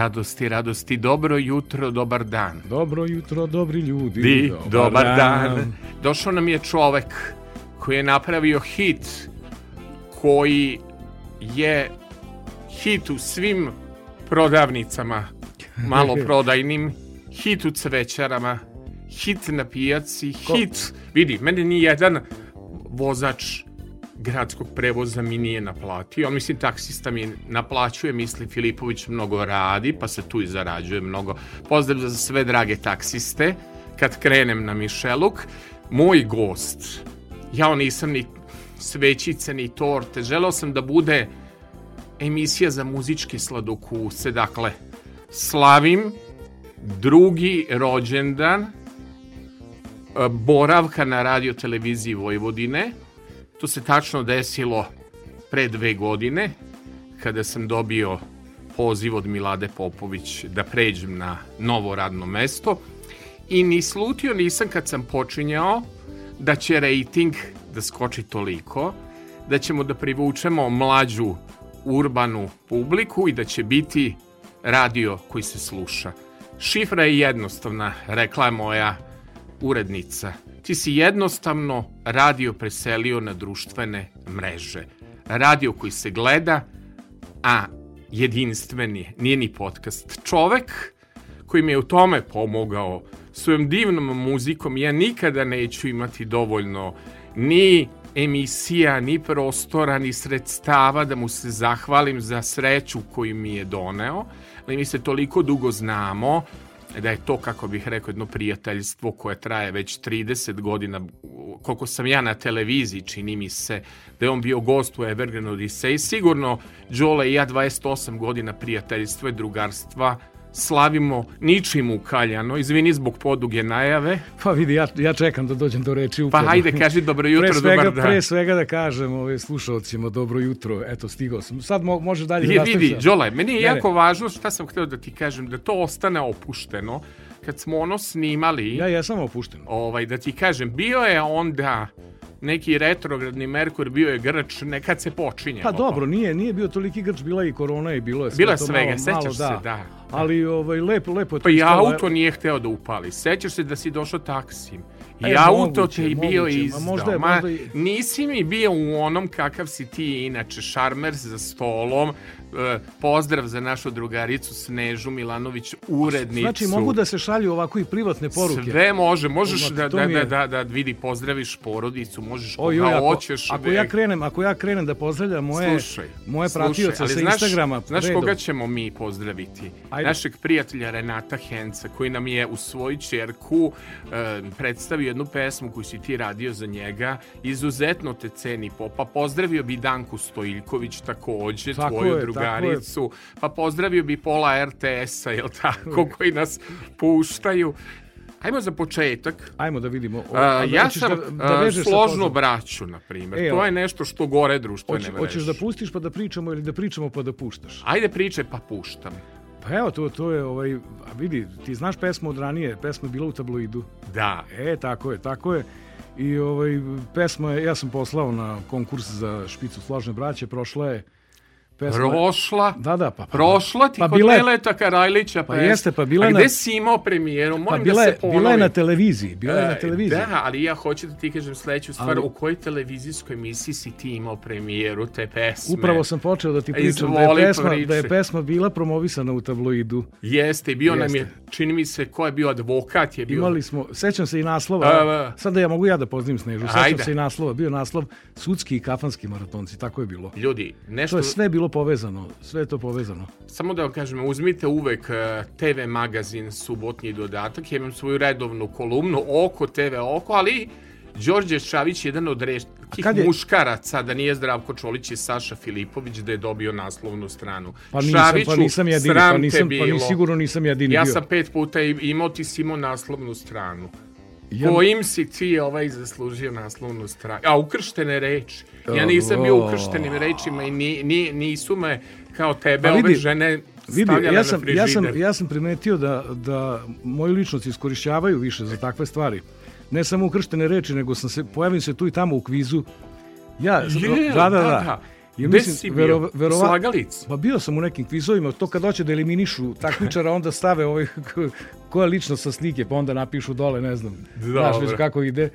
radosti, radosti, dobro jutro, dobar dan. Dobro jutro, dobri ljudi. Di, dobar, dobar dan. dan. Došao nam je čovek koji je napravio hit koji je hit u svim prodavnicama maloprodajnim, hit u cvećarama, hit na pijaci, Ko? hit... Vidi, mene ni jedan vozač gradskog prevoza mi nije naplatio. On, mislim, taksista mi naplaćuje, misli Filipović mnogo radi, pa se tu i zarađuje mnogo. Pozdrav za sve drage taksiste. Kad krenem na Mišeluk, moj gost, ja nisam ni svećice, ni torte, želeo sam da bude emisija za muzičke sladokuse, dakle, slavim drugi rođendan e, boravka na radio televiziji Vojvodine, To se tačno desilo pre dve godine, kada sam dobio poziv od Milade Popović da pređem na novo radno mesto i ni slutio nisam kad sam počinjao da će rating da skoči toliko, da ćemo da privučemo mlađu urbanu publiku i da će biti radio koji se sluša. Šifra je jednostavna, rekla je moja urednica ti si jednostavno radio preselio na društvene mreže. Radio koji se gleda, a jedinstveni, nije ni podcast. Čovek koji mi je u tome pomogao svojom divnom muzikom, ja nikada neću imati dovoljno ni emisija, ni prostora, ni sredstava da mu se zahvalim za sreću koju mi je doneo, ali mi se toliko dugo znamo, da je to, kako bih rekao, jedno prijateljstvo koje traje već 30 godina, koliko sam ja na televiziji, čini mi se, da je on bio gost u Evergreen Odyssey. Sigurno, Đole i ja 28 godina prijateljstva i drugarstva, slavimo ničim ukaljano. Izvini zbog poduge najave. Pa vidi, ja, ja čekam da dođem do reči upada. Pa hajde, kaži dobro jutro, pre svega, dobar dan. Pre svega da kažem ove slušalcima dobro jutro, eto stigao sam. Sad mo, može dalje da Vidi, Đolaj, meni je ne, jako ne. važno šta sam hteo da ti kažem, da to ostane opušteno. Kad smo ono snimali... Ja jesam opušten. Ovaj, da ti kažem, bio je onda neki retrogradni Merkur bio je grč, nekad se počinje. Pa dobro, nije, nije bio toliki grč, bila i korona i bilo je sve bila to svega, malo, sećaš malo, se, da. da. Ali ovaj, lepo, lepo je Pa i auto nije hteo da upali. Sećaš se da si došao taksim. I e, auto moguće, te i bio izdao. Možda je, možda je... nisi mi bio u onom kakav si ti inače, šarmer za stolom, pozdrav za našu drugaricu Snežu Milanović, urednicu. Znači mogu da se šalju ovako i privatne poruke? Sve može, možeš da, da, da, da, da vidi pozdraviš porodicu, možeš koga Oj, ako, hoćeš. Ako ja krenem, ako ja krenem da pozdravljam moje, slušaj, moje pratioce sa znaš, Instagrama. Znaš redom. koga ćemo mi pozdraviti? Ajde. Našeg prijatelja Renata Henca, koji nam je u svoju čerku e, predstavio jednu pesmu koju si ti radio za njega. Izuzetno te ceni popa. Pozdravio bi Danku Stojiljković takođe, Tako tvoju je, drugaricu, pa pozdravio bi pola RTS-a, jel tako, koji nas puštaju. Ajmo za početak. Ajmo da vidimo. O, A, ja hoćeš sam da, da sa složnu braću, na primjer. E, to je nešto što gore društvene Hoće, mreže. hoćeš da pustiš pa da pričamo ili da pričamo pa da puštaš? Ajde priče pa puštam. Pa evo, to, to je, ovaj, a vidi, ti znaš pesmu od ranije, pesma je bila u tabloidu. Da. E, tako je, tako je. I ovaj, pesma je, ja sam poslao na konkurs za špicu složne braće, prošla je pesma... Prošla. Da, da, pa... pa Prošla ti pa kod bila je- Meleta Karajlića. Pa jeste, pa bila A gde na- si imao premijeru? Pa Molim bila da se ponovi. bila je na televiziji, bila je na E, televiziji. Da, ali ja hoću da ti kažem sledeću stvar. Ali- U kojoj televizijskoj emisiji si ti imao premijeru te pesme? Upravo sam počeo da ti pričam da Izvoli, je, pesma, da je pesma bila promovisana u tabloidu. Jeste, bio nam je, Jeste. čini mi se, ko je bio advokat je bio. Imali smo, sećam se i naslova, A, a. sad da ja mogu ja da pozdravim Snežu, sećam se i naslova, bio naslov sudski i kafanski maratonci, tako je bilo. Ljudi, nešto... To je sve bilo povezano, sve je to povezano. Samo da vam kažem, uzmite uvek eh, TV magazin Subotnji dodatak, ja imam svoju redovnu kolumnu Oko TV Oko, ali Đorđe Šavić je jedan od retkih je- muškaraca, da nije Zdravko Čolić i Saša Filipović, da je dobio naslovnu stranu. Pa nisam, Šaviću, pa nisam jedini, pa nisam, pa bilo. ni sigurno nisam jedini Ja bio. sam pet puta imao, ti si imao naslovnu stranu. Ja- Kojim si ti ovaj zaslužio naslovnu stranu? A ukrštene reči. Ja nisam bio ukrštenim rečima i ni, ni, nisu me kao tebe Pa vidi, ove žene Vidi, ja sam, na ja, sam, ja sam primetio da, da moju ličnost iskorišćavaju više za takve stvari. Ne samo ukrštene reči, nego sam se, pojavim se tu i tamo u kvizu. Ja, Je, da, da, da. I Gde mislim, si bio? verova- verova- Slagalic? Pa bio sam u nekim kvizovima, to kad hoće da eliminišu takmičara, onda stave ovaj, koja ličnost sa slike, pa onda napišu dole, ne znam, znaš već kako ide.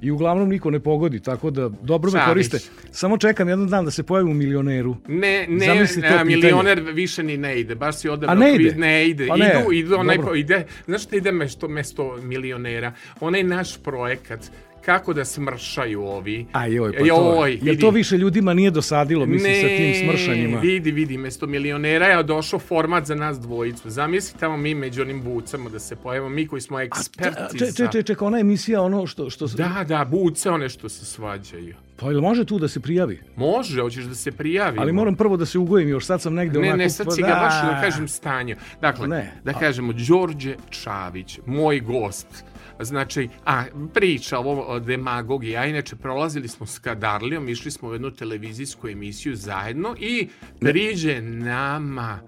I uglavnom niko ne pogodi, tako da dobro me koriste. Samo čekam jedan dan da se pojavim u milioneru. Ne, ne, Zamisli a, pitanje. milioner više ni ne ide, baš si odabrao A ne ide? ne ide, Pa ne, idu, idu onaj, ide, znaš šta ide mesto, mesto milionera, onaj naš projekat, kako da smršaju ovi. A joj, pa to, Joj, jer to više ljudima nije dosadilo, mislim, sa tim smršanjima. vidi, vidi, mesto milionera je došao format za nas dvojicu. Zamisli tamo mi među onim bucama da se pojavimo, mi koji smo eksperti za... čekaj, čekaj, ona emisija, ono što... što Da, da, buce one što se svađaju. Pa ili može tu da se prijavi? Može, hoćeš da se prijavimo. Ali moram prvo da se ugojim još, sad sam negde Ne, onako... ne, sad pa si ga da. baš da kažem stanje. Dakle, Ne. da kažemo, Đorđe Čavić, moj gost, znači, a, priča ovo o demagogiji, a inače prolazili smo s Kadarlijom, išli smo u jednu televizijsku emisiju zajedno i priđe nama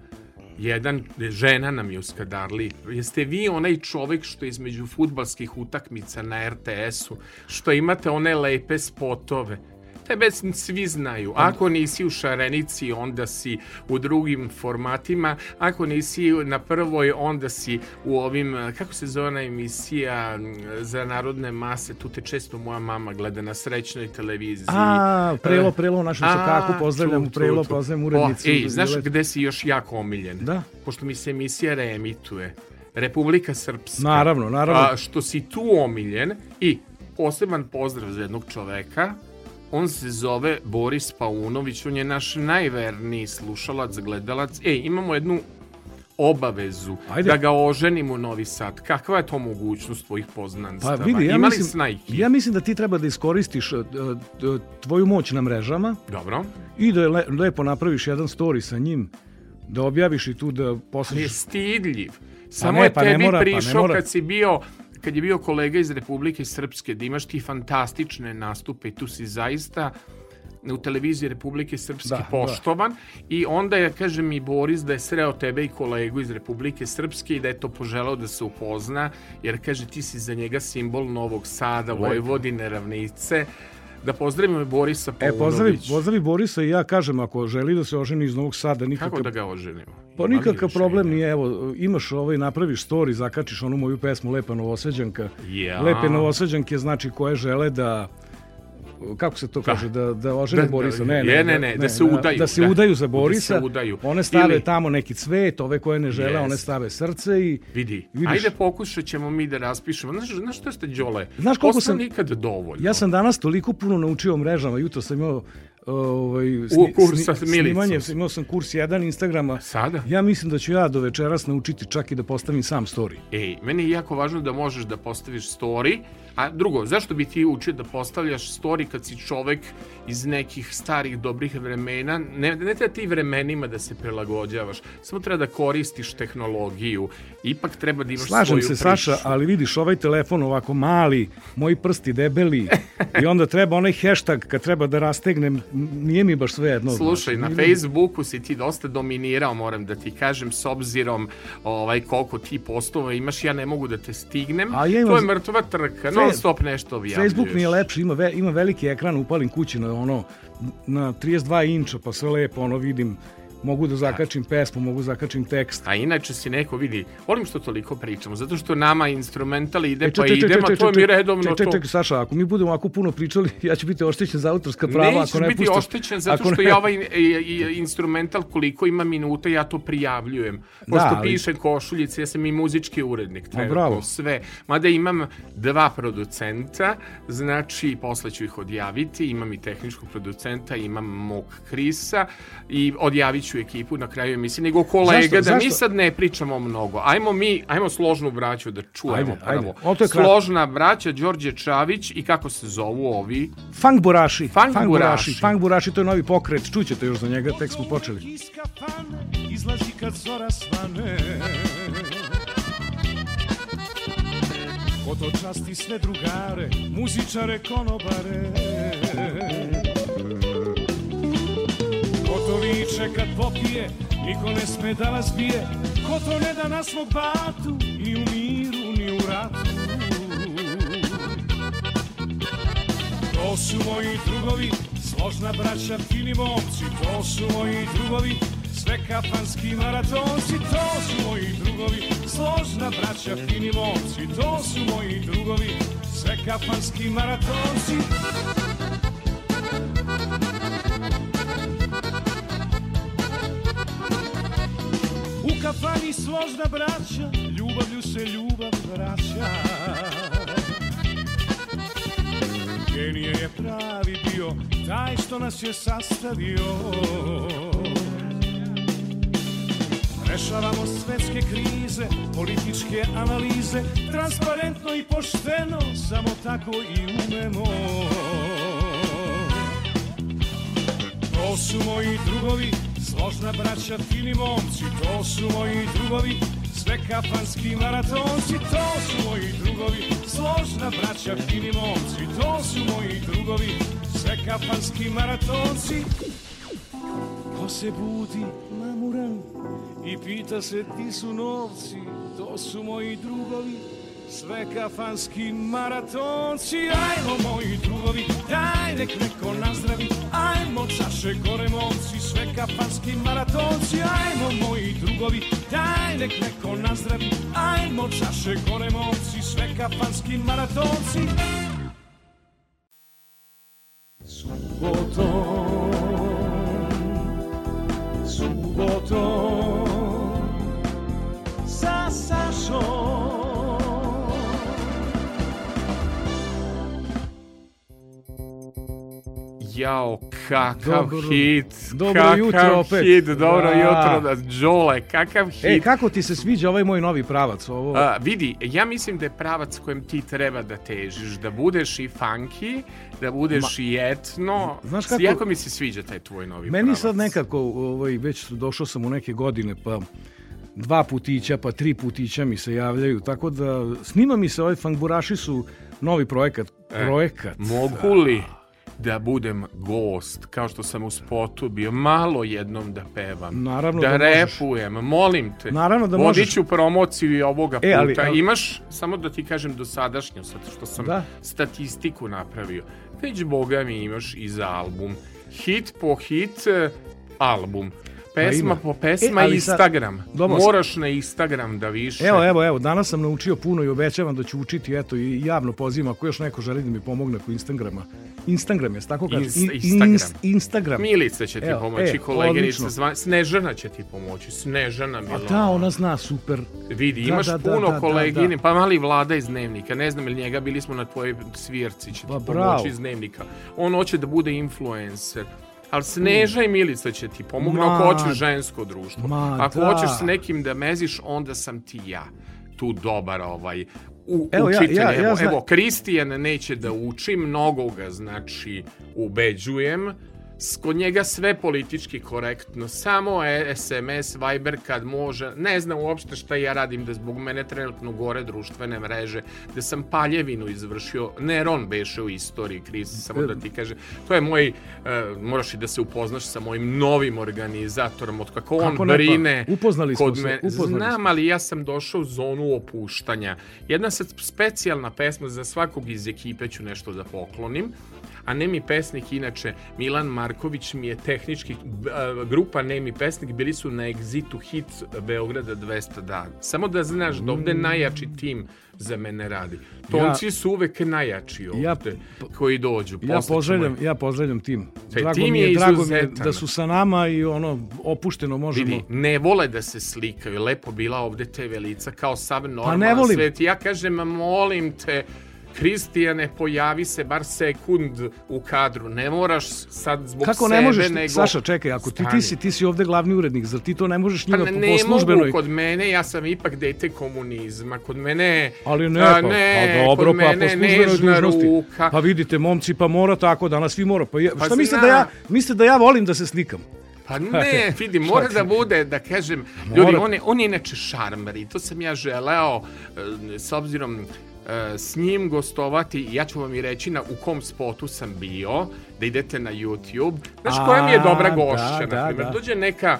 jedan, žena nam je u Skadarli. Jeste vi onaj čovek što je između futbalskih utakmica na RTS-u, što imate one lepe spotove? Tebe svi znaju. Ako nisi u Šarenici, onda si u drugim formatima. Ako nisi na prvoj, onda si u ovim, kako se zove ona emisija m, za narodne mase, tu te često moja mama gleda na srećnoj televiziji. A, prelo, prelo u našem a, sokaku, pozdravljam u prelo, pozdravljam O, urednicu. Ej, znaš gde si još jako omiljen? Da. Pošto mi se emisija reemituje. Republika Srpska. Naravno, naravno. A, što si tu omiljen i poseban pozdrav za jednog čoveka. On se zove Boris Paunović, on je naš najverniji slušalac, gledalac. Ej, imamo jednu obavezu Ajde. da ga oženimo u Novi Sad. Kakva je to mogućnost tvojih Pa poznanstava? vidi, ja Ima mislim, snajki? ja mislim da ti treba da iskoristiš e, e, tvoju moć na mrežama Dobro. i da le, lepo napraviš jedan story sa njim, da objaviš i tu da Ali je stidljiv. Samo ne, je pa ne tebi mora, pa ne prišao mora. kad si bio kad je bio kolega iz Republike Srpske, da imaš ti fantastične nastupe i tu si zaista u televiziji Republike Srpske Da, poštovan. I onda je, kaže mi Boris da je sreo tebe i kolegu iz Republike Srpske i da je to poželao da se upozna, jer kaže ti si za njega simbol Novog Sada, Vojvodine, Ravnice, da pozdravimo Borisa E, Paunović. pozdravi, pozdravi Borisa i ja kažem, ako želi da se oženi iz Novog Sada, nikakav, Kako da ga oženimo? pa nikakav problem nije, evo, imaš ovaj, napraviš story, zakačiš onu moju pesmu Lepa Novoseđanka. Ja. Lepe Novoseđanke znači koje žele da kako se to kaže, da, da ožene Da, da, Borisa, je, ne, ne, ne, da se udaju, Da se da. udaju za Da Borisa, se udaju. one stave Ili- tamo neki cvet, ove koje ne žele, one stave srce i... Vidi, Vidiš. ajde pokušat ćemo mi da raspišemo. Znaš, znaš što ste Đole? Znaš koliko sam- nikad dovoljno. Ja sam danas toliko puno naučio o mrežama, jutro sam imao ovaj, U kurs sa snimanje, imao sam kurs jedan Instagrama. Sada? Ja mislim da ću ja do večeras naučiti čak i da postavim sam story. Ej, meni je jako važno da možeš da postaviš story, a drugo, zašto bi ti učio da postavljaš story kad si čovek iz nekih starih dobrih vremena, ne, ne treba ti vremenima da se prilagođavaš, samo treba da koristiš tehnologiju, ipak treba da imaš Slažem svoju se, priču. Saša, ali vidiš, ovaj telefon ovako mali, moji prsti debeli, i onda treba onaj hashtag kad treba da rastegnem, nije mi baš sve jedno. Slušaj, na znaš. Facebooku si ti dosta dominirao, moram da ti kažem, s obzirom ovaj, koliko ti postova imaš, ja ne mogu da te stignem. A ja imam- To je mrtva trka, non stop nešto objavljuješ. Facebook mi je lepši, ima, ve, ima veliki ekran, upalim kući na ono, na 32 inča, pa sve lepo, ono vidim, mogu da zakačim pesmu, mogu zakačim tekst. A inače si neko vidi, volim što toliko pričamo, zato što nama instrumental ide, E, pa idemo, a to je mi redovno to. čekaj, Saša, ako mi budemo ovako puno pričali, ja ću biti oštećen za autorska prava. Nećeš ako ne biti puštaš- oštećen zato što ne- ja ovaj i- i- instrumental koliko ima minuta ja to prijavljujem. Pošto Da, ali- pišem košuljice, ja sam i muzički urednik, trenutno bravo. sve. Mada imam dva producenta, znači posle ću ih odjaviti, imam i tehničkog producenta, imam mog Krisa i odjavit ću ekipu na kraju emisije, nego kolega, Zašto- da mi zašto? sad ne pričamo mnogo. Ajmo mi, ajmo složnu braću da čujemo Ajde, ajde. prvo. Kratko. Složna braća, Đorđe Čavić i kako se zovu ovi? Funk Buraši. Funk Buraši. Buraši. Funk Buraši, to je novi pokret. Čućete još za njega, tek smo počeli. Izlazi kad zora svane Ko to časti sve drugare, muzičare, konobare Ko to viče kad popije, niko ne sme da vas bije. Ko to ne da na svog batu, ni u miru, ni u ratu. To su moji drugovi, složna braća, fini momci, to su moji drugovi, sve kafanski maratonci, to su moji drugovi, složna braća, fini momci, to su moji drugovi, sve kafanski maratonci. Kafani složna braća, ljubavlju se ljubav vraća. Genije je pravi bio, taj što nas je sastavio. Rešavamo svetske krize, političke analize, transparentno i pošteno, samo tako i umemo. To su moji drugovi, složna braća, fini momci, to su moji drugovi, sve kafanski maratonci, to su moji drugovi, složna braća, fini momci, to su moji drugovi, sve kafanski maratonci. Ko se budi namuran i pita se ti su novci, to su moji drugovi, sve kafanski maratonci. Ajmo moji drugovi, daj nek neko nazdravi, ajmo čaše gore momci, sve kafanski maratonci. Ajmo moji drugovi, daj nek neko nazdravi, ajmo čaše gore momci, sve kafanski maratonci. Subotom, subotom, sa Sašom. Jao, kakav Dobro- hit, dobro kakav jutro opet. hit, dobro Da. jutro, da, Đole, kakav hit. E, kako ti se sviđa ovaj moj novi pravac? Ovo... A, vidi, ja mislim da je pravac kojem ti treba da težiš, da budeš i funky, da budeš i etno. Znaš kako- Jako mi se sviđa taj tvoj novi Meni pravac. sad nekako, ovaj, već došao sam u neke godine, pa dva putića, pa tri putića mi se javljaju, tako da snima mi se ovaj Fangburaši su novi projekat. Projekat. E, Mogu li da budem gost, kao što sam u spotu bio, malo jednom da pevam, Naravno da, da možeš. repujem, molim te. Naravno da Vodit možeš. ću promociju i ovoga puta. E, ali- ali- Imaš, samo da ti kažem dosadašnju, sad što sam Da. statistiku napravio. Već, boga mi, imaš i za album. Hit po hit, eh, album. Pesma ima. po pesma, E, sad- Instagram. Dobro. Moraš na Instagram da više. Evo, evo, evo, danas sam naučio puno i obećavam da ću učiti, eto, i javno pozivam, ako još neko želi da mi pomogne po Instagrama. Instagram je, tako kaže? Inst- In- Instagram. inst- Instagram. Milica će ti Evo, pomoći, e, koleginica, odlično. zva- Snežana će ti pomoći, Snežana A Milana. da, ona zna, super. Vidi, Da, imaš da, da, puno da, da, kolegini, da. pa mali vlada iz dnevnika, ne znam ili njega, bili smo na tvojoj svirci, će ti Pa, pomoći bravo. iz dnevnika. On hoće da bude influencer. Ali Sneža i Milica će ti pomogu Ma, ako hoćeš žensko društvo. ma, ako da. hoćeš s nekim da meziš, onda sam ti ja. Tu dobar ovaj u, Evo, ja- učitelj. ja- ja evo, zna- evo, Kristijan neće da uči, mnogo ga znači ubeđujem. Kod njega sve politički korektno, samo SMS, Viber kad može, ne znam uopšte šta ja radim, da zbog mene trenutno gore društvene mreže, da sam paljevinu izvršio, Neron beše u istoriji, Kristi, samo da ti kaže, to je moj, e, moraš i da se upoznaš sa mojim novim organizatorom, od kako on Kako ne, pa, brine upoznali smo se, upoznali Znam, ali ja sam došao u zonu opuštanja. Jedna sad specijalna pesma za svakog iz ekipe ću nešto da poklonim. A Nemi pesnik, inače, Milan Marković mi je tehnički, grupa Nemi pesnik, bili su na Exitu hit Beograda 200 dana. Samo da znaš da ovde najjači tim za mene radi. Tonci su uvek najjači ovde, Ja- koji dođu. Ja pozdravljam, ja pozdravljam tim. Taj Drago tim mi je je, drago mi je da su sa nama i ono opušteno možemo. Vidi, ne vole da se slikaju, lepo bila ovde TV lica kao sav normalan Pa ne volim. svet. Ja kažem, molim te, Kristijane, pojavi se bar sekund u kadru. Ne moraš sad zbog Kako sebe, ne možeš, nego... Saša, čekaj, ako ti, ti, si, ti si ovde glavni urednik, zar ti to ne možeš Pa njima ne, po, ne službenoj... mogu kod mene, ja sam ipak dete komunizma. Kod mene... Ali ne, a, pa, ne, pa dobro, kod pa po službenoj dužnosti. ruka. Pa vidite, momci, pa mora tako, danas svi mora. Pa, ja, Pa šta mislite zna. da ja, mislite da ja volim da se slikam? Pa ne, vidi, mora da bude, da kažem, ljudi, on je, on je inače šarmer i to sam ja želeo, e, s obzirom s njim gostovati, ja ću vam i reći na, u kom spotu sam bio, da idete na YouTube. Znaš koja mi je dobra da, gošća, da, na primjer, da. dođe neka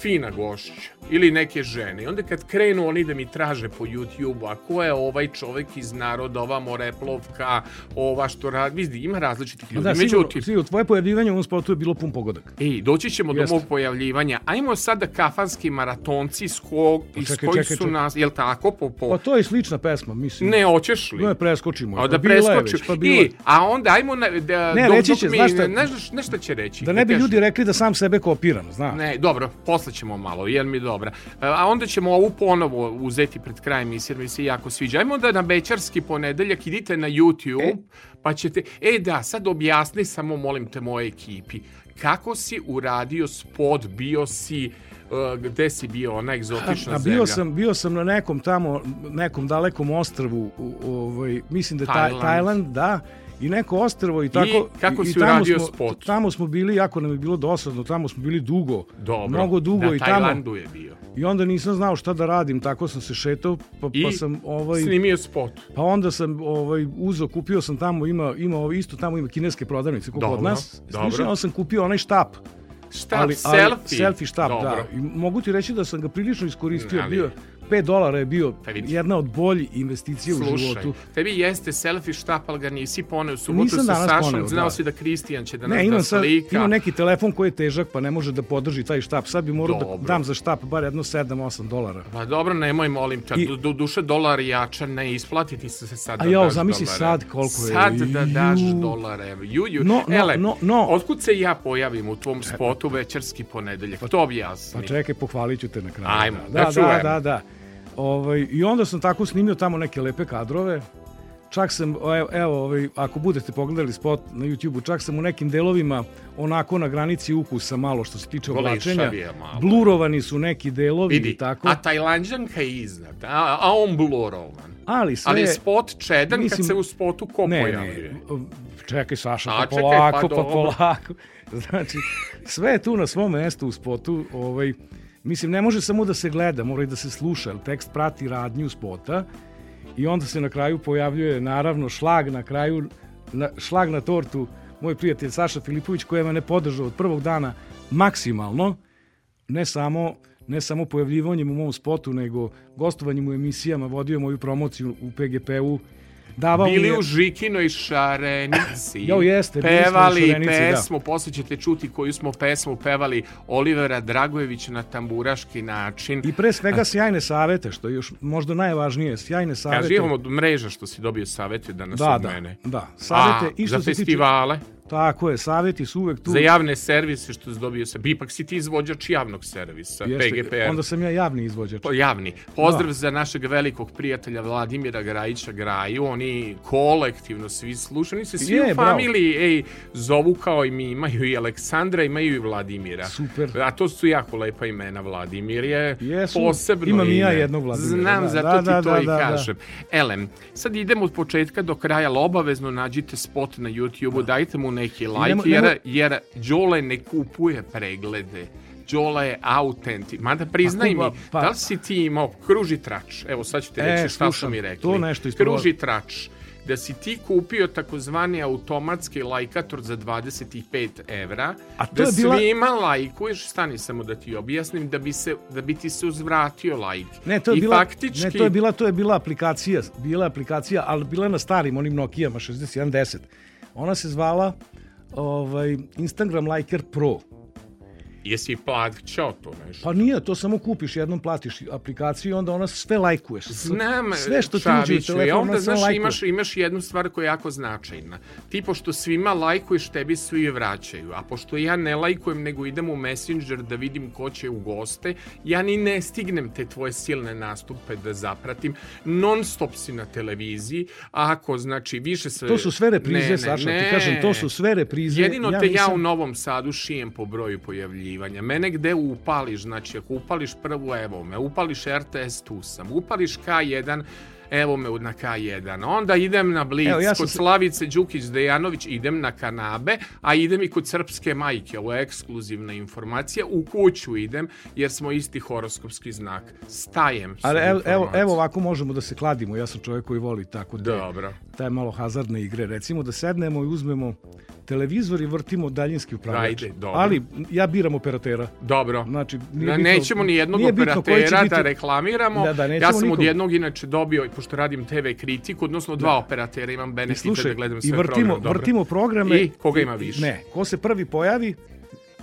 fina gošća ili neke žene. I onda kad krenu oni da mi traže po YouTube-u, a ko je ovaj čovek iz naroda, ova Moreplovka, ova što radi, vidi, ima različitih Pa ljudi. da, Međutim, sigurno, tvoje pojavljivanje u ovom spotu je bilo pun pogodak. Ej, doći ćemo Jeste. do mog pojavljivanja. Ajmo sada kafanski maratonci s ko, iz čekaj, kojih čekaj, su čekaj. nas, jel tako, po, po... Pa to je slična pesma, mislim. Ne, hoćeš li? Ne, preskočimo. A Pa da preskoču. već, pa bila. I, a onda ajmo na, da, Ne, dok, reći dok će, mi, znaš šta- ne, ne šta će reći. Da ne bi kaže- ljudi rekli da sam sebe kopiram, znaš. Ne, dobro, posle ćemo malo, jel mi dobra. A onda ćemo ovu ponovo uzeti pred krajem emisije, mi se jako sviđa. Ajmo da na Bećarski ponedeljak idite na YouTube, E? pa ćete... E da, sad objasni samo, molim te, moje ekipi. Kako si uradio spot, bio si... uh, gde si bio, ona egzotična A zemlja? bio sam, bio sam na nekom tamo, nekom dalekom ostrvu, u, ovaj, mislim da je Taj- Tajland. Tajland, da, i neko ostrvo i tako. kako i, si i tamo uradio smo, spot? Tamo smo bili, jako nam je bilo dosadno, tamo smo bili dugo, Dobro, mnogo dugo na i tamo. Tajlandu je bio. I onda nisam znao šta da radim, tako sam se šetao, pa, I pa sam ovaj snimio spot. pa onda sam ovaj uzo kupio sam tamo ima ima isto tamo ima kineske prodavnice kako Dobro, kod nas. dobro. Slično sam kupio onaj štap. Šta, ali, selfie? selfie štap, Dobro. da. I mogu ti reći da sam ga prilično iskoristio. Ali- Bio 5 dolara je bio Pa jedna od boljih investicija u Slušaj, životu. tebi jeste selfie štap, ali ga nisi poneo u subotu Nisam sa Sašom, poneo, znao da. si da Kristijan će da nas Ne, da imam sad, slika. imam neki telefon koji je težak, pa ne može da podrži taj štap. Sad bi morao da dam za štap bar jedno 7-8 dolara. Pa dobro, nemoj, molim te, I- du, du, duše dolar jača, ne isplatiti se sad A da jao, zamisli sad koliko je. Sad da daš Ju. dolare. Ju, ju. No, no, Ele, no, no. otkud se ja pojavim u tvom spotu večerski ponedeljak? To objasni. Pa čekaj, pohvalit ću te na kraju. Ajmo, da, da da, čujem. da, da. Ovaj, I onda sam tako snimio tamo neke lepe kadrove. Čak sam, evo, evo ovaj, ako budete pogledali spot na YouTube-u, čak sam u nekim delovima onako na granici ukusa malo što se tiče oblačenja. Blurovani su neki delovi Vidi, i tako. a Tajlanđanka je iznad, a, a on blurovan. ali sve Ali spot čedan mislim- kad se u spotu ko ne, pojavljuje. ne, čekaj Saša, A, pa čekaj, polako, pa pa, polako. Znači, sve je tu na svom mestu u spotu, ovaj, mislim, ne može samo da se gleda, mora i da se sluša, jer tekst prati radnju spota i onda se na kraju pojavljuje, naravno, šlag na kraju, na, šlag na tortu, moj prijatelj Saša Filipović, koji je mene podržao od prvog dana maksimalno, ne samo ne samo pojavljivanjem u mom spotu, nego gostovanjem u emisijama, vodio moju promociju u PGP-u, davao Bili je- u Žikinoj šarenici. Jo, jeste, bili smo u Pevali Šarenici, da. pesmu, posle ćete čuti koju smo pesmu pevali Olivera Dragojević na tamburaški način. I pre svega sjajne savete, što je još možda najvažnije, sjajne savete. Kaži, imamo mreža što si dobio savete danas da, od da, mene. da, savete A, i što za se tiče festivale. Tako je, savjeti su uvek tu. Za javne servise što se dobio se. Ipak si ti izvođač javnog servisa, Jeste, PGPR. Onda sam ja javni izvođač. Po- javni. Pozdrav za našeg velikog prijatelja Vladimira Grajića Graju. Oni kolektivno svi slušaju. Oni se svi Je, u bravo. familiji ej, zovu kao i mi. Imaju i Aleksandra, imaju i Vladimira. Super. A to su jako lepa imena. Vladimir je Jesu. posebno Imam i ja jednog Vladimira, Znam, da, zato da, ti da, to da, i da, da. kažem. Elem, sad idemo od početka do kraja, ali obavezno nađite spot na YouTube-u, dajte mu neki like, Idemo- jer, idemo- jer Đole ne kupuje preglede. Đole je autentik. Mada priznaj Pa, mi, pa- da li si ti imao kruži trač? Evo sad ću ti E, reći šta su slušam, mi rekli. to nešto ispod- Kruži trač. Da si ti kupio takozvani automatski lajkator za 25 evra, A to da je bila- svima lajkuješ, stani samo da ti objasnim, da bi, se, da bi ti se uzvratio lajk. Ne, to je I bila, faktički, ne, to je bila, to je bila aplikacija, bila aplikacija, ali bila na starim onim Nokijama 6110. Ona se zvala ovaj Instagram Liker Pro. Jesi plaćao to nešto? Pa nije, to samo kupiš, jednom platiš aplikaciju i onda ona sve lajkuješ. Znam, sve što ti uđe u telefon, onda, ona sve znaš, lajkuje. imaš, imaš jednu stvar koja je jako značajna. Ti, pošto svima lajkuješ, tebi svi vraćaju. A pošto ja ne lajkujem, nego idem u Messenger da vidim ko će u goste, ja ni ne stignem te tvoje silne nastupe da zapratim. Non stop si na televiziji, a ako, znači, više se... To su sve reprize, Ne, ne, Saša, ne. ti kažem, to su sve reprize. Jedino te ja nisam- u Novom Sadu šijem po broju pojavljivanja. Mene gde upališ, znači ako upališ prvu, evo me, upališ RTS, tu sam, upališ K1, evo me na K1. Onda idem na Blic, Evo, ja kod se- Slavice Đukić-Dejanović, idem na Kanabe, a idem i kod Srpske majke, ovo je ekskluzivna informacija, u kuću idem, jer smo isti horoskopski znak. Stajem Ali evo, evo, evo ovako možemo da se kladimo. Ja sam čovjek koji voli tako te, Dobro. taj malo hazardne igre. Recimo da sednemo i uzmemo televizor i vrtimo daljinski upravljač. Ajde, dobro. Ali ja biram operatera. Dobro. Znači, nije bitno- nećemo ni jednog operatera biti- da reklamiramo. Da, da, ja sam od nikog. jednog inače dobio, pošto radim TV kritiku, odnosno dva operatera, imam I benefite slušaj, da gledam i sve vrtimo, programe. Dobro. vrtimo programe. I koga ima više? Ne, ko se prvi pojavi,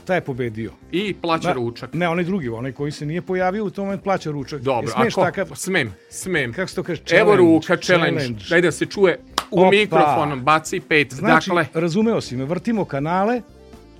taj je pobedio. I plaća Da, ručak. Ne, onaj drugi, onaj koji se nije pojavio, u tom momentu plaća ručak. Dobro, E, smeš ako, takav, smem, smem. kako se to kaže, Evo challenge, ruka, challenge. Daj da se čuje u Opa. mikrofon, baci pet. Znači, dakle, razumeo si me, vrtimo kanale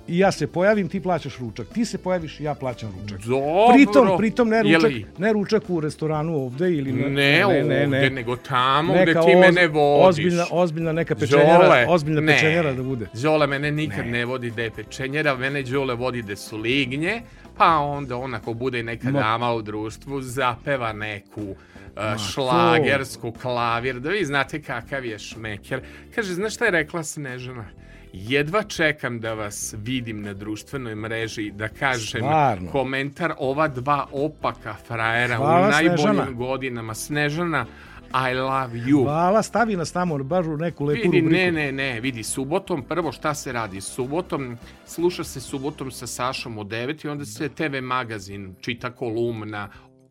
i ja se pojavim, ti plaćaš ručak. Ti se pojaviš, ja plaćam ručak. dobro. Pritom, pritom ne ručak, ne ručak u restoranu ovde ili na, Ne, ovde, nego tamo gde Neka ti oz- mene vodiš. Ozbiljna, ozbiljna neka pečenjera, Đole, ozbiljna ne. pečenjera da bude. Đole mene nikad ne, vodi da je pečenjera, mene Đole vodi da su lignje, pa onda on ako bude neka Ma- dama u društvu, zapeva neku uh, šlagersku klavir, da vi znate kakav je šmeker. Kaže, znaš šta je rekla Snežana? Jedva čekam da vas vidim na društvenoj mreži, da kažem Stvarno? komentar ova dva opaka frajera Hvala, u najboljim Snežana. godinama. Snežana, I love you. Hvala, stavi nas tamo baš u neku lepu Vidi, rubriku. ne, ne, ne, vidi, subotom, prvo šta se radi? Subotom, sluša se subotom sa Sašom od 9 i onda se TV magazin, čita kolumna,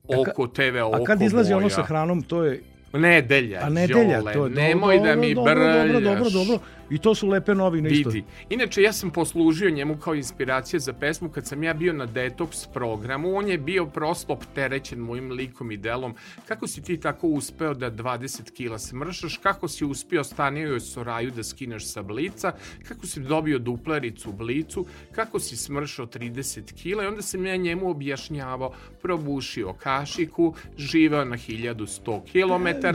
oko TV, oko A kad izlazi ono boja. sa hranom, to je Nedelja, A nedelja, Đole, to je nemoj dobro, da mi dobro, brljaš. Dobro, dobro, dobro. I to su lepe novine isto. Vidi. Inače, ja sam poslužio njemu kao inspiracija za pesmu kad sam ja bio na detoks programu. On je bio prosto opterećen mojim likom i delom. Kako si ti tako uspeo da 20 kila smršaš? Kako si uspio stanio Soraju da skineš sa blica? Kako si dobio duplericu u blicu? Kako si smršao 30 kila? I onda sam ja njemu objašnjavao, probušio kašiku, živeo na 1100 km,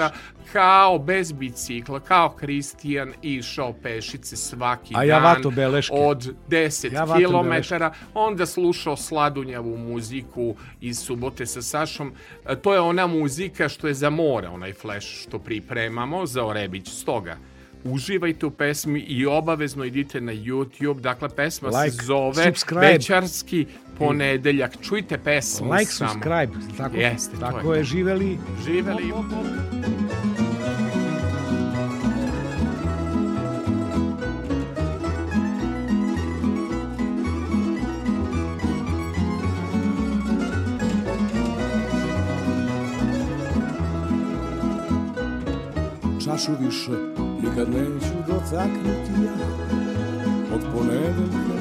kao bez bicikla, kao Kristijan išao pešice svaki A ja dan od 10 Ja km, onda slušao sladunjavu muziku iz subote sa Sašom. E, To je ona muzika što je za more, onaj flash što pripremamo za Orebić. Stoga, uživajte u pesmi i obavezno idite na YouTube. Dakle, pesma Like, se zove subscribe. Večarski ponedeljak. Čujte pesmu Like, samo. subscribe, tako, Jeste, tako je je, živeli. Živeli. Čašu više. Nikad neću dotaknuti ja. Od ponedeljka,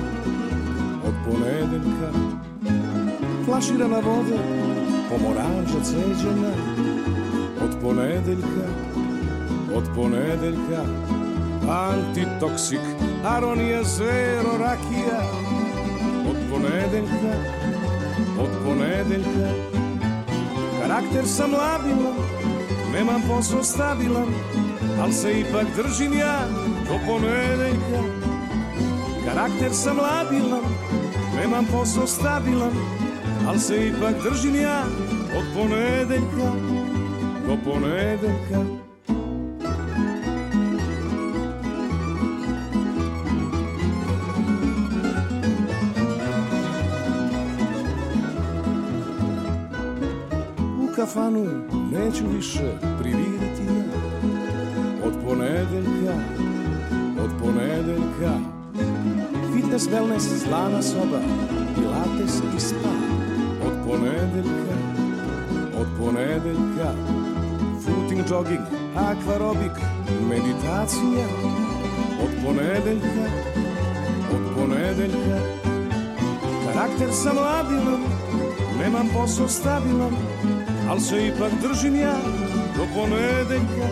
od ponedeljka Flaširana voda, pomoranđa ceđena Od ponedeljka, od ponedeljka Antitoksik, aronija, zero, rakija. Od ponedeljka, od ponedeljka Karakter sam labilan, nemam posao stabilan Al se ipak držim ja do ponedeljka Karakter sam labilan, nemam posao stabilan Al se ipak držim ja od ponedeljka do ponedeljka kafanu neću više prividiti ja Od ponedeljka, od ponedeljka. Fitness, wellness, slana soba, pilates i spa. Od ponedeljka, od ponedeljka. Footing, jogging, akvarobik, meditacija. Od ponedeljka, od ponedeljka. Karakter sam labilan, nemam posao stabilan Al se ipak držim ja do ponedeljka.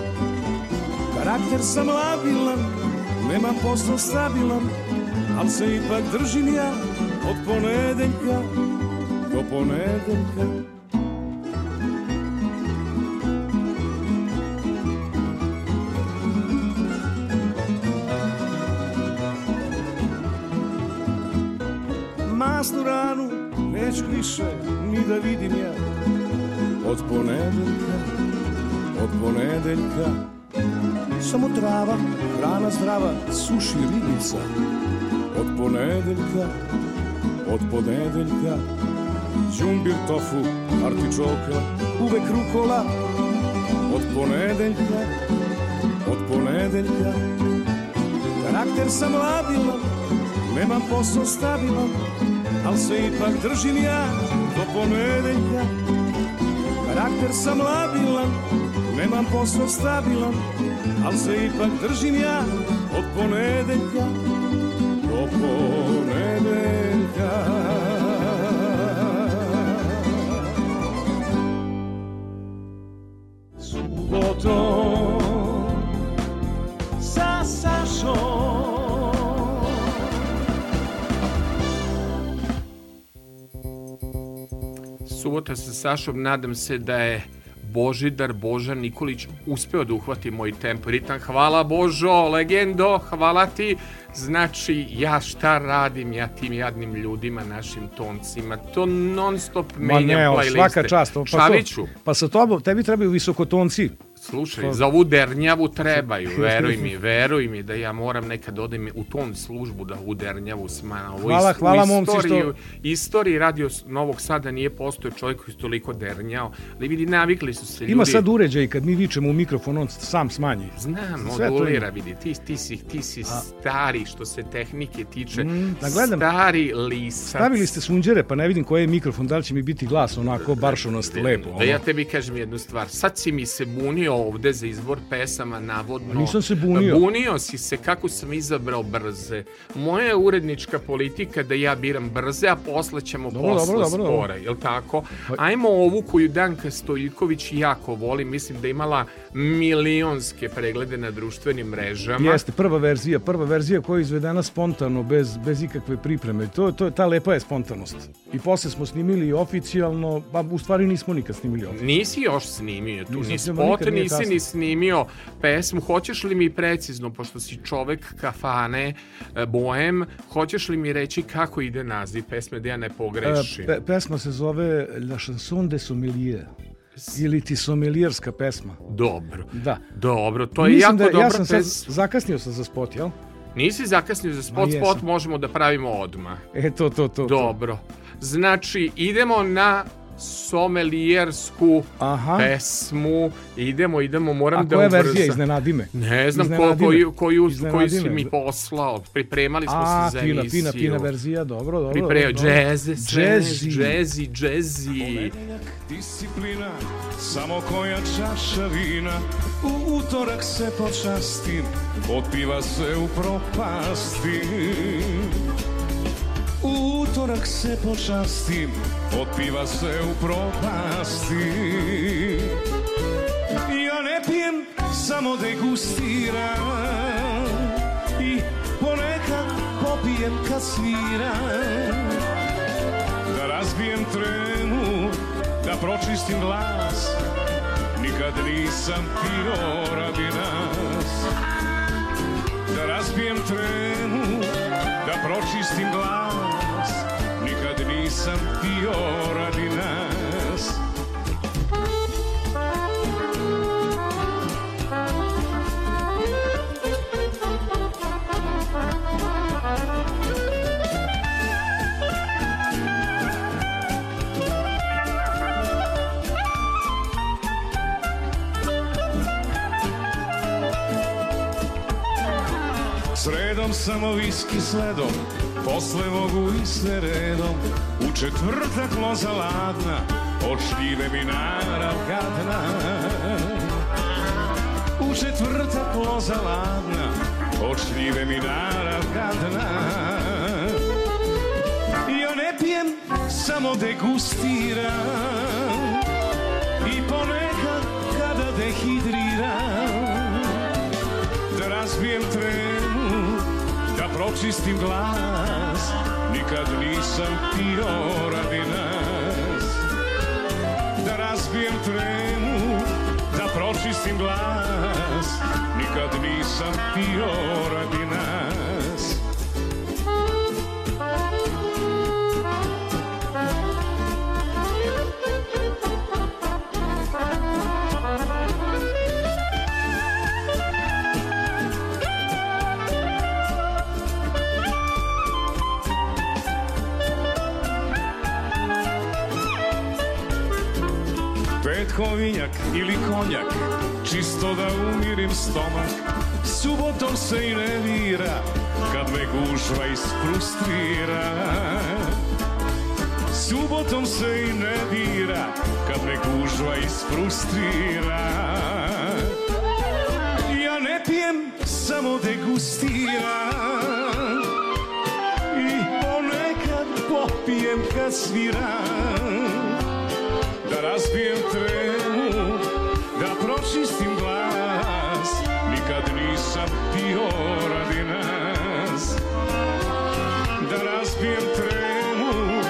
Karakter sam labilan, nemam posao stabilan. Al se ipak držim ja od ponedeljka do ponedeljka. Masnu ranu neću više ni da vidim ja od ponedeljka, od ponedeljka. Samo trava, hrana zdrava, suši ribica. Od ponedeljka, od ponedeljka. Đumbir, tofu, artičoka, uvek rukola. Od ponedeljka, od ponedeljka. Karakter sam labilan, nemam posao stabilan Al se ipak držim ja do ponedeljka Karakter sam labilan, nemam posao stabilan, al se ipak držim ja od ponedeljka do ponedeljka. Subota sa Sašom, nadam se da je Božidar Božan Nikolić uspeo da uhvati moj tempo ritam. Hvala Božo, legendo, hvala ti. Znači, ja šta radim, ja tim jadnim ljudima, našim toncima, to non stop menjam Ma ne, playliste. svaka čast. Pa Šaviću. Pa sa tobom, tebi trebaju visokotonci. Slušaj, za ovu dernjavu trebaju, veruj mi, veruj mi da ja moram nekad odem u ton službu da ovu dernjavu smana. Ovo hvala, ist, hvala momci što... Istoriji radio Novog Sada nije postoje čovjek koji je toliko dernjao, ali vidi, navikli su se ljudi. Ima sad uređaj kad mi vičemo u mikrofon, on sam smanji. Znam, Sve modulira, vidi, ti, ti si, ti si A. stari što se tehnike tiče, mm, da gledam, stari lisac. Stavili ste sunđere, pa ne vidim koji je mikrofon, da li će mi biti glas onako baršonost, lepo. Da ja tebi kažem jednu stvar, sad si mi se bunio ovde za izbor pesama, navodno. A nisam se bunio. Bunio si se kako sam izabrao brze. Moja je urednička politika da ja biram brze, a posle ćemo dobro, posle dobro, dobro, spora, dobro. jel tako? Pa- Ajmo ovu koju Danka Stojiljković jako voli, mislim da imala milionske preglede na društvenim mrežama. Jeste, prva verzija, prva verzija koja je izvedena spontano, bez, bez ikakve pripreme. To, to, ta lepa je spontanost. I posle smo snimili oficijalno, pa u stvari nismo nikad snimili oficijalno. Nisi još snimio tu, ni spot, nisi ni snimio pesmu. Hoćeš li mi precizno, pošto si čovek kafane, e, boem, hoćeš li mi reći kako ide naziv pesme da ja ne pogrešim? E, pe, pesma se zove La chanson de sommelier ili ti somelijerska pesma. Dobro. Da. Dobro, to je Mislim jako da, dobra ja sam sad, zakasnio sam za spot, jel? Nisi zakasnio za spot, spot možemo da pravimo odmah. E, to, to, to. Dobro. Znači, idemo na somelijersku Aha. pesmu. Idemo, idemo, moram A da koja verzija, iznenadi me? Ne znam ko, koju, koju, koju si mi poslao. Pripremali smo A, se za fina, emisiju. fina, fina verzija, dobro, dobro. Pripremio, jazz, jazz, jazzy, jazzy. Disciplina, samo koja čaša vina, u utorak se počastim, od piva se u propasti. U utorak se počastim, od piva se u propasti. Ja ne pijem, samo degustiram, sviram Da razbijem tremu Da pročistim glas Nikad nisam pio radi nas Da razbijem tremu Da pročistim glas nisam pio radi nas. Sredom samo viski sledom, posle mogu i sve redom. U četvrtak loza ladna, od šljive minara gadna. U četvrtak loza ladna, od šljive minara gadna. Ja ne pijem, samo degustiram i ponekad kada dehidriram da razbijem da pročistim glas, nikad nisam pio radi nas. Da razbijem tremu, da pročistim glas, nikad nisam pio radi nas. Petkovinjak ili konjak, čisto da umirim stomak. Subotom se i ne vira, kad me gužva isfrustrira. Subotom se i ne vira, kad me gužva isfrustrira. Ja ne pijem, samo degustiram i ponekad popijem kad sviram da razbijem tremu, da pročistim glas, nikad nisam pio radi nas. Da razbijem tremu,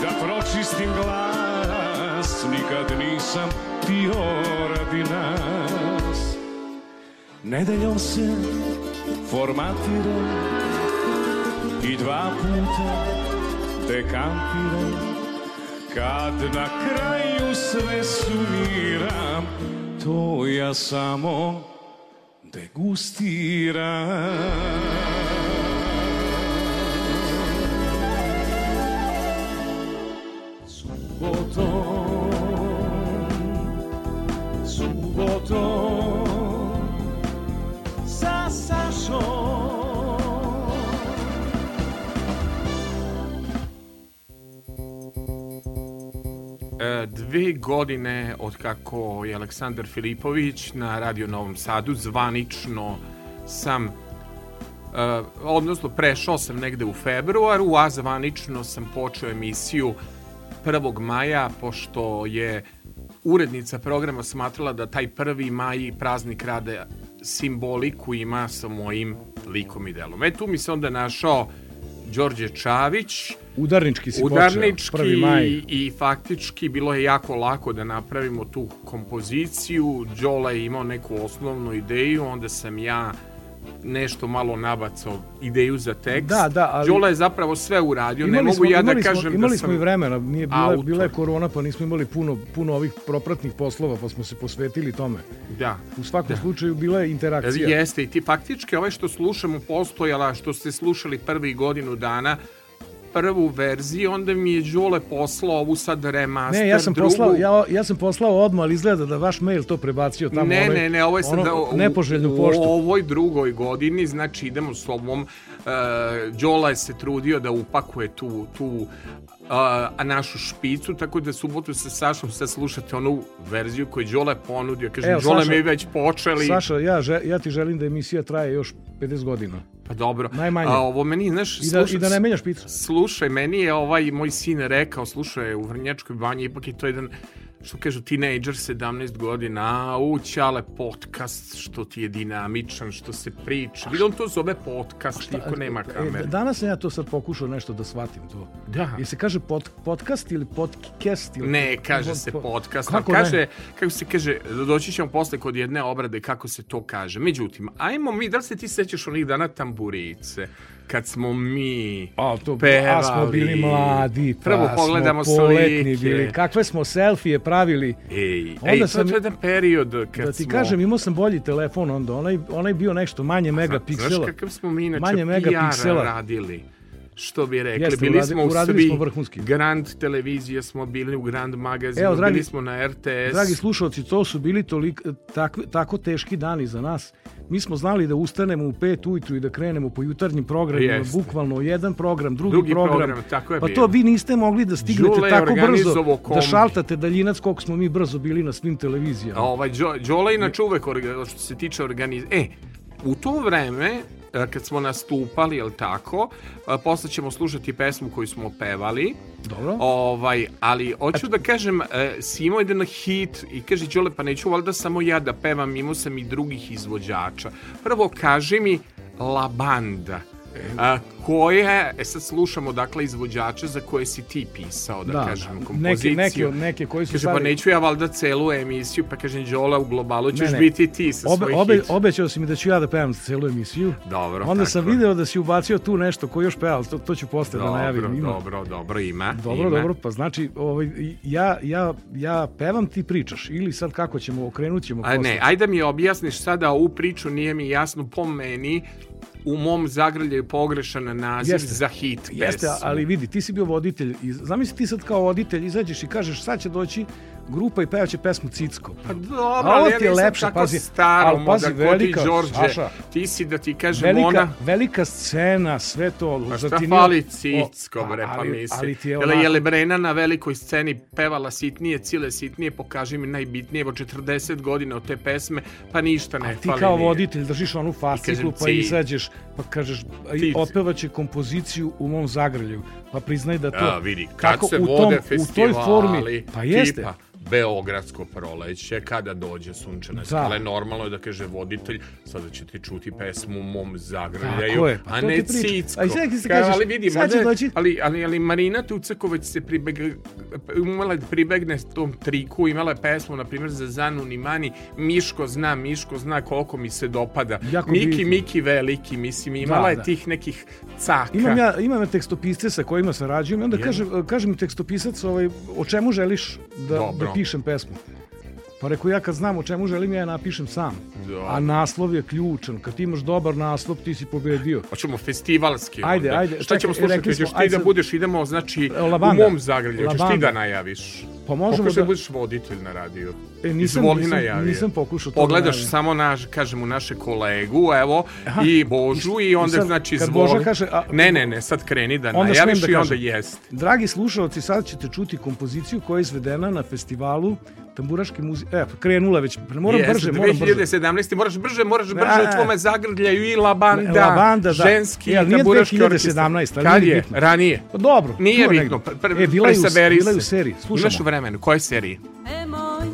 da pročistim glas, nikad nisam pio radi nas. Nedeljom se formatiram i dva puta dekampiram Kad na kraju sve sumiram, to ja samo degustiram. Subotom, dve godine od kako je Aleksandar Filipović na Radio Novom Sadu zvanično sam e, odnosno prešao sam negde u februaru, a zvanično sam počeo emisiju 1. maja, pošto je urednica programa smatrala da taj 1. maj praznik rade simboliku ima sa mojim likom i delom. E tu mi se onda našao Đorđe Čavić, Udarnički si udarnički počeo, 1. maj. i, i faktički bilo je jako lako da napravimo tu kompoziciju. Đola je imao neku osnovnu ideju, onda sam ja nešto malo nabacao ideju za tekst. Da, da, ali- Đola je zapravo sve uradio, ne mogu smo, ja da imali kažem smo, da imali smo i vremena, nije bila, autor. bila je korona pa nismo imali puno, puno ovih propratnih poslova pa smo se posvetili tome. Da. U svakom slučaju bila je interakcija. Jeste i ti faktički ovaj što slušamo postojala, što ste slušali prvi godinu dana, prvu verziju, onda mi je Đole poslao ovu sad remaster, Ne, ja sam drugu. poslao, ja, ja sam poslao odmah, ali izgleda da vaš mail to prebacio tamo. ne, onaj- ne, ne, ovo je sad ono, da, u, nepoželjnu u poštu. ovoj drugoj godini, znači idemo s ovom, uh, Đola je se trudio da upakuje tu, tu a našu špicu, tako da subotu sa Sašom sad slušate onu verziju koju Đola je ponudio. Kažem, Evo, Đole Saša- mi već počeli. Saša, ja, že, ja ti želim da emisija traje još 50 godina. Pa dobro. Najmanje. A ovo meni, znaš, I da, slušaj, i da ne menjaš picu. Slušaj, meni je ovaj moj sin rekao, slušaj, u Vrnjačkoj banji ipak je to jedan što kažu tinejdžer 17 godina, a učale podcast, što ti je dinamičan, što se priča. Vidim, on to zove podcast, niko nema E, kamere. danas sam ja to sad pokušao nešto da shvatim to. Da. I se kaže pod, podcast ili podcast? Ili Ne, kaže pod- se po- podcast. Kako kaže, ne? kako se kaže, doći ćemo posle kod jedne obrade kako se to kaže. Međutim, ajmo mi, da li se ti sećaš onih dana tamburice? Kad smo mi A, to, pevali. a smo bili mladi, pa Prvo pogledamo smo poletni slike. bili. Kakve smo selfije pravili. Ej, Onda ej, to sam- je jedan period kad Da ti smo... kažem, imao sam bolji telefon onda, onaj, onaj bio nešto manje megapiksela. Znaš kakav smo mi inače Manje PR megapiksela. radili? Što bi rekli, Jeste, bili smo u svi, smo vrhunski. Grand televizije smo bili, u Grand magazinu, Evo, dragi- bili smo na RTS. Dragi slušalci, to su bili tolik, tak, tako teški dani za nas. Mi smo znali da ustanemo u pet ujutru i da krenemo po jutarnjim programima, Jeste. bukvalno jedan program, drugi, Drugi program. program, tako je pa bilo. to vi niste mogli da stignete Đule tako brzo, da kombi. šaltate daljinac koliko smo mi brzo bili na svim televizijama. A ovaj Đo, Đola inače uvek što se tiče organiz... E, u to vreme kad smo nastupali, jel tako, e, posle ćemo slušati pesmu koju smo pevali, Dobro. Ovaj, ali hoću da kažem, e, si imao jedan hit i kaže Đole, pa neću valjda samo ja da pevam, imao sam i drugih izvođača. Prvo, kaži mi La Banda. A, koje, e sad slušamo dakle izvođače za koje si ti pisao, da, Da, kažem, da. kompoziciju. Neke- neke- neke koji su Kaže, pa stari- neću ja valjda celu emisiju, pa kažem, Đola, u globalu ćeš Ne, ne. biti ti sa Obe, svoj obe, hit. obećao si mi da ću ja da pevam celu emisiju. Dobro, Onda tako sam video da si ubacio tu nešto ko još peva, to, to ću posle da najavim. Dobro, Ima. dobro, dobro, ima. Dobro, ima. dobro, pa znači ovaj, ja, ja, ja pevam, ti pričaš. Ili sad kako ćemo, okrenut ćemo A posle. ne, ajde mi objasniš sada ovu priču, nije mi jasno po meni, u mom zagrljaju pogrešan naziv Jeste. za hit Jeste, pesmu. ali vidi, ti si bio voditelj. I zamisli ti sad kao voditelj izađeš i kažeš sad će doći grupa i pevaće pesmu Cicko. Pa dobro, ali ja nisam lepše, tako pazi, staro, ali pazi, moda, ko ti velika, Đorđe. Saša. Ti si da ti kažem Velika, ona... velika scena, sve to. Pa šta ti nije- fali Cicko, bre, pa misli. Je onako- je Lebrena na velikoj sceni pevala sitnije, cile sitnije, pokaži mi najbitnije, evo 40 godina od te pesme, pa ništa ne A ti fali. kao nije. voditelj držiš onu fasciklu pa izađeš pa kažeš otpevaće kompoziciju u mom zagrljaju. Pa priznaj da to A, vidi, kad kako se u vode tom, festivali, u toj formi, pa jeste. tipa Beogradsko proleće, kada dođe sunčana Da. skala, normalno je da kaže voditelj, sada ćete čuti pesmu mom zagrljaju, je, pa a ne ti. Cicko. A i sad se Kao, kažeš, ali vidi, sad će doći- ali, ali, ali Marina Tucaković se pribeg, umela da pribegne s tom triku, imala je pesmu, na primjer, za Zanu Nimani, Miško zna, Miško zna koliko mi se dopada. Jako Miki, bitno. Miki veliki, mislim, imala Da, je da. tih nekih caka. Imam ja, imam ja tekstopisce sa kojima sarađujem onda kaže, kaže mi tekstopisac ovaj, o čemu želiš da, Dobro. da pišem pesmu. Pa rekao ja kad znam o čemu želim ja je napišem sam. Da. A naslov je ključan. Kad ti imaš dobar naslov ti si pobedio. Hoćemo festivalski. Ajde, onda. ajde, Šta ćemo slušati? Hoćeš ti ajde da budeš, idemo, znači, Lavanda. u mom zagrlju. Hoćeš ti da najaviš? Pa možemo da- da budeš voditelj na radiju. E, nisam- Izvoli nisam- najavi. nisam pokušao to da Pogledaš najavim. samo naš, kažemo, naše kolegu, evo, i Božu, i onda, sad, znači, kad izvoli. Boža kaže, a- ne, ne, ne, sad kreni da Onda najaviš da i onda kažem. jest. Dragi slušalci, sad ćete čuti kompoziciju koja je izvedena na festivalu tamburaške muzike. E, krenula već. Moram Jest, brže, moram brže. 2017. Moraš brže, moraš brže A, u tvome zagrljaju i La Banda, La Banda, da. ženski Jel, nije tamburaški 2017, orkestar. ali Kad nije je? bitno. Ranije. Pa dobro. Nije bitno. negde. Pr, pr, e, bila je, u, bila je u se. seriji. Imaš u Slušamo. vremenu. Koje seriji? E moj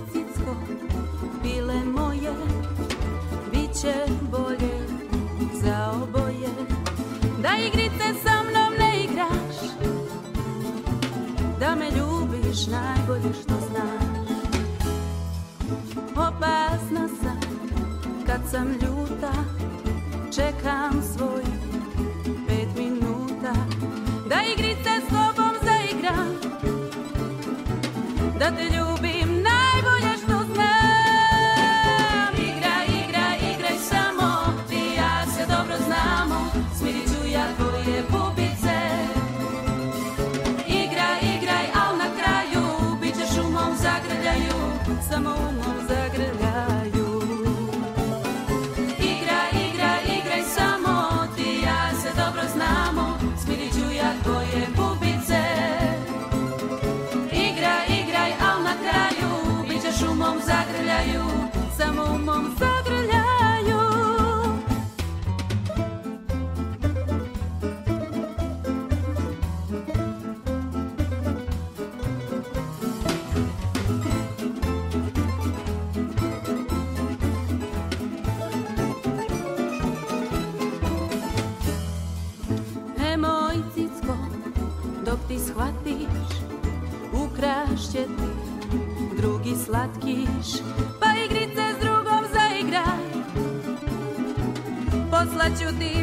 ljubiš najbolje što znaš. Opasna sam kad sam ljuta, čekam svoj pet minuta. Da igrice s tobom zaigram, da te ljubim ti shvatiš, ukrašće ti drugi slatkiš, pa igrice s drugom zaigraj. Poslaću ti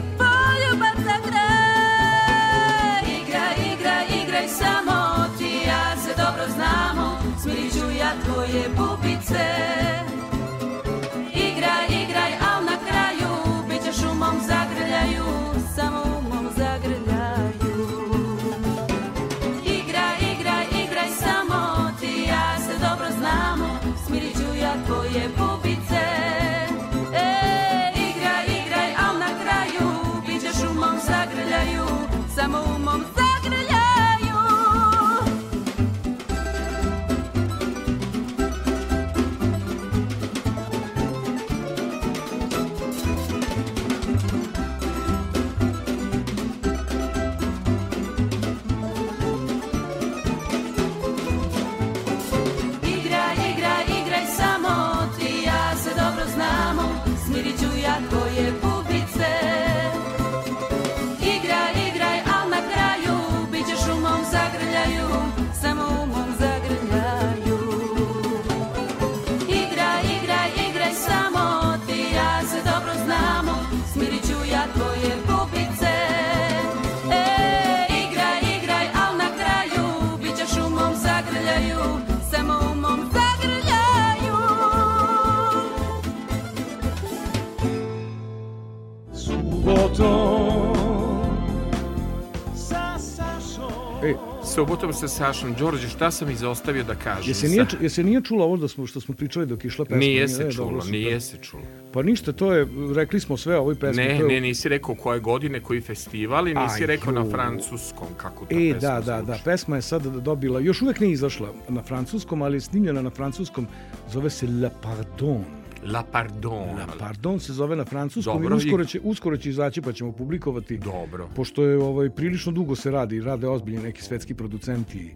sa Sašom. Đorđe, šta sam izostavio da kažem? je se nije, Sa- ču- je se nije čulo ovo da smo, što smo pričali dok je išla pesma? Nije se E, čulo, nije se čulo. Pa ništa, to je, rekli smo sve o ovoj pesmi. Ne, ne, nisi rekao koje godine, koji festival i nisi Aj, rekao na ju. francuskom kako ta E, pesma da, da, da, pesma je sad dobila, još uvek nije izašla na francuskom, ali je snimljena na francuskom, zove se La Pardon. La Pardon. La Pardon se zove na francuskom Dobro, i uskoro će, uskoro će izaći pa ćemo publikovati. Dobro. Pošto je ovaj, prilično dugo se radi, rade ozbiljni neki svetski producenti,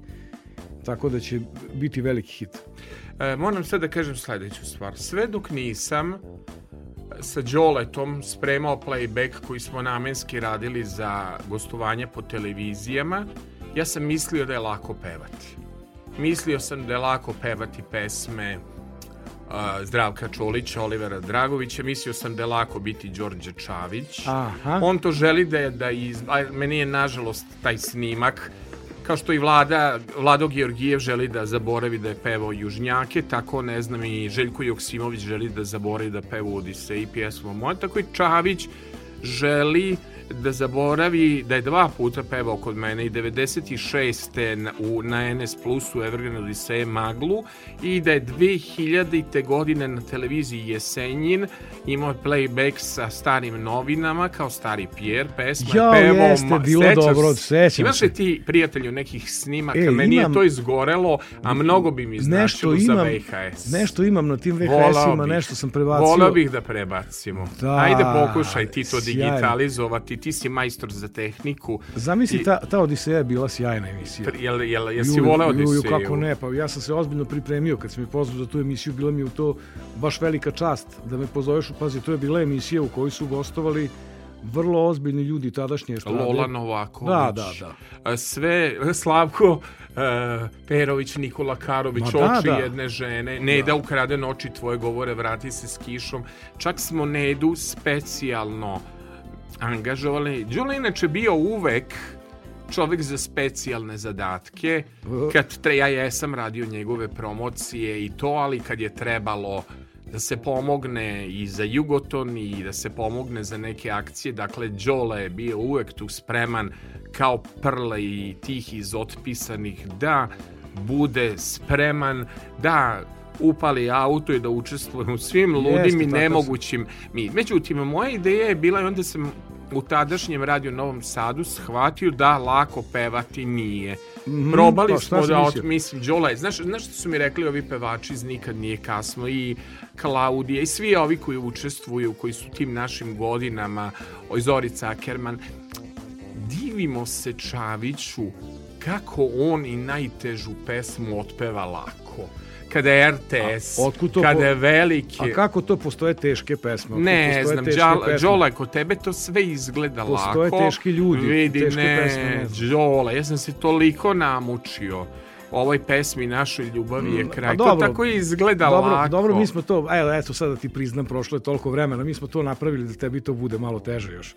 tako da će biti veliki hit. E, moram sad da kažem sledeću stvar. Sve dok nisam sa Đoletom spremao playback koji smo namenski radili za gostovanje po televizijama, ja sam mislio da je lako pevati. Mislio sam da je lako pevati pesme Zdravka Čolića, Olivera Dragovića, mislio sam da je lako biti Đorđe Čavić. Aha. On to želi da je, da iz... a meni je nažalost taj snimak kao što i Vlada, Vlado Georgijev želi da zaboravi da je pevao Južnjake, tako ne znam i Željko Joksimović želi da zaboravi da peva Odiseji pjesmu moja, tako i Čavić želi da zaboravi da je dva puta pevao kod mene i 96. na, u, na NS Plusu Evergreen Odiseje Maglu i da je 2000. godine na televiziji Jesenjin imao playback sa starim novinama kao stari Pierre pesma je pevao jeste, bilo sećaš dobro, se? sećam Imaš se. li ti prijatelju nekih snimaka? E, Meni imam- je to izgorelo, a mnogo bi mi značilo za imam, VHS. nešto imam na tim VHS-ima, nešto sam prebacio. Volao bih da prebacimo. Da, Ajde pokušaj ti to sjajno. digitalizovati, ti si majstor za tehniku. Zamisli, I- ta, ta Odiseja je bila sjajna emisija. Jel, jel, jesi Ju, voleo ju, ju, Odiseju? kako ne, pa ja sam se ozbiljno pripremio kad sam me pozvao za tu emisiju, bila mi je to baš velika čast da me pozoveš, pazi, to je bila emisija u kojoj su gostovali vrlo ozbiljni ljudi tadašnje estrade. Lola Novaković. Da, da, da. A Sve, Slavko e, Perović, Nikola Karović, Ma da, oči da. jedne žene, Neda ukrade noći tvoje govore, vrati se s kišom. Čak smo Nedu specijalno angažovali. Đula inače bio uvek čovek za specijalne zadatke. Kad tre, ja jesam radio njegove promocije i to, ali kad je trebalo da se pomogne i za Jugoton i da se pomogne za neke akcije. Dakle, Đole je bio uvek tu spreman kao prle i tih iz otpisanih da bude spreman da upali auto i da učestvuje u svim ludim i nemogućim. Mi. Međutim, moja ideja je bila i onda sam u tadašnjem radio Novom Sadu shvatio da lako pevati nije. Probali pa smo da, mislio? od, mislim, Đola, je- znaš, znaš što su mi rekli ovi pevači iz Nikad nije kasno i Klaudija i svi ovi koji učestvuju, koji su tim našim godinama, oj Zorica Akerman, divimo se Čaviću kako on i najtežu pesmu otpeva lako. Kada je RTS, A to kada po- je veliki... A kako to postoje teške pesme? Ne postoje znam, pesme? Đole, kod tebe to sve izgleda Postoje lako. teški ljudi, Vidi, teške ne, pesme, ne znam. Đole, ja sam se toliko namučio ovoj pesmi našoj ljubavi je kraj. Pa to tako je izgleda dobro, lako. Dobro, mi smo to, evo, eto sad da ti priznam, prošlo je toliko vremena, mi smo to napravili da tebi to bude malo teže još.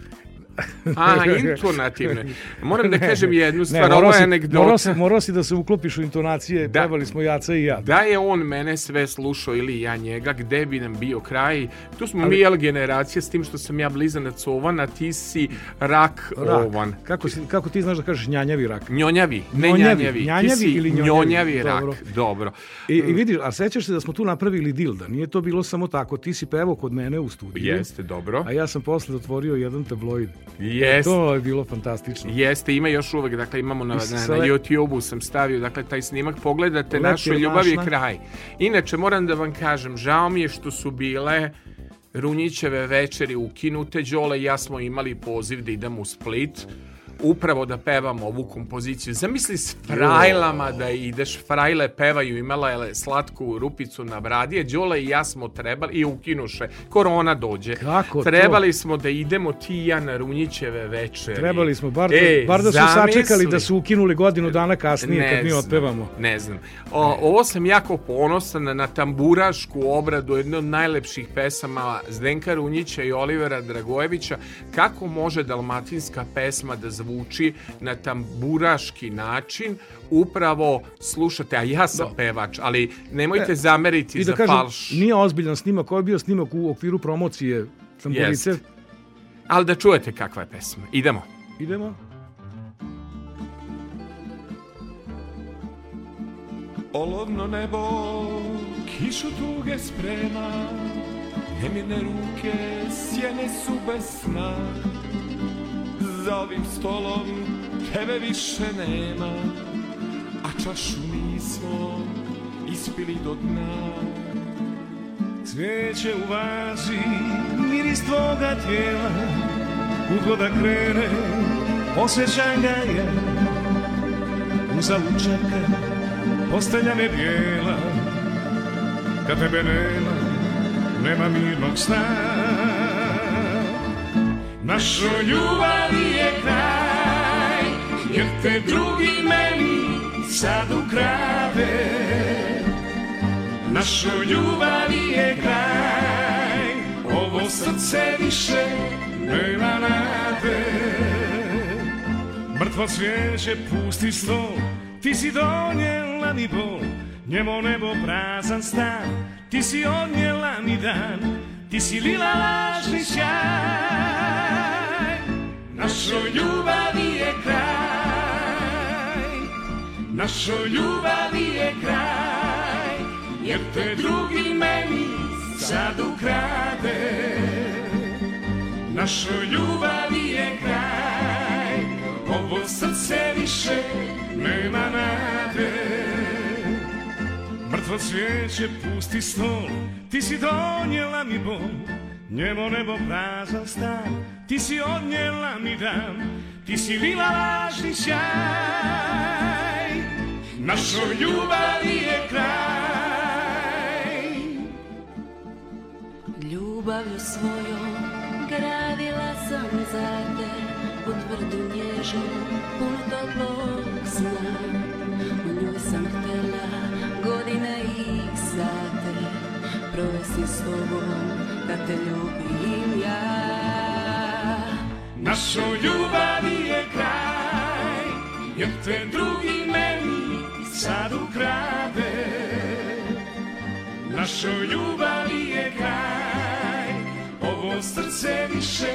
A, intonativne. Moram da kažem jednu stvar, ne, ovo je anegdota. morao, si, morao si da se uklopiš u intonacije, Da. trebali smo Jaca i ja. Da je on mene sve slušao ili ja njega, gde bi nam bio kraj? Tu smo Ali- mi jel generacija s tim što sam ja blizanac ovan, a ti si rak, Rak. ovan. Kako, si, kako ti znaš da kažeš njanjavi rak? Njonjavi, ne Njonjavi. njanjavi. Ti Njanjavi si ili njonjavi? njonjavi rak. Dobro. Dobro. I, I vidiš, a sećaš se da smo tu napravili dil, da nije to bilo samo tako. Ti si pevao kod mene u studiju. Jeste, dobro. A ja sam posle otvorio jedan tabloid. Jeste. To je bilo fantastično. Jeste, ima još uvek, dakle imamo na, na, na YouTube-u sam stavio, dakle taj snimak, našu je ljubav je kraj. Inače, moram da vam kažem, žao mi je što su bile Runjićeve večeri ukinute, Đole i ja smo imali poziv da idemo u Split, upravo da pevamo ovu kompoziciju. Zamisli s frajlama da ideš, frajle pevaju, imala je slatku rupicu na bradi, a Đole i ja smo trebali, i ukinuše, korona dođe. Kako to? Trebali smo da idemo ti i ja na Runjićeve večeri. Trebali smo, bar, da, E, bar da su zamisli. sačekali da su ukinuli godinu dana kasnije kad mi otpevamo. Ne znam. O, ovo sam jako ponosan na tamburašku obradu jedne od najlepših pesama Zdenka Runjića i Olivera Dragojevića. Kako može dalmatinska pesma da zvuči na tamburaški način? Upravo slušate, a ja sam pevač, ali nemojte zameriti I za da kažem, falš. nije ozbiljan snimak, ovo je bio snimak u okviru promocije Tamburice. Jest. Ali da čujete kakva je pesma. Idemo. Idemo. Olovno nebo kišu tuge sprema Nemine ruke sjene su bez sna Za ovim stolom tebe više nema A čašu nismo ispili do dna. Cvijeće u vazi, miris tvoga tijela Kud da krene, osjećaj ga je. Uza lučaka, postelja me bijela Kad tebe nema, nema mirnog sna Našoj ljubavi je kraj Jer te drugi meni sad ukrade. Našoj ljubavi je kraj Ovo srce više nema nade. Mrtvo cvijeće pusti stol Ti si donijela mi bol Njemo nebo prazan stan. Ti si odnijela mi dan Ti si lila lažni sjaj Našoj ljubavi je kraj. Našoj ljubavi je kraj Jer te drugi meni sad ukrade. Našoj ljubavi je kraj Ovo srce više nema nade. Mrtvo cvijeće pusti stol Ti si donijela mi bol Njemo nebo prazan stan Ti si odnijela mi dan Ti si lila lažni sjaj. Našoj ljubavi je kraj. Ljubavlju svojom gradila sam za te U tvrdu nježnu, punu toplog sna. U njoj sam htjela godine i sate Provesti s tobom, da te ljubim ja. Našoj ljubavi je kraj Jer te drugi meni sad ukrade. Našoj ljubavi je kraj Ovo srce više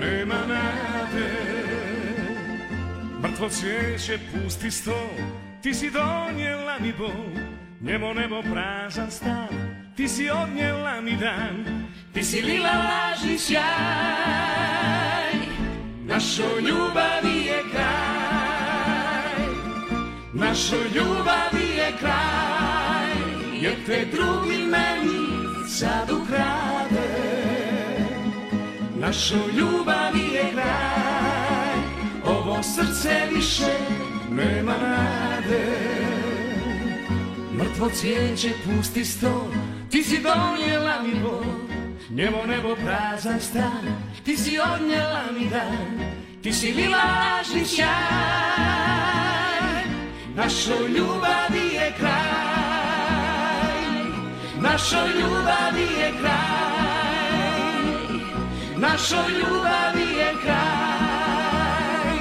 nema nade. Mrtvo cvijeće pusti stol Ti si donijela mi bol Njemo nebo prazan stan Ti si odnijela mi dan Ti si lila lažni sjaj. Našoj ljubavi je kraj Našoj ljubavi je kraj Jer te drugi meni sad ukrade. Našoj ljubavi je kraj Ovo srce više nema nade. Mrtvo cvijeće pusti stol Ti si donijela mi bol Njemo nebo prazan stan. Ti si odnijela mi dan Ti si lila lažni sjaj našoj ljubavi je kraj, našoj ljubavi je kraj, našoj ljubavi je kraj,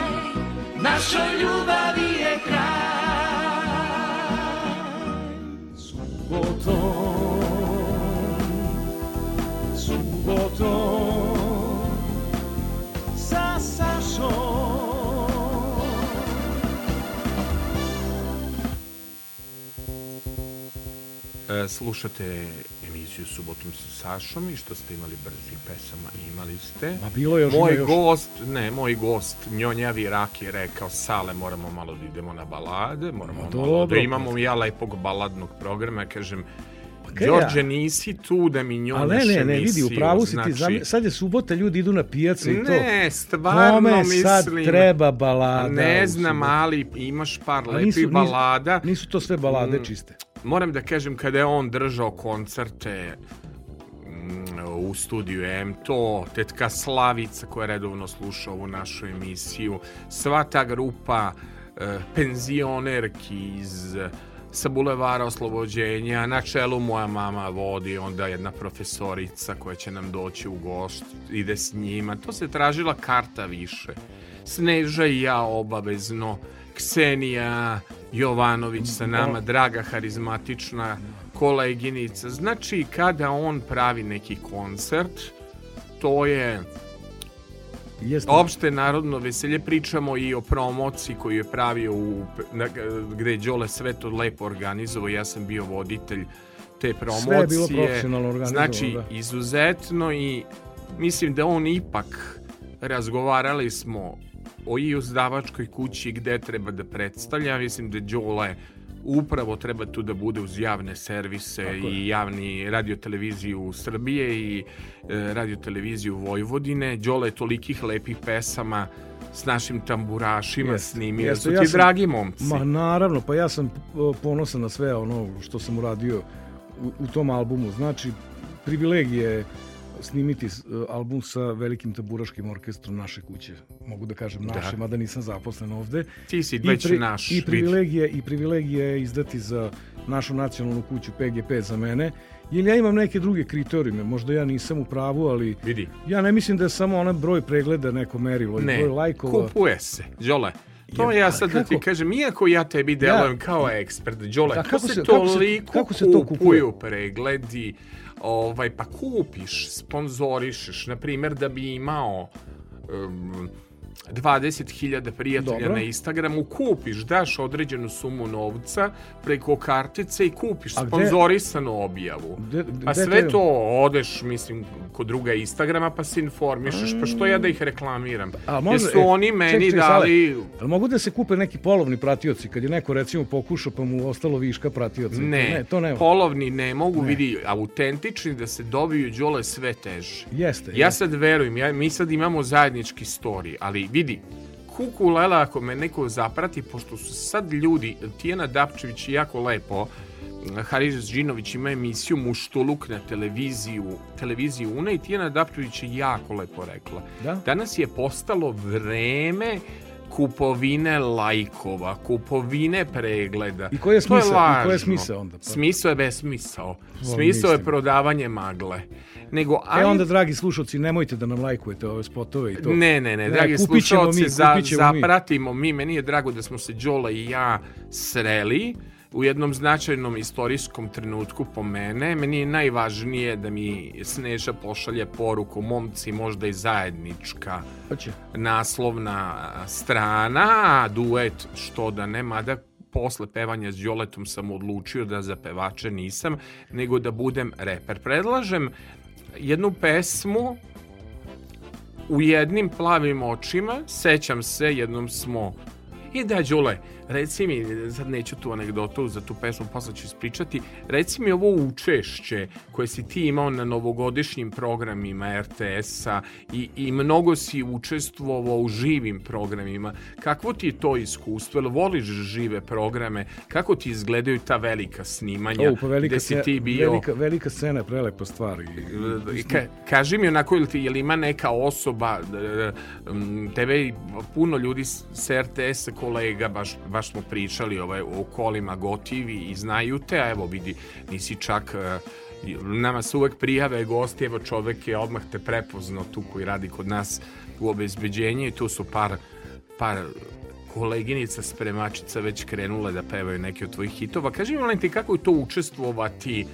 našoj ljubavi je kraj. Subotom, subotom, sa Sašom. E, slušate emisiju Subotom sa Sašom i što ste imali brzih pesama, imali ste. Ma bilo je još, Moj još. gost, ne, moj gost, Njonjavi Rak je rekao, Sale, moramo malo da idemo na balade, moramo Ma malo da dobro, imamo ja lepog baladnog programa, ja kažem, kaj Đorđe, ja? nisi tu da mi njonjaš ne, ne, ne, vidi, u pravu si ti, znači, zam- sad je subota, ljudi idu na pijacu i to. Ne, stvarno Kome mislim. sad treba balada? Ne znam, ali imaš par A lepih nisu- nisu- balada. Nisu to sve balade Mm. čiste. Moram da kažem, kada je on držao koncerte mm, u studiju M, to tetka Slavica koja redovno sluša ovu našu emisiju, sva ta grupa e, penzionerki iz sa bulevara oslobođenja, na čelu moja mama vodi, onda jedna profesorica koja će nam doći u gost, ide s njima, to se tražila karta više. Sneža i ja obavezno, Ksenija Jovanović sa nama, draga harizmatična koleginica. Znači, kada on pravi neki koncert, to je Jeste. opšte narodno veselje. Pričamo i o promociji koju je pravio u, na, gde je Đole sve to lepo organizovao. Ja sam bio voditelj te promocije. Sve je bilo profesionalno organizovano, Znači, da. izuzetno i mislim da on ipak razgovarali smo o i uzdavačkoj kući gde treba da predstavlja. Mislim da Đole upravo treba tu da bude uz javne servise Tako i javni radioteleviziju Srbije i e, radioteleviziju Vojvodine. Đole je tolikih lepih pesama s našim tamburašima Jeste, snimio. jeste, Su ja ti sam- dragi momci. Ma naravno, pa ja sam o, ponosan na sve ono što sam uradio u, u tom albumu. Znači, privilegije je snimiti s- album sa velikim taburaškim orkestrom naše kuće. Mogu da kažem naše, Da. mada nisam zaposlen ovde. Ti si I, već naš. I vidi. privilegije, I privilegije je izdati za našu nacionalnu kuću PGP za mene. Jer ja imam neke druge kriterijume, možda ja nisam u pravu, ali Vidi. ja ne mislim da je samo onaj broj pregleda neko merilo i Ne, broj lajkova. kupuje se, Đole. To ja sad da ti kažem, iako ja tebi delujem kao ekspert, Đole, Da, kako se, se- kako se- toliko kako se to kupuju pregledi, ovaj, pa kupiš, sponzorišeš, na primjer da bi imao um, 20.000 prijatelja Dobro. na Instagramu, kupiš, daš određenu sumu novca preko kartice i kupiš gde- sponzorisanu objavu. Gde- Pa gde sve to- odeš, mislim, kod druga Instagrama pa se informišeš, pa što ja da ih reklamiram? A može, Jesu e, oni ček, meni ček, dali... Ali mogu da se kupe neki polovni pratioci kad je neko recimo pokušao pa mu ostalo viška pratioca? Ne, ne to ne. polovni ne mogu, Ne. vidi, autentični da se dobiju đole sve teže. Jeste. Ja jeste. sad verujem, ja, mi sad imamo zajednički story, ali vidi, kuku lela ako me neko zaprati, pošto su sad ljudi, Tijena Dapčević je jako lepo, Haris Đinović ima emisiju Muštuluk na televiziju, televiziji Una i Tijena Dapčević je jako lepo rekla. Da? Danas je postalo vreme kupovine lajkova, kupovine pregleda. I koji je To je smisao? I koji je smisao onda? Smisao je besmisao. Smisao je prodavanje magle. Nego, E ali, onda, dragi slušalci, nemojte da nam lajkujete ove spotove i to. ne, ne, ne, dragi slušalci, mi, za, ćemo mi. zapratimo mi. Meni je drago da smo se Đola i ja sreli u jednom značajnom istorijskom trenutku po mene. Meni je najvažnije da mi Sneža pošalje poruku, momci možda i zajednička Hoće. naslovna strana, duet što da ne, mada posle pevanja s Đoletom sam odlučio da za pevače nisam, nego da budem reper. Predlažem jednu pesmu u jednim plavim očima, sećam se, jednom smo I da, Đule, reci mi, sad neću tu anegdotu za tu pesmu, posle ću ispričati, reci mi ovo učešće koje si ti imao na novogodišnjim programima RTS-a i, i mnogo si učestvovao u živim programima. Kakvo ti je to iskustvo? Jel voliš žive programe? Kako ti izgledaju ta velika snimanja? O, pa velika, gde si ti bio... velika, velika scena je prelepa stvar. I, I Ka, kaži mi onako, jel, ti, jel ima neka osoba, e, tebe i puno ljudi s RTS-a kolega, baš, baš smo pričali ovaj, o kolima gotivi i znaju te, a evo vidi, nisi čak... e, nama se uvek prijave gosti, evo čovek je odmah te prepoznao tu koji radi kod nas u obezbeđenju i tu su par, par koleginica spremačica već krenule da pevaju neke od tvojih hitova. Kaži mi, ti, kako je to učestvovati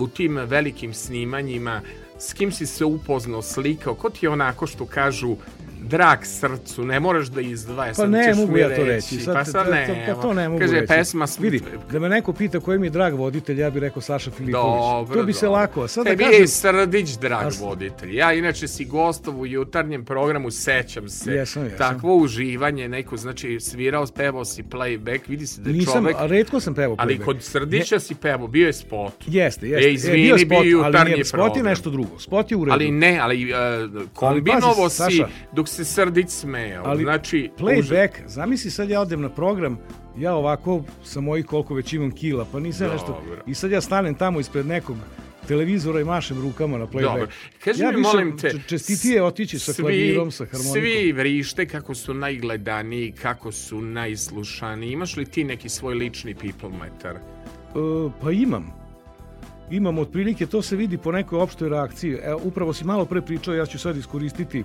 u tim velikim snimanjima, s kim si se upoznao, slikao, ko ti je onako što kažu drag srcu, ne moraš da izdvajaš. Pa sad ne mogu ja to reći. pa sad ne. pa to ne mogu Kaže, reći. pesma... Vidi, da me neko pita koji mi je drag voditelj, ja bih rekao Saša Filipović. Dobro, to bi se lako. Sad da Tebi kažem, je Srdić drag A s- voditelj. Ja inače si gostov u jutarnjem programu, sećam se. Jesam, jesam. Takvo uživanje, neko, znači svirao, pevao si playback, vidi se da je nisam, čovek... a redko sam pevao Ali playback. kod Srdića si pevao, bio je spot. Jeste, jeste. E, izvini, bio je spot, bio je ali jutarnji nije, spot je nešto drugo. Spot je u redu. Ali ne, ali uh, kombinovo pazi, si Saša. Dok se Srdić smejao. Ali znači, Playback, zamisli sad ja odem na program, ja ovako sa mojih koliko već imam kila, pa nisam Dobro. nešto... I sad ja stanem tamo ispred nekog televizora i mašem rukama na playback. Dobro. Kaži ja mi, molim te, čestitije otići sa svi- klavirom, sa harmonikom. Svi vrište kako su najgledaniji, kako su najslušaniji. Imaš li ti neki svoj lični people meter? E, pa imam. Imam otprilike, to se vidi po nekoj opštoj reakciji. E, upravo si malo pre pričao, ja ću sad iskoristiti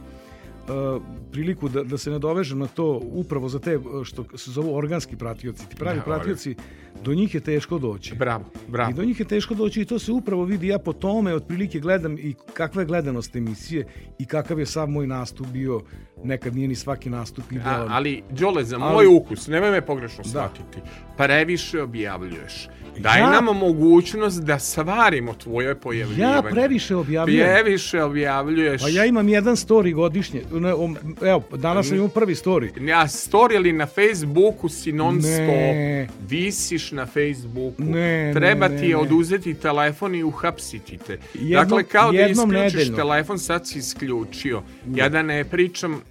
priliku da, da se nadovežem na to upravo za te e, što se zovu organski pratioci. Ti pravi Da, pratioci, do njih je teško doći. Bravo, bravo. I do njih je teško doći i to se upravo vidi. Ja po tome otprilike gledam i kakva je gledanost emisije i kakav je sav moj nastup bio. Nekad nije ni svaki nastup idealan. ali, Đole, za Ali- moj ukus, nemoj me pogrešno shvatiti, previše objavljuješ. Daj Ja- nam mogućnost da svarimo tvoje pojavljivanje. Ja previše objavljujem. Previše objavljuješ. Pa ja imam jedan story godišnje. Ne, om- Evo, danas sam imao prvi story. Ja, story ili na Facebooku si non Ne. stop. Visiš na Facebooku. Ne, Treba ne, ti ne, ne. oduzeti telefon i uhapsiti te. Jednom- dakle, kao da isključiš nedeljno. telefon, sad si isključio. Ja da ne pričam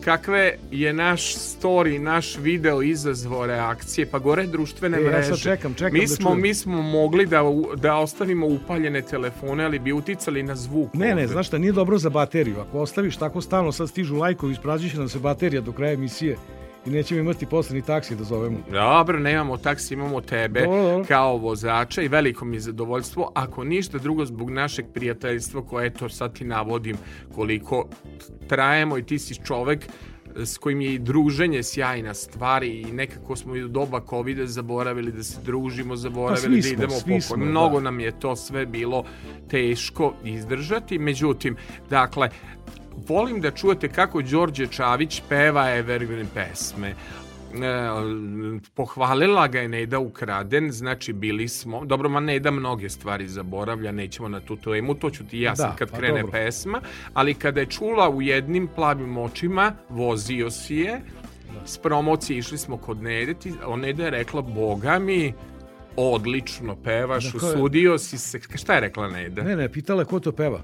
kakve je naš story, naš video izazvao reakcije, pa gore društvene E, ja mreže. sad čekam, čekam mi da smo, čujem. mi smo mogli da, da ostavimo upaljene telefone, ali bi uticali na zvuk. Ne, ne, znaš šta, nije dobro za bateriju. Ako ostaviš tako stalno, sad stižu lajkovi, ispražit će nam se baterija do kraja emisije i nećemo imati posle ni taksi da zovemo. Dobro, nemamo taksi, imamo tebe Dobro, dobro. kao vozača i veliko mi je zadovoljstvo. Ako ništa drugo zbog našeg prijateljstva koje eto sad ti navodim koliko trajemo i ti si čovek s kojim je i druženje sjajna stvar i nekako smo i u doba covid zaboravili da se družimo, zaboravili Pa da smo, idemo svi po Mnogo da. nam je to sve bilo teško izdržati. Međutim, dakle, volim da čujete kako Đorđe Čavić peva Evergreen pesme. E, pohvalila ga je Neda Ukraden, znači bili smo, dobro, ma Neda mnoge stvari zaboravlja, nećemo na tu temu, to ću ti ja Da, kad pa krene dobro. pesma, ali kada je čula u jednim plavim očima, vozio si je, s promocije išli smo kod Nede, Neda je rekla, boga mi, odlično pevaš, Da, usudio si se, šta je rekla Neda? Ne, ne, pitala je ko to peva.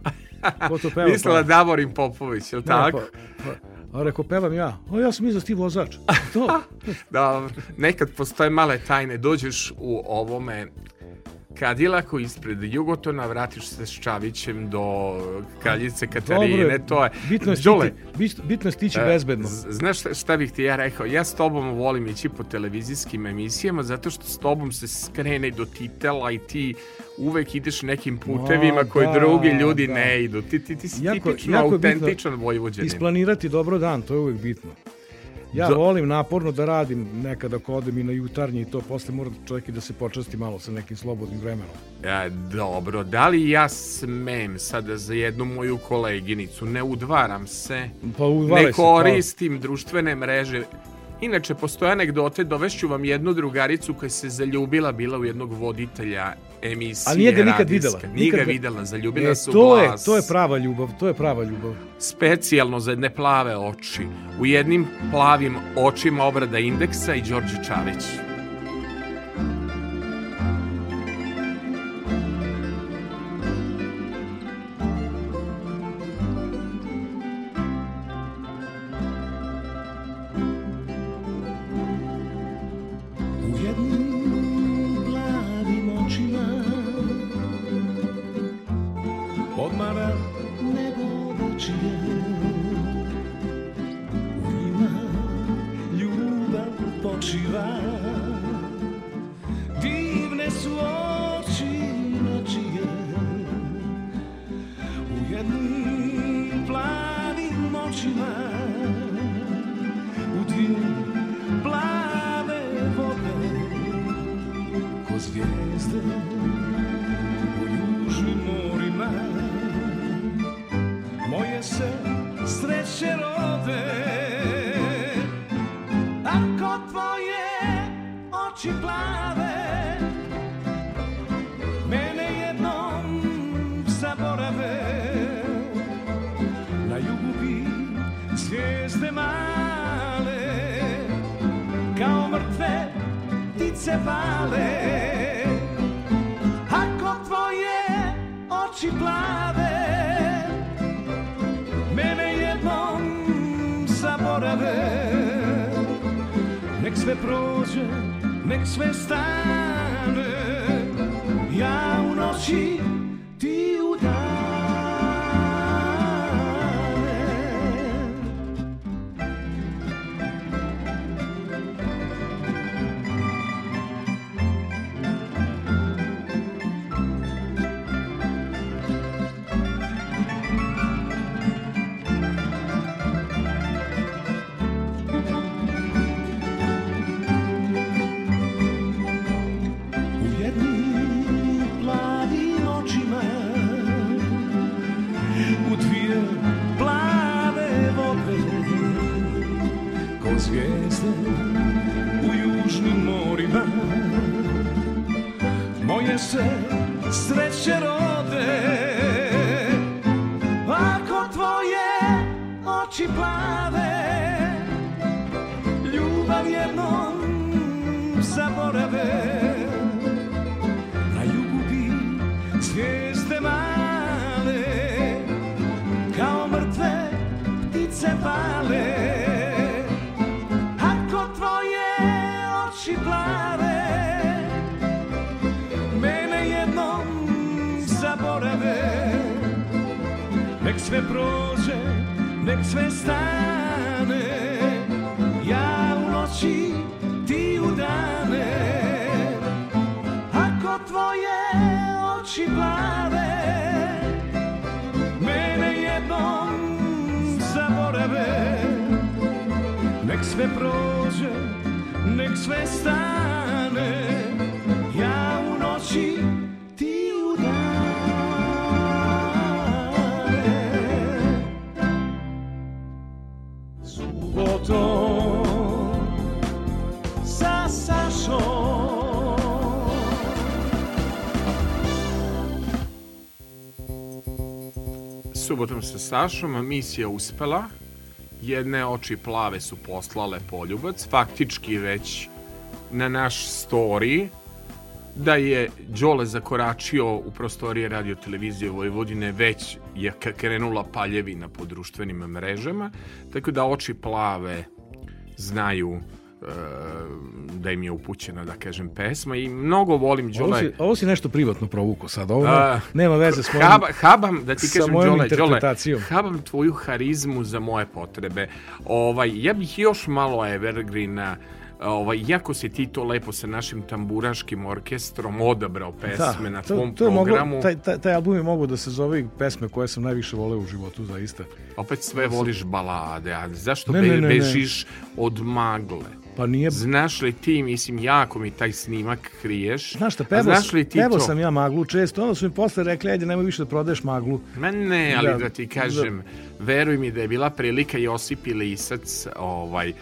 Ko to peva? Mislila pa- Davorin Popović, je li Ne, tako? Pa, pa, a rekao, pevam ja. O, ja sam mislio da si ti vozač. To, Dobro, nekad postoje male tajne, dođeš u ovome Kadilaku ispred Jugotona, vratiš se s Čavićem do Kraljice Katarine, dobro to je... Bitno je Đole, stići, bit- bitno je stići e, bezbedno. Znaš šta, šta bih ti ja rekao? Ja s tobom volim ići po televizijskim emisijama zato što s tobom se skrene do titela i ti uvek ideš nekim putevima No, koji da, drugi ljudi da. ne idu. Ti, ti, ti si Jako- tipično jako autentičan Vojvođanin. Isplanirati dobro dan, to je uvek bitno. Ja Da. volim naporno da radim nekada ako odem i na jutarnji i to posle mora čovjek i da se počasti malo sa nekim slobodnim vremenom. E, dobro, da li ja smem sada za jednu moju koleginicu, ne udvaram se, Pa ne se, hvala. koristim društvene mreže. Inače, postoje anegdote, dovešću vam jednu drugaricu koja se zaljubila, bila u jednog voditelja emisije A nije ga nikad videla, Nije nikad ga videla, zaljubila E, se u to je, glas. to je prava ljubav, to je prava ljubav. Specijalno za jedne plave oči. U jednim plavim očima obrada indeksa i Đorđe Čavić. Sreće rode sve prođe, nek sve stane. Ja u noći, ti u dane. Ako tvoje oči plave Mene jednom zaborave. Nek sve prođe, nek sve stane Subotom sa Sašom, misija uspela. Jedne oči plave su poslale poljubac, faktički već na naš story da je Đole zakoračio u prostorije radio televizije Vojvodine već je krenula paljevina po društvenim mrežama, tako da oči plave znaju da im je upućena, da kažem, pesma i mnogo volim Ovo Đole. si, ovo si nešto privatno provuko sad. Ovo A, nema veze s mojim... Haba, habam, da ti kažem, Đole, Đole, habam tvoju harizmu za moje potrebe. Ovaj, ja bih još malo Evergreena, ovaj, iako si ti to lepo sa našim tamburaškim orkestrom odabrao pesme na tvom to je programu, Moglo, taj, taj, taj album je mogao da se zove pesme koje sam najviše voleo u životu, zaista. opet sve voliš balade, a zašto Ne, be, ne, ne, ne. bežiš od magle? Pa nije... Znaš li ti, mislim, jako mi taj snimak kriješ. Znaš šta, A pevao, znaš li ti pevao to? sam ja maglu često, onda su mi posle rekli, ajde, nemoj više da prodaješ maglu. Ma ne, ali da, Da, ti kažem, veruj mi da je bila prilika Josip Ilisac, ovaj,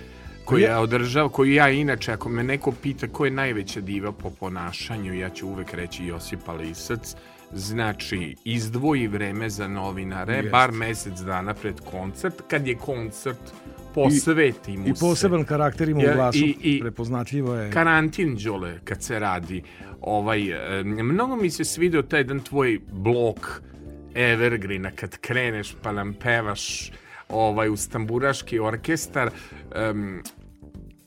koji Ja- održao, koju ja inače, ako me neko pita ko je najveća diva po ponašanju, ja ću uvek reći Josipa Lisac, znači izdvoji vreme za novinare, Jest. bar mesec dana pred koncert, kad je koncert, posveti mu I se. poseban karakter ima u glasu, i- i- prepoznatljivo je. karantin đole kad se radi ovaj mnogo mi se svidio taj jedan tvoj blok Evergreena kad kreneš pa nam pevaš ovaj uz tamburaški orkestar Em,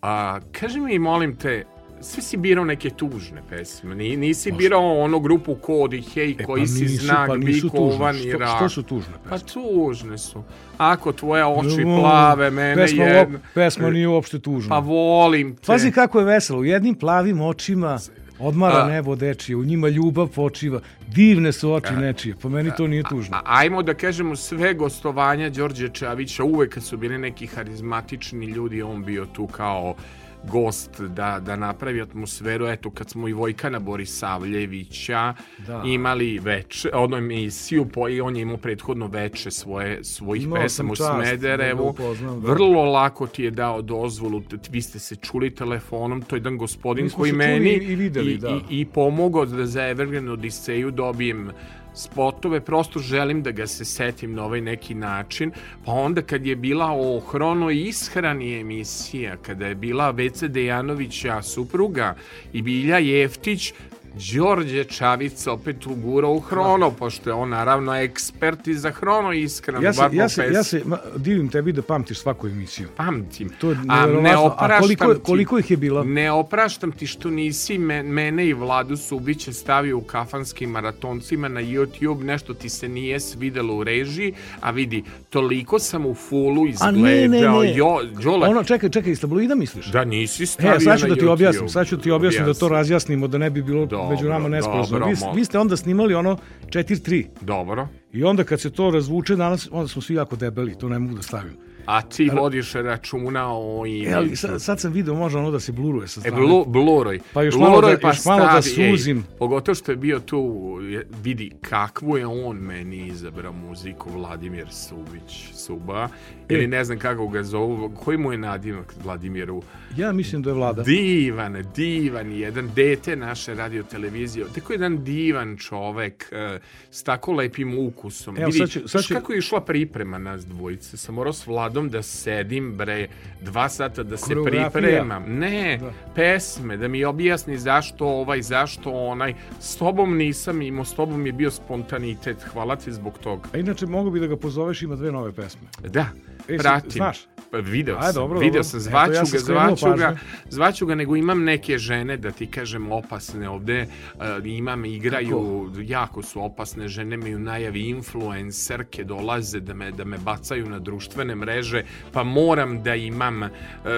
a kaži mi molim te sve si birao neke tužne pesme. Ni, nisi birao onu grupu Kod i Hej E, koji pa si nisu- znak pa Bikovan i Što- Rak. što su tužne Pa pesme? tužne su. Ako tvoje oči No, plave, mene pesma, je... op- pesma nije uopšte tužna. Pa volim te. Pazi kako je veselo, u jednim plavim očima odmara A- nebo dečije, u njima ljubav počiva, divne su oči nečije, po meni to nije tužno. A, ajmo da kažemo sve gostovanja Đorđe Čavića, uvek kad su bili neki harizmatični ljudi, on bio tu kao gost da, da napravi atmosferu. Eto, kad smo i Vojkana Borisavljevića Da. imali veče, ono emisiju, po, i on je imao prethodno veče svoje, svojih Imao pesama sam u Smederevu. upoznam, da. Vrlo lako ti je dao dozvolu, vi ste se čuli telefonom, to je jedan gospodin koji meni i videli, i, da. i, i pomogao da za Evergreen Odiseju dobijem spotove, prosto želim da ga se setim na ovaj neki način, pa onda kad je bila o hrono ishrani emisija, kada je bila Veca Dejanovića supruga i Bilja Jeftić, Đorđe Čavica opet ugurao u hrono, pošto je on naravno ekspert i za hrono ishranu. Ja se, ja se, ja se ma, divim tebi da pamtiš svaku emisiju. Pamtim. To je A ne neverovatno. A opraštam koliko, ti. koliko ih je bilo? Ne opraštam ti što nisi me, mene i Vladu Subića stavio u kafanskim maratoncima na YouTube, nešto ti se nije svidelo u režiji, a vidi, toliko sam u fulu A ne, ne, izgledao. ne. Jo, Đole, Ono, čekaj, čekaj, iz tabloida misliš? da nisi stavio E, sad ću na da ti YouTube. objasnim, sad ću da ti objasnim da to razjasnimo, da ne bi bilo Dobro, među nama nesporazumno. dobro, Vi, vi ste onda snimali ono 4-3 Dobro. i onda kad se to razvuče, danas, onda smo svi jako debeli, to ne mogu da stavim. A ti vodiš računa o E, ali sad, sad sam video, može ono da se bluruje sa E, strane. blu, bluroj. Pa još malo Bluroj, da- još malo da stavi, ej, suzim. pogotovo što je bio tu, vidi kakvu je on meni izabrao muziku, Vladimir Subić, Suba, ili E. ne znam kako ga zovu, koji mu je nadimak Vladimiru? Ja mislim da je vlada. Divan, divan, jedan dete naše radio televizije, tako jedan divan čovek, e, s tako lepim ukusom. Evo, sad ću- sad ću- kako je išla priprema nas dvojice, sam morao s Vladom da sedim, bre, dva sata da se pripremam. Ne, Da. pesme, da mi objasni zašto ovaj, zašto onaj. S tobom nisam imao, s tobom je bio spontanitet. Hvala ti zbog toga. A inače, mogu bi da ga pozoveš, ima dve nove pesme. Da, E, pratim. znaš? Pa video Aj, sam, dobro, video sam, Eto, zvaću ja sam ga, zvaću ga, zvaću ga, nego imam neke žene, da ti kažem, opasne ovde, uh, imam, igraju, jako su opasne žene, imaju najavi influencerke, dolaze da me, da me bacaju na društvene mreže, pa moram da imam uh,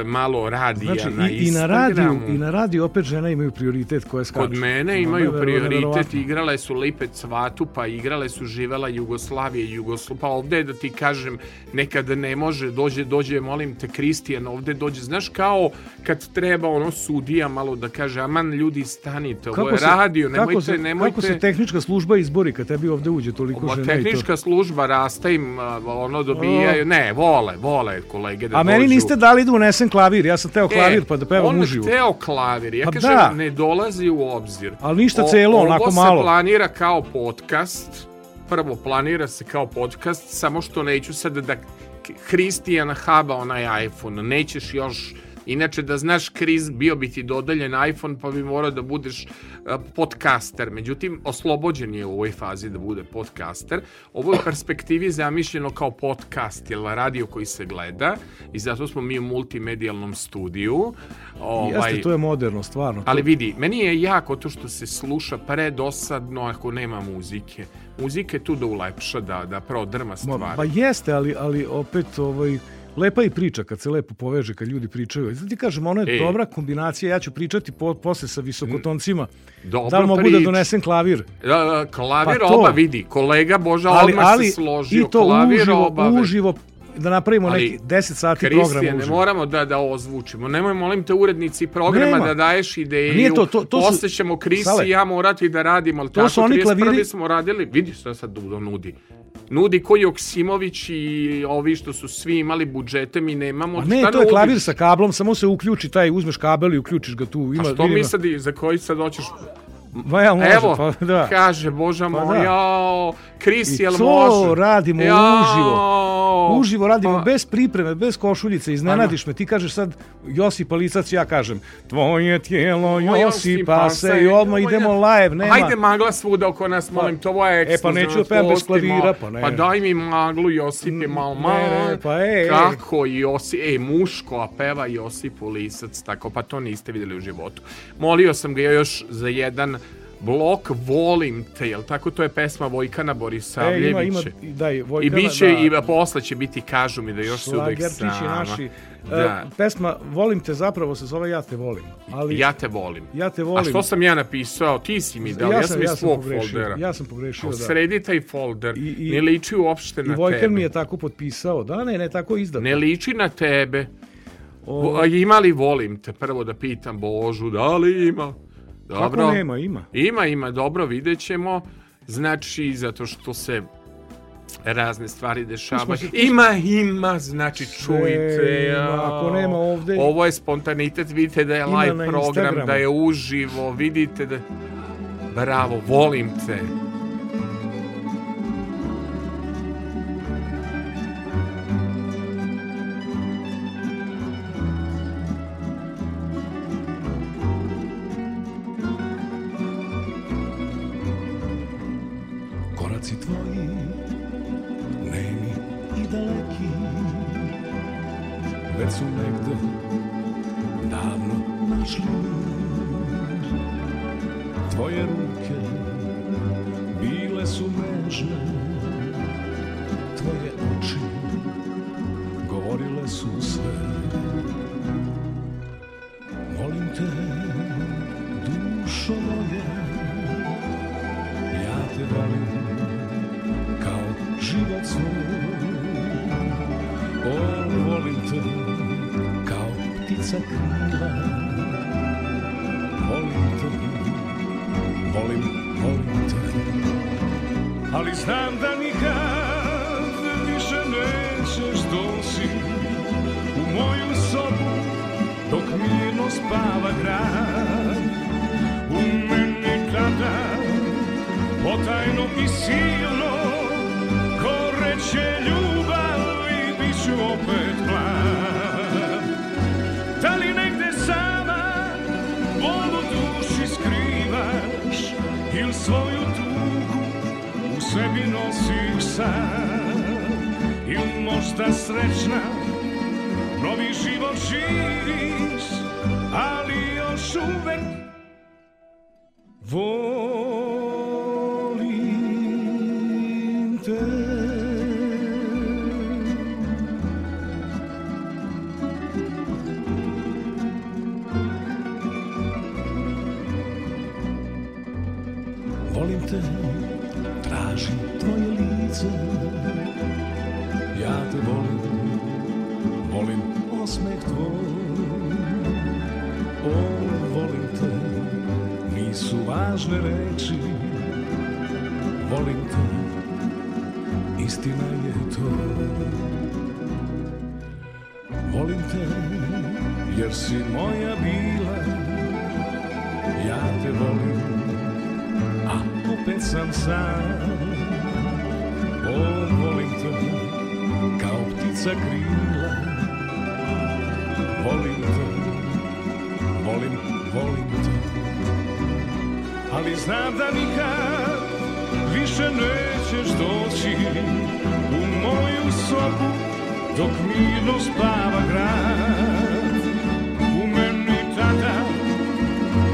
malo radija Znači, na i, i na radiju, i na radiju opet žene imaju prioritet koje skaču. Kod mene No, imaju nevero- prioritet, igrale su Lipe Cvatu, pa igrale su Živela Jugoslavije, Jugoslo... pa ovde da ti kažem, nekada ne može, dođe, dođe, molim te, Kristijan, ovde dođe, znaš kao kad treba ono sudija malo da kaže, aman ljudi stanite, ovo je radio, nemojte, kako se, nemojte... Kako se tehnička služba izbori kad tebi ovde uđe toliko žena i to? tehnička služba rasta im, ono dobijaju, ne, vole, vole kolege da A meni dođu. niste dali da unesem klavir, ja sam teo klavir pa da pevam on uživo. hteo klavir, ja Pa kažem, da. ne dolazi u obzir. Ali ništa celo, onako malo. Ovo se planira kao podcast, prvo planira se kao podcast, samo što neću sad da Hristijan haba onaj iPhone, nećeš još Inače, da znaš, Kriz, bio bi ti dodaljen iPhone, pa bi morao da budeš uh, podcaster. Međutim, oslobođen je u ovoj fazi da bude podcaster. Ovo je u perspektivi zamišljeno kao podcast, jel radio koji se gleda i zato smo mi u multimedijalnom studiju. Ovaj, Jeste, to je moderno, stvarno. ali vidi, meni je jako to što se sluša predosadno ako nema muzike. Muzika je tu da ulepša, da, da prodrma Ma, stvari. pa jeste, ali, ali opet ovaj, lepa i priča kad se lepo poveže, kad ljudi pričaju. Ti kažem, ono je E. dobra kombinacija, ja ću pričati po, posle sa visokotoncima. Dobra da li mogu da priča. donesem klavir? Da, klavir Pa to. oba vidi, kolega Boža ali, odmah ali se složio, i to klavir uživo, oba uživo, da napravimo Ali, neki 10 sati program Kristijane, uživo. moramo da, da ozvučimo. Nemoj, molim te, urednici programa Nema. da daješ ideju. Nije to- to- to su- Posle ćemo Krisi i ja morati da radimo. Ali To tako, su oni 31. klaviri- smo radili. Vidi što sad Dudo nudi. Nudi koji Oksimović i ovi što su svi imali budžete, mi nemamo. A ne, Šta to je klavir sa kablom, samo se uključi taj, uzmeš kabel i uključiš ga tu. Ima, A što mi sad, i- za koji sad hoćeš Ma ja može, Evo, pa da. kaže, Boža Pa moja, da. jao, Kris, I jel to može? radimo Jao. uživo. Uživo radimo, Pa- bez pripreme, bez košuljice, iznenadiš me. Ti kažeš sad Josipa Lisac, ja kažem tvoje tijelo Moj Josipa se i odmah idemo live, nema. Hajde magla svuda oko nas, molim, to je E, pa neću da pevam bez klavira, pa ne. Pa daj mi maglu, Josip je malo malo. pa e, e. Kako Josip, e, muško, a peva Josipu Lisac, tako, pa to niste vidjeli u životu. Molio sam ga još za jedan blok Volim te, jel tako? To je pesma Vojkana E, ima, Borisavljevića. ima, daj, I Vojkana, bit će, da. i posle će biti, kažu mi da još se uvek sama. naši. Da. E, pesma Volim te zapravo se zove Ja te volim. Ali Ja te volim. Ja te A volim. što sam ja napisao? Ti si mi dao, ja, sam iz svog pogrešio. foldera. Ja sam pogrešio, da. Sredi taj folder. I- i- ne liči uopšte I na Vojkan tebe. mi je tako potpisao. Da, ne, ne, tako izdat. Ne liči na tebe. O, a Ima li volim te? Prvo da pitam Božu, da li ima? Dobro. kako nema, ima. Ima, ima, dobro, vidjet ćemo. Znači, zato što se razne stvari dešavaju. Ima, ima, znači čujte. ima, ako nema ovde- Ovo je spontanitet, vidite da je live program, Instagramu. da je uživo, vidite da... Bravo, volim te. Ptica krila. Sam ili možda srećna novi život živiš ali još uvek osmeh tvoj. O, volim te, nisu važne reči. Volim te, istina je to. Volim te, jer si moja bila. Ja te volim, a opet sam sam. O, volim te, kao ptica krila Volim te, volim, volim te Ali znam da nikad više nećeš doći U moju sobu dok mirno spava grad. U meni tada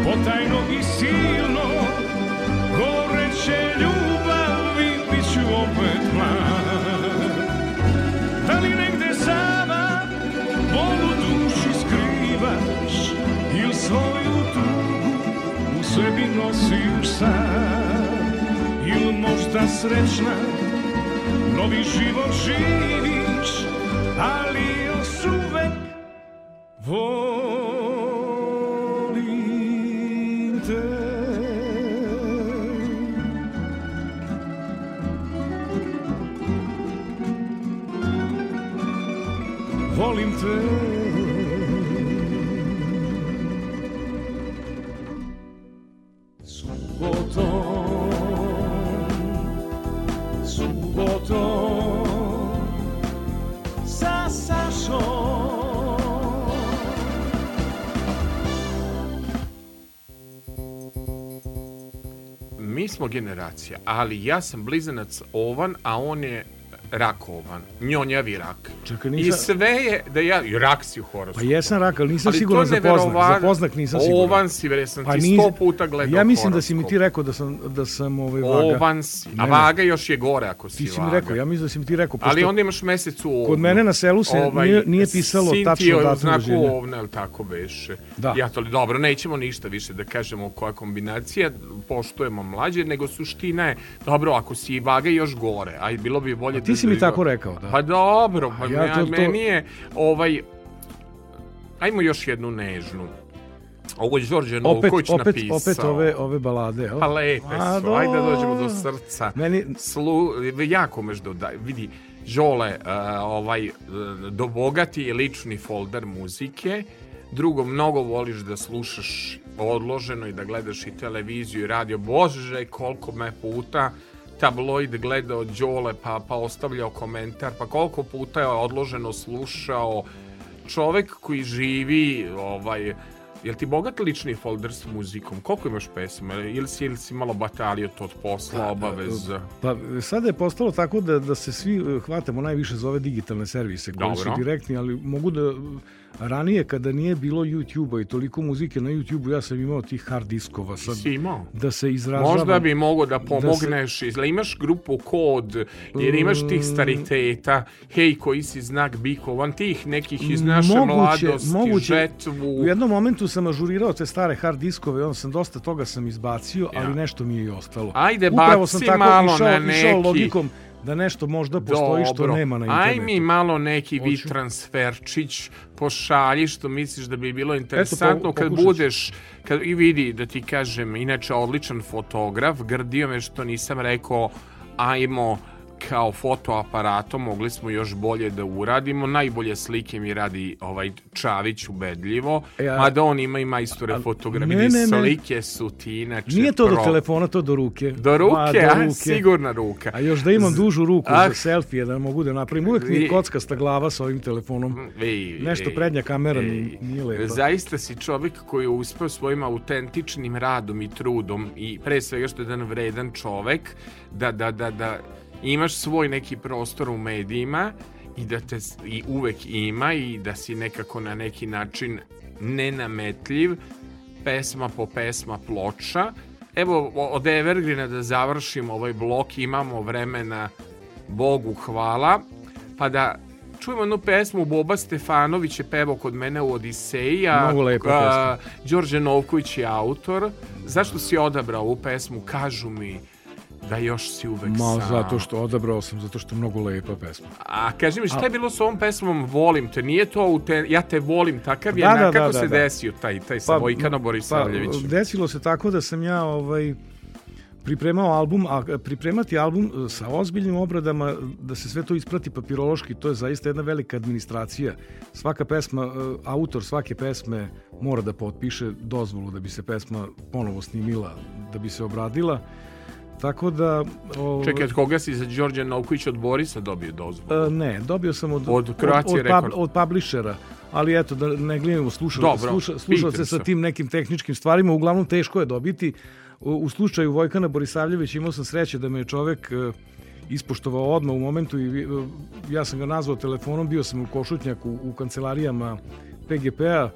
potajno i silno u sebi nosiš sam ili možda srećna novi život živiš generacija, ali ja sam blizanac ovan, a on je rakovan, njonjavi rak. Čekaj, I nisam- sve je da ja, i rak si u horoskopu. Pa jesam rak, ali nisam Ali siguran za poznak. Za poznak nisam siguran. Ovan si, bre, sam ti nis- sto puta gledao Ja mislim da si mi horoskop. ti rekao da sam, da sam ovaj vaga. Ovan si, a vaga još je gore ako si Ti si mi vaga. rekao, ja mislim da si mi ti rekao. Ali onda imaš mesec u ovnu. Kod mene na selu se nije- nije pisalo sin ti tačno je u datum znaku rođenja. ovne, ali tako beše. Da. Ja to, dobro, nećemo ništa više da kažemo koja kombinacija, poštujemo mlađe, nego suština je, dobro, ako si i vaga još gore, aj bilo bi bolje ti da... si mi tako rekao, da. Pa dobro, pa ja to- to- meni je, ovaj, ajmo još jednu nežnu. Ovo je Đorđe Novković opet, napisao. opet ove, ove balade. jel? Pa lepe A, su, ajde da do- dođemo do srca. Meni, Slu, jako meš da vidi, Žole, uh, ovaj, uh, dobogati je lični folder muzike, drugo, mnogo voliš da slušaš odloženo i da gledaš i televiziju i radio. Bože, koliko me puta tabloid gledao Đole pa, pa ostavljao komentar, pa koliko puta je odloženo slušao čovek koji živi ovaj, Jel ti bogat lični folder s muzikom? Koliko imaš pesma? Ili si, ili si malo batalio to od posla, obaveza? Pa sada je postalo tako da, da se svi eh, hvatamo najviše za ove digitalne servise koji su Dobro. direktni, ali mogu da ranije kada nije bilo YouTube-a i toliko muzike na YouTube-u, ja sam imao tih hard diskova sad Si imao? da se izražavam. Možda bi mogo da se- pomogneš, da imaš grupu kod, jer imaš tih stariteta, hej, koji si znak bikovan, tih nekih iz naše mladosti, žetvu. U jednom momentu sam ažurirao te stare hard diskove, onda sam dosta toga sam izbacio, Ja. ali nešto mi je i ostalo. Ajde, Upravo sam baci tako malo išao, na išao neki- logikom da nešto možda postoji što nema na internetu. Aj mi malo neki Hoću. transferčić pošalji što misliš da bi bilo interesantno kad pokušat ću. budeš kad i vidi da ti kažem inače odličan fotograf grdio me što nisam rekao ajmo kao fotoaparatom mogli smo još bolje da uradimo. Najbolje slike mi radi ovaj Čavić ubedljivo, E, a- mada on ima i majstore a- fotografije. ne, ne, ne. Slike su ti inače Nije to do pro. telefona, to do ruke. Do ruke, Ma, a, sigurna ruka. A još da imam dužu ruku Ah. za selfije, da mogu da napravim. Uvijek mi je kockasta glava sa ovim telefonom. Ej, Nešto ej, prednja kamera ej. nije lepa. Zaista si čovjek koji je uspeo svojim autentičnim radom i trudom i pre svega što je jedan vredan čovek da, da, da, da imaš svoj neki prostor u medijima i da te i uvek ima i da si nekako na neki način nenametljiv pesma po pesma ploča. Evo od Evergrina da završimo ovaj blok imamo vremena Bogu hvala. Pa da čujemo jednu pesmu Boba Stefanović je pevao kod mene u Odiseji a, a, Đorđe Novković je autor. Zašto si odabrao ovu pesmu? Kažu mi da još si uvek Ma, sam zato što odabrao sam, zato što je mnogo lepa pesma. a kaži mi šta je bilo s ovom pesmom Volim te, nije to u te, ja te volim, takav je, Da, na, da, kako da, se da, da. desio taj, taj sa Vojkanom Borisavljevićem? Pa, desilo se tako da sam ja ovaj, pripremao album, a pripremati album e, sa ozbiljnim obradama, da se sve to isprati papirološki, to je zaista jedna velika administracija. Svaka pesma, e, autor svake pesme mora da potpiše dozvolu da bi se pesma ponovo snimila, da bi se obradila. Tako da... Ovaj, Čekaj, od koga si za Đorđe Novković od Borisa dobio dozvolu? E, ne, dobio sam od, Od od, od, Record. od publishera, ali eto, da ne gledamo sluša, Dobro, sluša, slušalce pitam sa se. tim nekim tehničkim stvarima, uglavnom teško je dobiti. U, u slučaju Vojkana Borisavljevića imao sam sreće da me je čovek e, ispoštovao odmah u momentu i e, ja sam ga nazvao telefonom, bio sam u Košutnjaku u kancelarijama PGP-a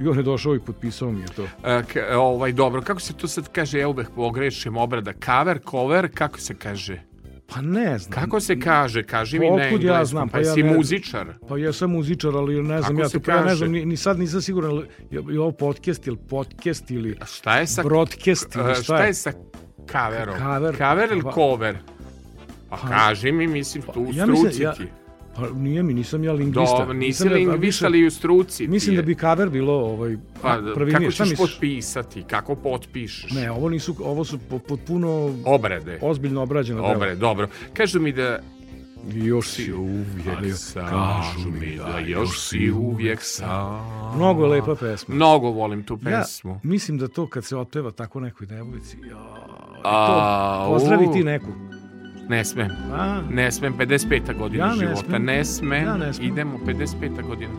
i on je došao i potpisao mi je to. E, k- ovaj, dobro, kako se to sad kaže, ja uvek pogrešim obrada, cover, cover, kako se kaže? Pa ne znam. Kako se kaže, kaži mi Otkud ja znam, pa pa ja si ne- muzičar. Pa ja sam muzičar, ali ne znam, Kako ja to pa ja ne kaže? znam, ni, ni sad nisam siguran, je, je ovo podcast ili podcast ili A Šta je sa... broadcast ili šta, šta je sa coverom? Cover. Cover ili Pa- cover? Pa Pa- kaži mi, mislim, tu u ja mislim, struci ja- ti. Pa nije mi, nisam ja lingvista. Dobro, nisi Nisam ja- lingvista, ali u struci Mislim je. da bi cover bilo ovaj, Pa, prvi kako ćeš misliš? potpisati? Kako potpišeš? Ne, ovo nisu, ovo su po- potpuno Obrade. ozbiljno obrađena dela. Obrade, dobro. Kažu mi da još si uvijek sam. kažu mi da još si uvijek sam. Mnogo je lepa pesma. Mnogo volim tu Ja pesmu. mislim da to kad se otpeva tako nekoj devojci, ja, A, pozdravi ti neku. Ne smem. A, Ne smem, 55. godina Ja ne života. smem. Ne smem. Ja ne smem. Idemo, 55. godina.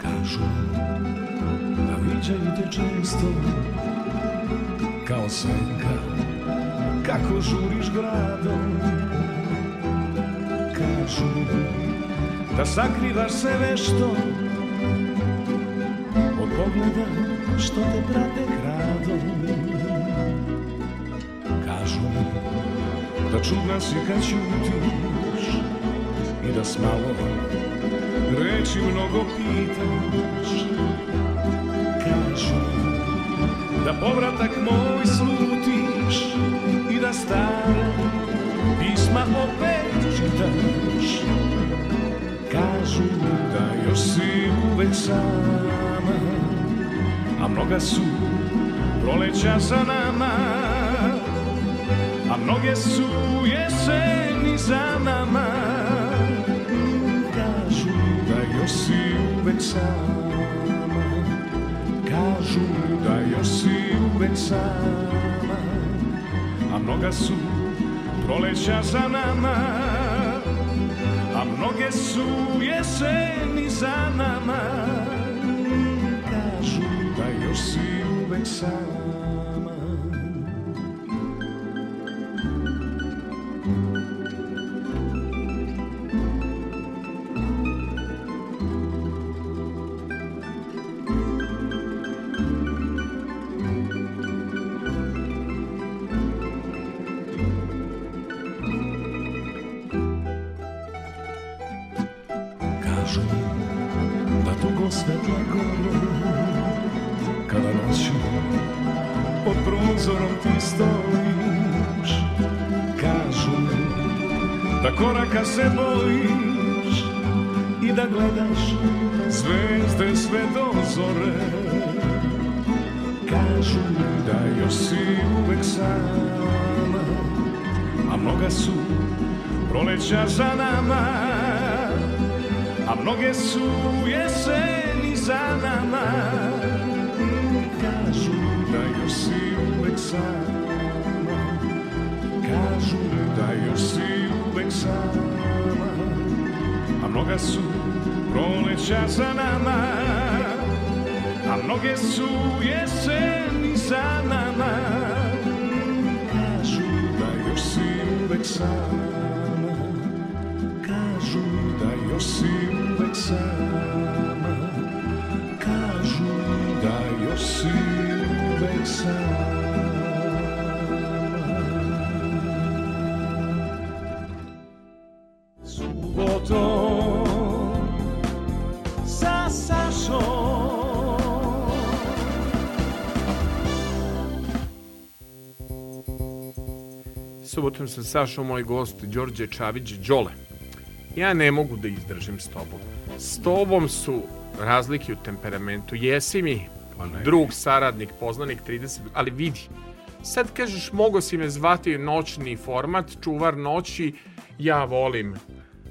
Kažu da često Kao senka Kako žuriš gradom Kažu da sakrivaš se nešto Od pogleda što te prate gradom. Kažu da čudna si kad ćutiš I da s malo reći mnogo pitaš. Kažu da povratak moj slutiš I da stare pisma opet čitaš. Kažu da još si uvek sama A mnoga su proleća za nama. A mnoge su jeseni za nama. Kažu da još si uvek sama. Kažu da još si uvek sama A mnoga su proleća za nama A mnoge su jeseni za nama. Kažu da još si uvek sama sama A mnoga su proleća za nama a mnoge su jeseni za nama. Kažu da još si uvek sama Kažu da još si uvek sama A mnoga su proleća za nama A mnoge su jeseni za nama uvek Subotom sam Sašao moj gost Đorđe Čavić Đole. Ja ne mogu da izdržim s tobom. S tobom su razlike u temperamentu. Jesi mi Pa drug, saradnik, poznanik 30, ali vidi. Sad kažeš, mogo si me zvati noćni format, čuvar noći, ja volim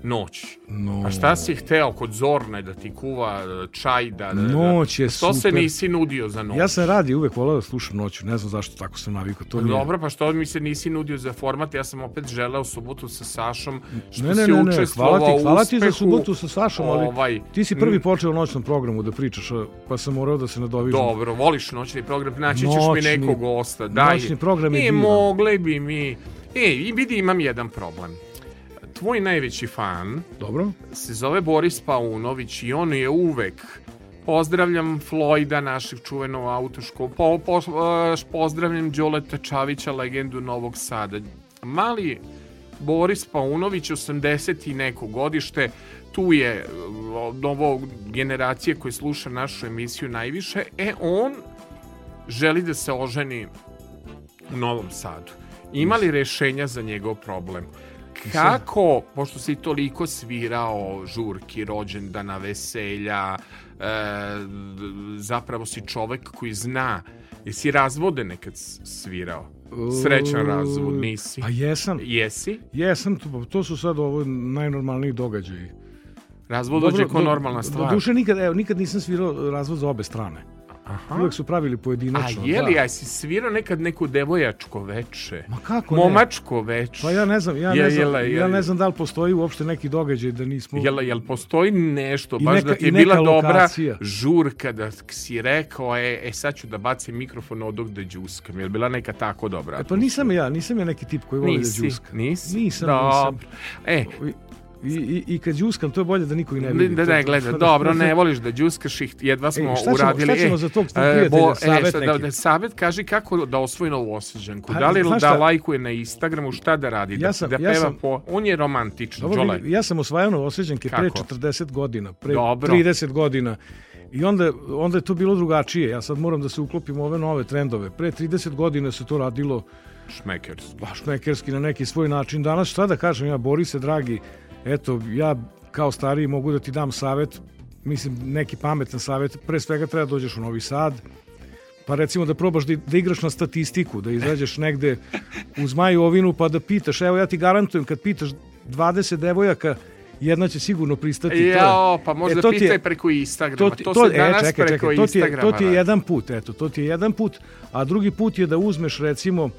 noć. No. A šta si hteo kod Zorne da ti kuva e, čaj? Da, da, da- Noć je Što se super. nisi nudio za noć? Ja sam radio uvek volao da slušam noću, ne znam zašto tako sam navikao. To je- Dobro, pa što mi se nisi nudio za format? Ja sam opet želeo subotu sa Sašom, što Ne, ne, si ne, ne, učestvovao hvala ti, hvala ti za subotu sa Sašom, ali ovaj, ti si prvi počeo noćnom programu da pričaš, pa sam morao da se nadovižem. Dobro, voliš noćni program, naći ćeš mi nekog gosta. Daj. noćni program je E, divan. mogli bi mi... E, vidi, imam jedan problem. Tvoj najveći fan Dobro? se zove Boris Paunović i on je uvek Pozdravljam Floyda, našeg čuvenog autoškolu. Po, po, eh, pozdravljam Đoleta Čavića, legendu Novog Sada. Mali Boris Paunović, 80 i neko godište, tu je eh, od ovo generacije koje sluša našu emisiju najviše, e on želi da se oženi u Novom Sadu. Ima li rešenja za njegov problem? Kako, pošto si toliko svirao žurki, rođendana, veselja, e, zapravo si čovek koji zna, jesi razvode nekad svirao? Srećan razvod nisi. A jesam. Jesi? Jesam, to, to su sad ovo najnormalniji događaji. Razvod dođe kao do- normalna stvar. Do duše nikad, evo, nikad nisam svirao razvod za obe strane. Aha. Uvek su pravili A pojedinačno. je li, da. a si svirao nekad neku devojačko veče? Ma kako ne? Momačko veče? Pa ja ne znam, ja, Je- ne znam, jela, ja jela. ne znam da li postoji uopšte neki događaj da nismo... Jel, jel postoji nešto, I baš neka- da ti je bila neka dobra lokacija. žurka da si rekao, e, e sad ću da bacim mikrofon od da džuskam. Jel bila neka tako dobra? E, pa nisam ja, nisam ja neki tip koji voli da Nisi, džuska. nisi? Nisam, Dobro. E, I, i, I kad džuskam, to je bolje da niko ne vidi. da ne gleda, dobro, ne voliš da džuskaš ih, jedva smo E, šta ćemo- uradili. šta ćemo e, za tog e, prijatelja, e, savet sad da, neki? da, savet kaži kako da osvoji Novosađanku. Pa, da li da lajkuje na Instagramu, šta da radi? Ja da, sam- da ja peva sam- po... On je romantičan, Dobro, vidi, ja sam osvajao Novoseđanke pre Kako? 40 godina, pre Dobro. 30 godina. I onda, onda je to bilo drugačije. Ja sad moram da se uklopim u ove nove trendove. Pre 30 godina se to radilo Šmekers. baš mekerski na neki svoj način. Danas šta da kažem ja, Borise, dragi, eto, ja kao stariji mogu da ti dam savet, mislim, neki pametan savet, pre svega treba da dođeš u Novi Sad, pa recimo da probaš da, da igraš na statistiku, da izađeš negde u Zmajovinu pa da pitaš, evo ja ti garantujem kad pitaš 20 devojaka, jedna će sigurno pristati. to Jao, pa možda E, to ti je- pitaj preko Instagrama. To, to- se e, danas čekaj, preko čekaj, to ti je, Instagrama to ti je jedan put, eto, to ti je jedan put, a drugi put je da uzmeš recimo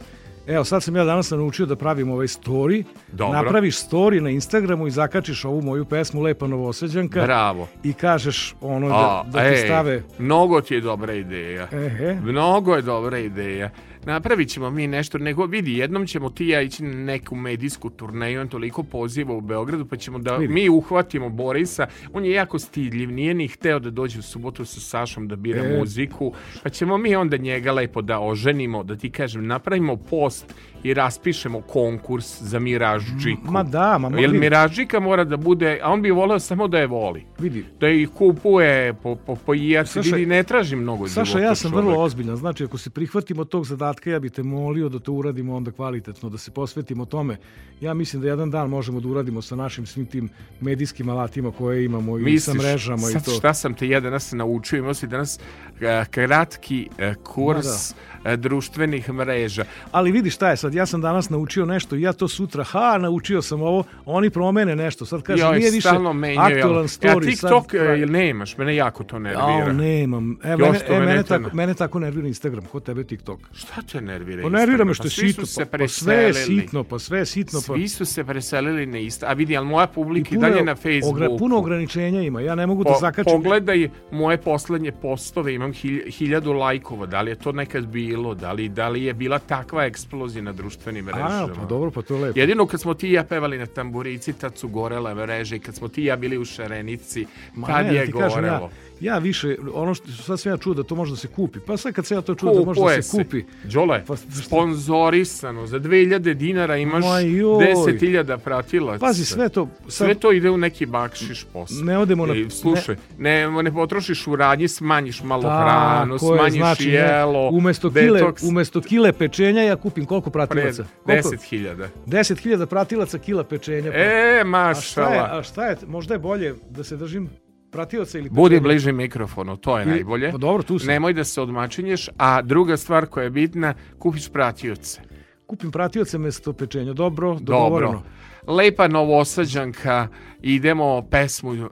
Evo, sad sam ja danas naučio da pravim ovaj story. Dobro. Napraviš story na Instagramu i zakačiš ovu moju pesmu Lepa Novoseđanka. Bravo. I kažeš ono A, da, da ti ej, stave... Mnogo ti je dobra ideja. Ehe. Mnogo je dobra ideja. Napravit ćemo mi nešto, nego vidi, jednom ćemo ti ja ići na neku medijsku turneju, on toliko poziva u Beogradu, pa ćemo da Vidi. mi uhvatimo Borisa. On je jako stidljiv, nije ni hteo da dođe u subotu sa Sašom da bira E. muziku, pa ćemo mi onda njega lepo da oženimo, da ti kažem, napravimo post i raspišemo konkurs za Miraždžiku. Ma da, ma Jer vidi, Miraždžika mora da bude, a on bi voleo samo da je voli vidi. da ih kupuje po, po, po Saša- vidi, ne tražim mnogo Saša, ja sam vrlo ozbiljan. Znači, ako se prihvatimo tog zadatka, ja bih te molio da to uradimo onda kvalitetno, da se posvetimo tome. Ja mislim da jedan dan možemo da uradimo sa našim svim tim medijskim alatima koje imamo i sa mrežama i sad to. šta sam te ja danas naučio, imao si danas e, kratki e, kurs e, društvenih mreža. Ali vidi šta je sad, ja sam danas naučio nešto i ja to sutra, ha, naučio sam ovo, oni promene nešto. Sad kaže, Joj, nije više menjaju, aktualan jel? story. Ja TikTok sad, e, ne imaš, mene jako to nervira. Ao, nemam. E, mene, e, mene tako, ne- mene tako nervira Instagram, kod tebe TikTok. Šta te nervira? Pa nervira me Instagram? što Pa je sitno, pa, pa sve je sitno, pa sve je sitno. Pa, Svi su se preselili na isto. A vidi, ali moja publika i dalje na Facebooku. ogra- puno ograničenja ima, ja ne mogu da Po, zakačim. pogledaj moje poslednje postove, imam hilj, hiljadu lajkova, da li je to nekad bilo, da li, da li je bila takva eksplozija na društvenim mrežama. A, pa dobro, pa to je lepo. Jedino kad smo ti i ja pevali na tamburici, tad su gorele mreže i kad smo ti i ja bili u Šarenici, Ma tad ne, da je ti kažem, gorelo. ja, ja više, ono što sad sam ja čuo da to može da se kupi. Pa sad kad sam ja to čuo da može da se kupi. Đole, Pa, sponzorisano, za 2000 dinara imaš Ma joj. 10.000 pratilaca. Pazi, sve to... Sad, Sve to ide u neki bakšiš posao. Ne odemo na- I, slušaj, ne, ne, potrošiš u radnji, smanjiš malo Tako hranu, smanjiš znači, ne, jelo, umesto kile, umesto kile pečenja ja kupim koliko pratilaca? Koliko? 10.000. 10.000 pratilaca kila pečenja. pa- E, a šta je, mašala. a šta je, možda je bolje da se držim pratilaca ili Budi bliži mikrofonu, to je Ili- najbolje. Pa dobro, tu sam. Nemoj da se odmačinješ, a druga stvar koja je bitna, kupiš pratioce. Kupim pratioce mesto pečenja. Dobro, Dobro. dogovoreno. Lepa novosađanka, idemo pesmu, e,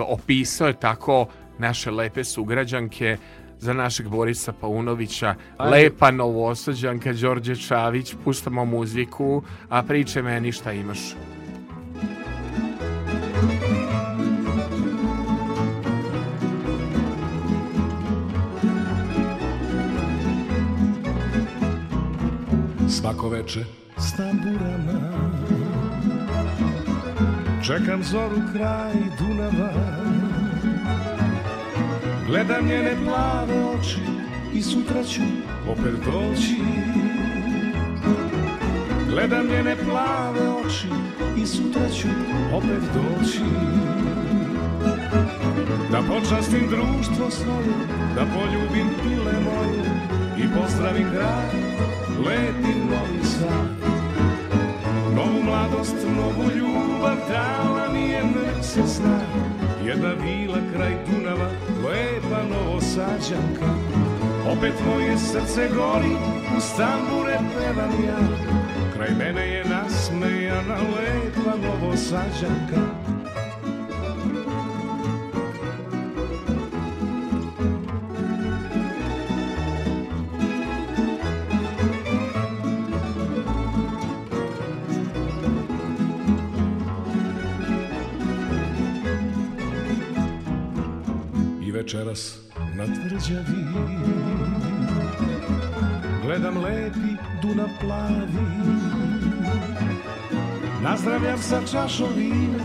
opisao je tako naše lepe sugrađanke za našeg Borisa Paunovića. Ajde. Lepa novosađanka, Đorđe Čavić, puštamo muziku, a priče meni šta imaš. Svako veče. S tamburama. Čekam zoru kraj Dunava. Gledam njene plave oči I sutra ću opet doći. Gledam njene plave oči I sutra ću opet doći Da počastim društvo svoje Da poljubim pile moje I pozdravim grad Lepi novi sad. Novu mladost, novu ljubav Dala mi je mesec sna. Jedna vila kraj Dunava Lepa novosađanka. Opet moje srce gori, u stambure pevam ja. Kraj mene je nasmejana lepa novosađanka večeras na tvrđavi. Gledam lepi Dunav plavi. Nazdravljam sa čašom vina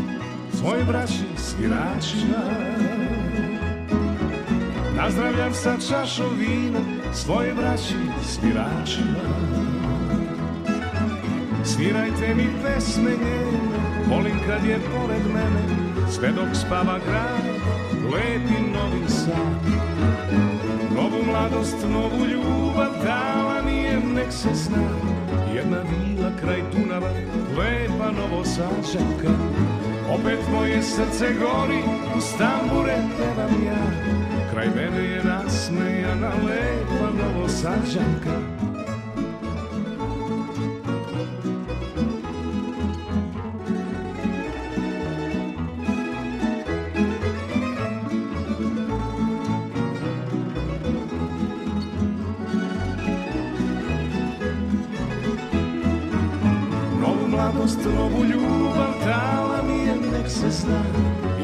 Svoj braći sviračima Nazdravljam sa čašom vina Svoje braći sviračima Svirajte mi pesme njene Volim kad je pored mene Sve dok spava grad Lepi novi sad. Novu mladost, novu ljubav Dala mi je nek se zna. Jedna vila kraj Dunava Lepa novosađanka. Opet moje srce gori U stambure pevam ja. Kraj mene je nasmejana Lepa novosađanka mladost, novu ljubav Dala mi je nek se zna.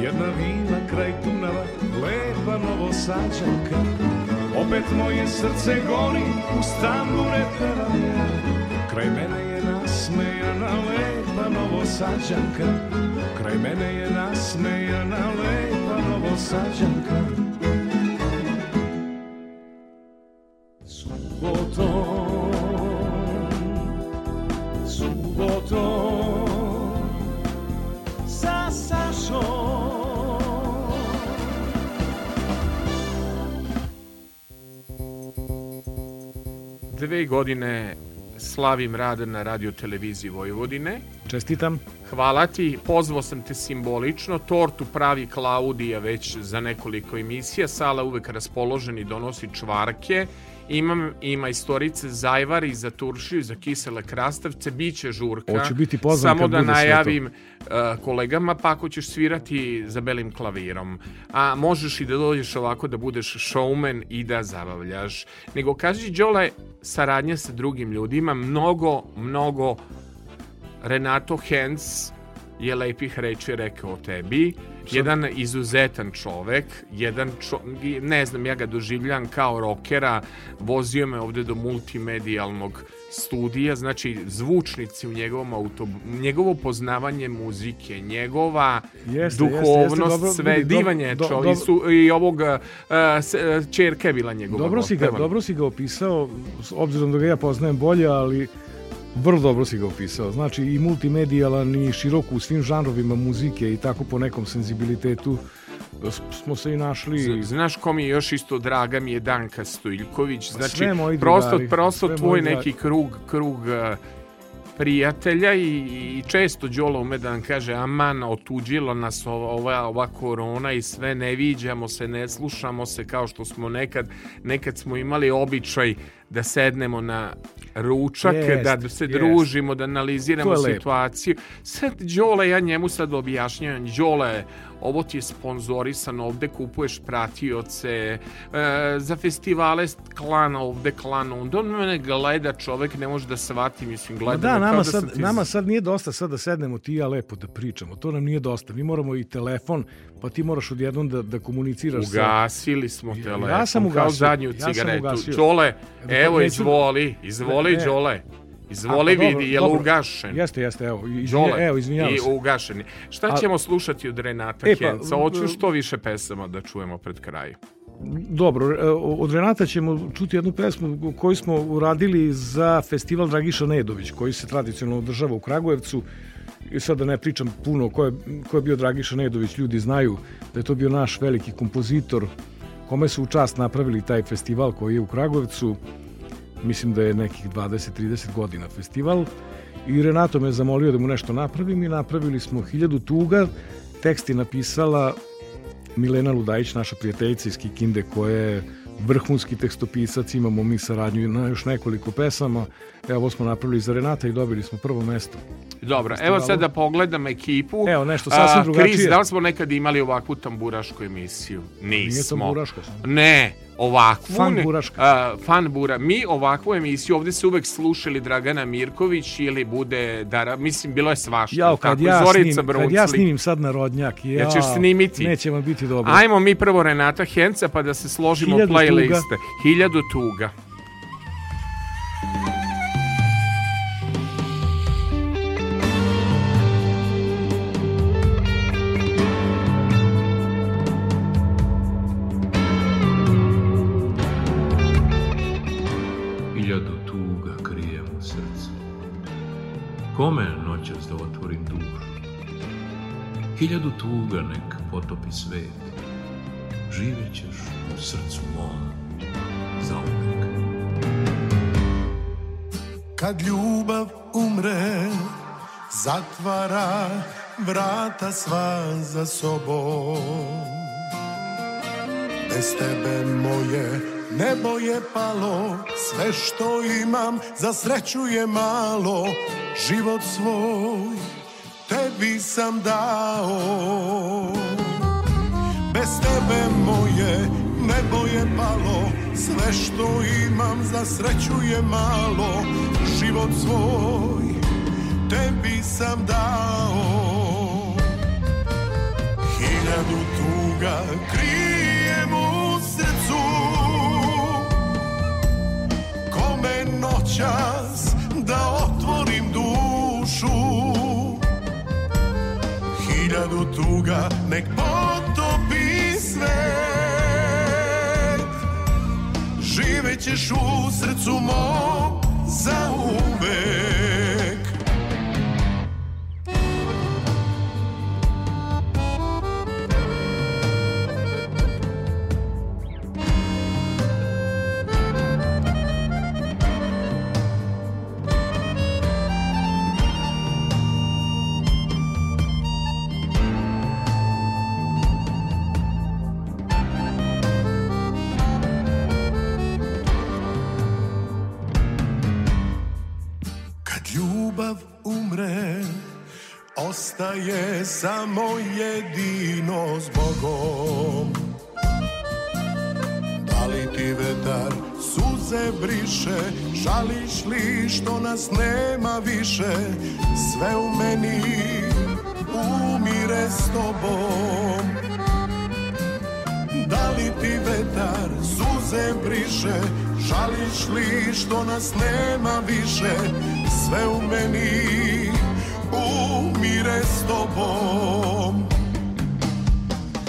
Jedna vila kraj Dunava Lepa novosađanka. Opet moje srce gori U stambure pevam ja Kraj mene je nasmejana Lepa novosađanka. Kraj mene je nasmejana Lepa novosađanka godine slavim rad na radio televiziji Vojvodine. Čestitam. Hvala ti, pozvao sam te simbolično, tortu pravi Klaudija već za nekoliko emisija, sala uvek raspoložen i donosi čvarke, Imam i majstorice zajvari za turšiju, za kisele krastavce, bit će žurka. Hoće biti pozvan Samo kad da najavim uh, kolegama, pa ako ćeš svirati za belim klavirom. A možeš i da dođeš ovako da budeš showman i da zabavljaš. Nego kaži, Đole, saradnja sa drugim ljudima, mnogo, mnogo Renato Hens je lepih reči rekao o tebi. Jedan izuzetan čovek, jedan čo, ne znam, ja ga doživljam kao rokera, vozio me ovde do multimedijalnog studija, znači zvučnici u njegovom auto, njegovo poznavanje muzike, njegova Jeste, jeste, duhovnost, jeste, dobro, sve, do- divan je do- dobro. i, su, i ovog, uh, uh, čerka je bila njegova. Dobro si, ga, dobro si ga opisao, s obzirom da ga ja poznajem bolje, ali vrlo dobro si ga opisao. Znači i multimedijalan i široko u svim žanrovima muzike i tako po nekom senzibilitetu smo se i našli. Znaš ko mi je još isto draga mi je Danka Stojljković. Znači, sve moji prosto, drugari, prosto sve tvoj moji neki krug, krug uh, prijatelja i, i često Đolo ume da nam kaže aman, otuđilo nas ova, ova, ova korona i sve ne viđamo se, ne slušamo se kao što smo nekad, nekad smo imali običaj da sednemo na ručak, Jest, da se jest. družimo, da analiziramo je situaciju. Sad Đole, ja njemu sad objašnjavam, Đole, ovo ti je sponzorisano, ovde kupuješ pratioce, e, za festivale klan ovde, klan onda, on mene gleda čovek, ne može da shvati, mislim, Ma gleda da, kao nama, sam sad, ti- nama sad nije dosta sad da sednemo ti i ja lepo da pričamo. To nam nije dosta. Mi moramo i telefon, pa ti moraš odjednom da, da komuniciraš sa... Ugasili smo Ja- telefon, ja sam kao ugasio, zadnju ja sam cigaretu. ugasio. Đole, Da, evo, izvoli, izvoli, Ne, ne. Đole. Izvoli, pa dobro, vidi, je li ugašen? Jeste, jeste, evo. Izvinja, evo, izvinjavam i se. ugašeni. Šta A- ćemo slušati od Renata E, pa, Henca? Hoću što više pesama da čujemo pred kraj. Dobro, e, od Renata ćemo čuti jednu pesmu koju smo uradili za festival Dragiša Nedović, koji se tradicionalno održava u Kragujevcu. I sad da ne pričam puno ko je, ko je bio Dragiša Nedović, ljudi znaju da je to bio naš veliki kompozitor, kome su u čast napravili taj festival koji je u Kragujevcu. Mislim da je nekih 20-30 godina festival. I Renato me zamolio da mu nešto napravim i napravili smo hiljadu tuga. Tekst je napisala Milena Ludajić, naša prijateljica iz Kikinde, koja je vrhunski tekstopisac, imamo mi saradnju na još nekoliko pesama. Evo, smo napravili za Renata i dobili smo prvo mesto. Dobro, evo sad da pogledam ekipu. Evo, nešto sasvim drugačije. Kris, da li smo nekad imali ovakvu tamburašku emisiju? Nismo. tamburaška samo. Ne, ovakvu... Fan ne- buraška. a, fan bura. Mi ovakvu emisiju, ovde se uvek slušali Dragana Mirković ili bude Dara, mislim, bilo je svašta. Jao, kad tako, ja, Zorica snim, kad ja snimim sad narodnjak, ja, Ja ćeš snimiti. Neće vam biti dobro. Ajmo mi prvo Renata Henca pa da se složimo Hiljadu playliste. Hiljadu tuga. Potopi svet. Živjet ćeš u srcu mom zauvek. Kad ljubav umre, zatvara vrata sva za sobom. Bez tebe moje nebo je palo, sve što imam za sreću je malo. Život svoj tebi sam dao. Bez tebe moje nebo je palo Sve što imam za sreću je malo. Život svoj tebi sam dao. Hiljadu tuga krijem u srcu. Kome noćas da otvorim dušu? Hiljadu tuga nek potopi svet Živećeš u srcu mom za uvek umre Ostaje samo jedino s Bogom. Da li ti vetar suze briše Žališ li što nas nema više? Sve u meni umire s tobom Da li ti vetar suze briše? Žališ li što nas nema više? Sve u meni umire s tobom.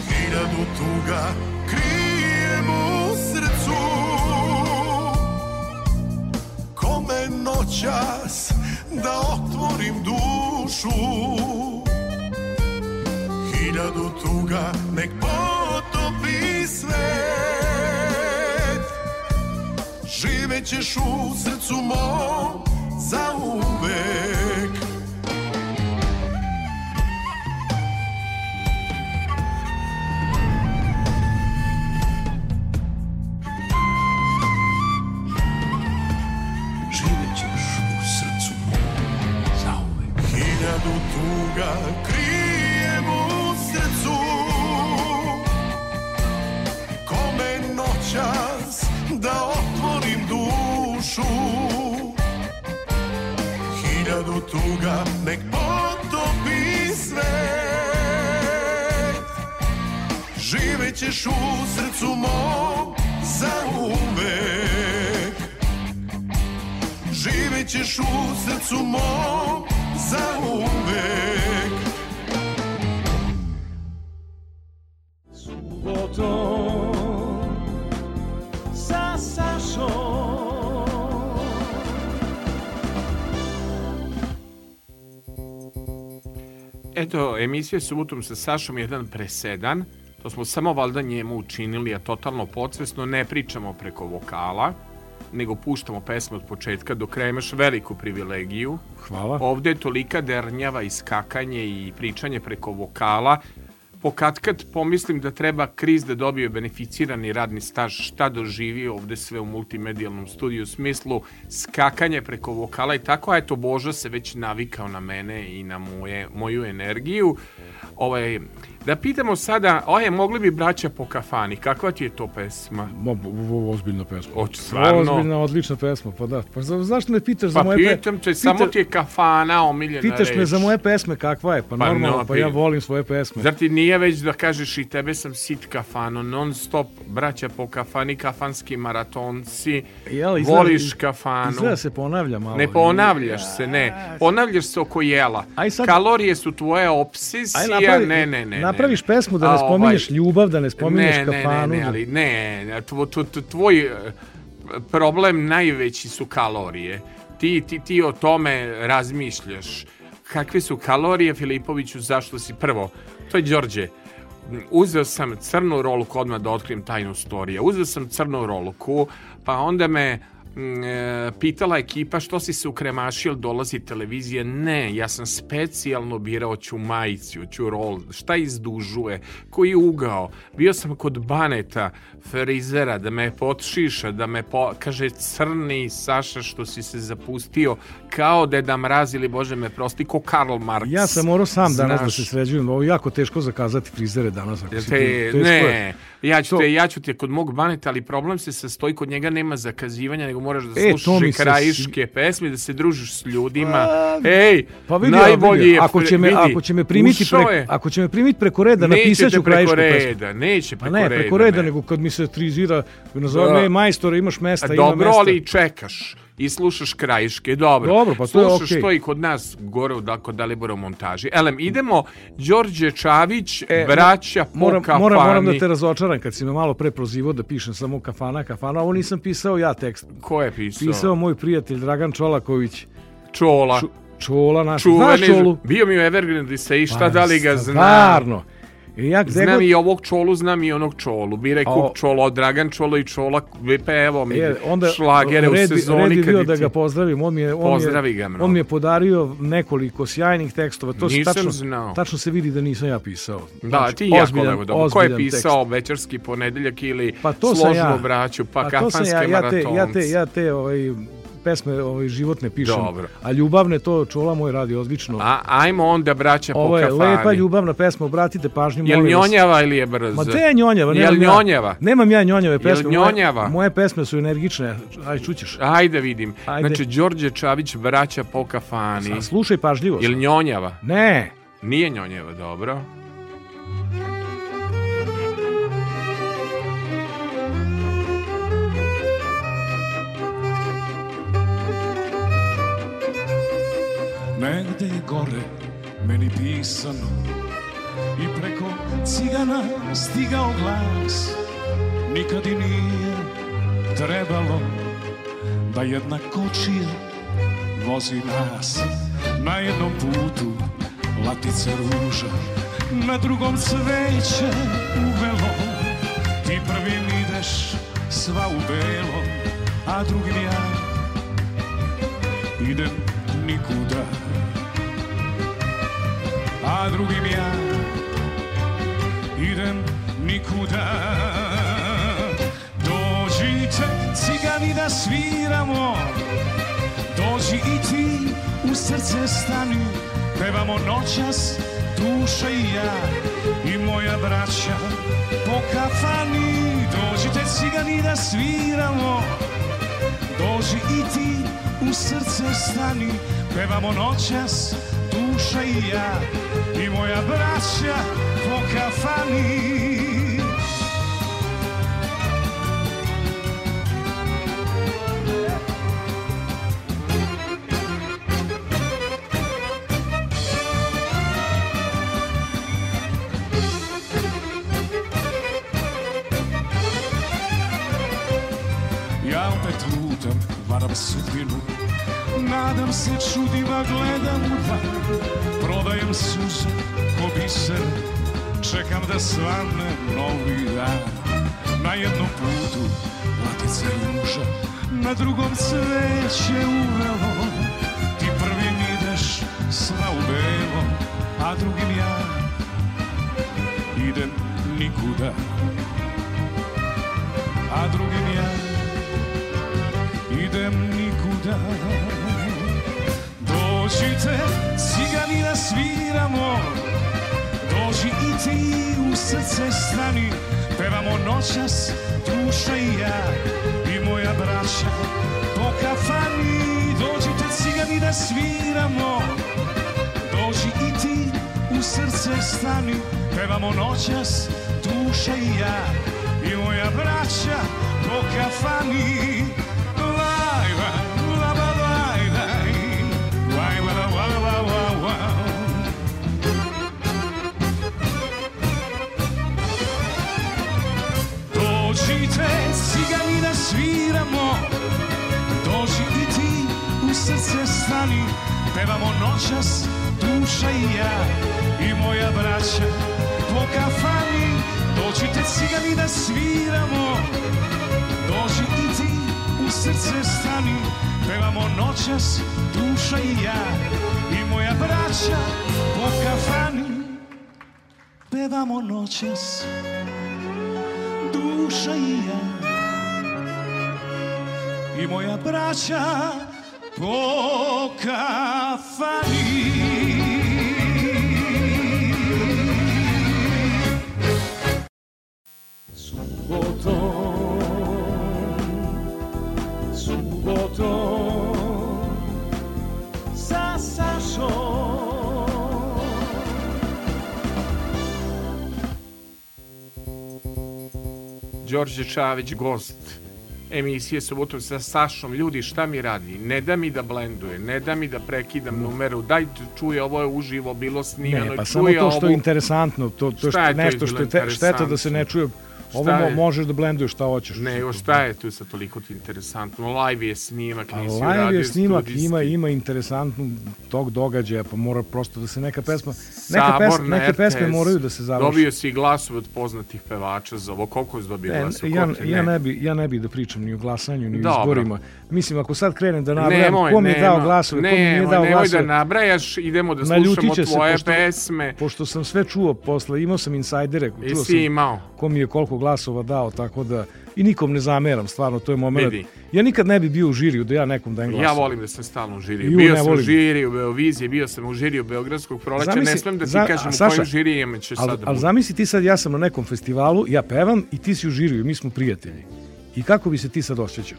Hiljadu tuga krijem u srcu. Kome noćas da otvorim dušu? Hiljadu tuga nek potopi svet Živećeš u srcu mom za uvek Živjet ćeš u srcu mom zauvek. Hiljadu tuga krijem Živećeš u srcu mom za uvek Živećeš u srcu mom za uvek Subotom sa Sašom. Eto, emisija Subotom sa Sašom je jedan presedan. To smo samo valjda njemu učinili, a totalno podsvesno ne pričamo preko vokala, nego puštamo pesmu od početka do kraja. Imaš veliku privilegiju. Hvala. Ovde je tolika dernjava i skakanje i pričanje preko vokala. pokatkad pomislim da treba kriz da dobije beneficirani radni staž, šta doživi ovde sve u multimedijalnom studiju, u smislu skakanje preko vokala i tako, a eto Boža se već navikao na mene i na moje, moju energiju. Ovaj, da pitamo sada, oje, mogli bi braća po kafani, kakva ti je to pesma? Mo, ozbiljna pesma. O, stvarno? Ozbiljna, odlična pesma, pa da. Pa za, zašto me pitaš za Pa moje pe- pitam te, samo ti je kafana omiljena Pitaš me reč. za moje pesme kakva je, pa, Pa normalno, no, pa ja volim svoje pesme. Zar ti nije već da kažeš i tebe sam sit kafano, non stop, braća po kafani, kafanski maratonci, Jel, izgleda- voliš kafanu. Izgleda se ponavlja malo. Ne ponavljaš se, ne. Ponavljaš se oko jela. Aj sad- Kalorije su tvoja Aj, obsesija, napravi, ne, ne, ne. Napraviš pesmu da ne ovaj, spominješ ljubav, da ne spominješ ne, kafanu. Ne, ne, da- ali ne, tvo, tvo, tvo- tvoj e, problem najveći su kalorije. Ti, ti, ti o tome razmišljaš. Kakve su kalorije, Filipoviću, zašto si prvo? To je Đorđe. Uzeo sam crnu roluku, odmah da otkrijem tajnu storiju. Uzeo sam crnu roluku, pa onda me pitala ekipa što si se ukremašio, dolazi televizija. Ne, ja sam specijalno birao ću majicu, ću rol, šta izdužuje, koji ugao. Bio sam kod Baneta, frizera, da me potšiša, da me po, kaže crni Saša što si se zapustio, kao Deda Mraz ili Bože me prosti, ko Karl Marx. Ja sam morao sam danas da Znaš. se sređujem. Ovo je jako teško zakazati frizere danas. Ako Jel si te, ne, ja ću, To- te, ja ću te kod mog baneta, ali problem se sastoji, kod njega nema zakazivanja, nego moraš da E, slušaš krajiške pesme, da se družiš s ljudima. Pa, Ej, Pa vidi, najbolji je, ako će me, vidi, ako će me primiti pre, ako će me primiti preko reda, Neće napisat te ću preko krajišku pesmu. reda, neće Pa preko ne, reda. preko reda, ne. nego kad mi se trizira, nazove Da. majstore, imaš mesta, A ima dobro, mesta. ali čekaš i slušaš krajiške, dobro. Dobro, pa to je Slušaš okej. to i kod nas gore u- da, kod Dalibora montaži. Elem, idemo, Đorđe Čavić, E, braća po moram, kafani. moram, moram da te razočaram kad si me malo pre prozivao da pišem samo kafana, kafana. Ovo nisam pisao ja tekst. Ko je pisao? Pisao moj prijatelj Dragan Čolaković. Čola. Ču, čola naš. Čuveni, Znaš Čolu? bio mi u Evergreen se i šta Pa, da li ga znam. Stvarno. I ja gde Znam god- i ovog čolu, znam i onog čolu. Biraj A, kuk čolo, Dragan čolo i čola, pa evo mi E, onda šlagere u red, bi- sezoni. red bi kad bio i da ga pozdravim. On mi je, on Pozdravi je, ga, mnogo. On mi je podario nekoliko sjajnih tekstova. To se Nisam tačno, znao. tačno se vidi da nisam ja pisao. Da, Znači, ti jako ozbiljan- levo dobro. Ko je pisao večerski ponedeljak ili Pa to sam složnu ja. braću, pa, A to sam kafanske ja, ja te, ja te, maratonce? ja te ovaj, pesme ovaj, životne pišem. Dobro. A ljubavne to čola moj radi odlično. A, ajmo onda braća Ovo po je kafani. lepa ljubavna pesma, obratite pažnju. Jel njonjava ili je brzo? Ma te je njonjava? Jel nemam ja- njonjava? Nemam ja njonjave Jel pesme. njonjava? Moje, moje pesme su energične. Aj, čućeš. Ajde vidim. Ajde. Znači, Đorđe Čavić, braća po kafani. A, slušaj pažljivo. Jel njonjava? Ne. Nije njonjava, dobro. Negde je gore meni pisano. I preko cigana stigao glas. Nikad i nije trebalo Da jedna kočija vozi nas. Na jednom putu latice ruža Na drugom cveće uvelo. Ti prvim ideš sva u belo A drugim ja idem nikuda. A drugim ja idem nikuda. Dođite cigani da sviramo Dođi i ti u srce stani. Pevamo noćas duša i ja I moja braća po kafani. Dođite cigani da sviramo Dođi i ti u srce stani Pevamo noćas duša i ja I moja braća po kafani Ja opet lutam, varam sudbinu Nadam se čudima, gledam u dan Prodajem suzu ko biser Čekam da svane novi dan. Na jednom putu latice ruža Na drugom cveće uvelo. Ti prvim ideš sva u belo A drugim ja idem nikuda. A drugim ja idem nikuda Dođite, cigani da sviramo Dođi i ti u srce stani Pevamo noćas, duša i ja. I moja braća po kafani Dođite cigani da sviramo Dođi i ti u srce stani Pevamo noćas, duša i ja. I moja braća po kafani Dođite, cigani da sviramo. Dođi i ti u srce stani. Pevamo noćas, duša i ja I moja braća. Po kafani Dođite cigani da sviramo. Dođi i ti u srce stani. Pevamo noćas, duša i ja I moja braća. Po kafani Pevamo noćas, duša i ja I moja braća po kafani Subotom, subotom, sa Sašom. Đorđe Čavić, gost emisije Subotom sa Sašom. Ljudi, šta mi radi? Ne da mi da blenduje, ne da mi da prekidam numeru. Daj, čuje, ovo je uživo, bilo snimano. Ne, pa samo čuje to što je interesantno, to, to Šta je što, to nešto što je te, šteta da se ne čuje. Ovo mo, je? možeš da blenduješ šta hoćeš. Nego šta je tu sa toliko ti interesantno? Live je snimak, A nisi live uradio je snimak, studijski. ima, ima interesantnu tog događaja, pa mora prosto da se neka pesma, neka, pesma, na neke pesme moraju da se završe. Dobio si glasove od poznatih pevača za ovo. Koliko si dobio Ne, glasova? ja, ja, ne bi, ja ne bi da pričam ni o glasanju, ni o Dobro. Mislim, ako sad krenem da nabrajam Nemoj, ko mi je dao nemoj, glasove, ko mi nije nemoj, dao nemoj glasove, da nabrajaš, idemo da slušamo se, tvoje pošto- pesme. pošto sam sve čuo posle, imao sam insajdere, čuo sam imao? ko mi je koliko glasova dao, tako da i nikom ne zameram, stvarno, to je moment. Vidi. Ja nikad ne bi bio u žiriju da ja nekom dajem glasove. Ja volim da sam stalno u žiriju. Ju, Bio ne sam u volim. žiriju Beovizije, bio sam u žiriju Beogradskog proleća. Ne Zamisli- smem da ti za- kažem a, u Saša, kojim žirijama će Ali, sad da ali zamisli ti sad, ja sam na nekom festivalu, ja pevam i ti si u žiriju, mi smo prijatelji. I kako bi se ti sad osjećao?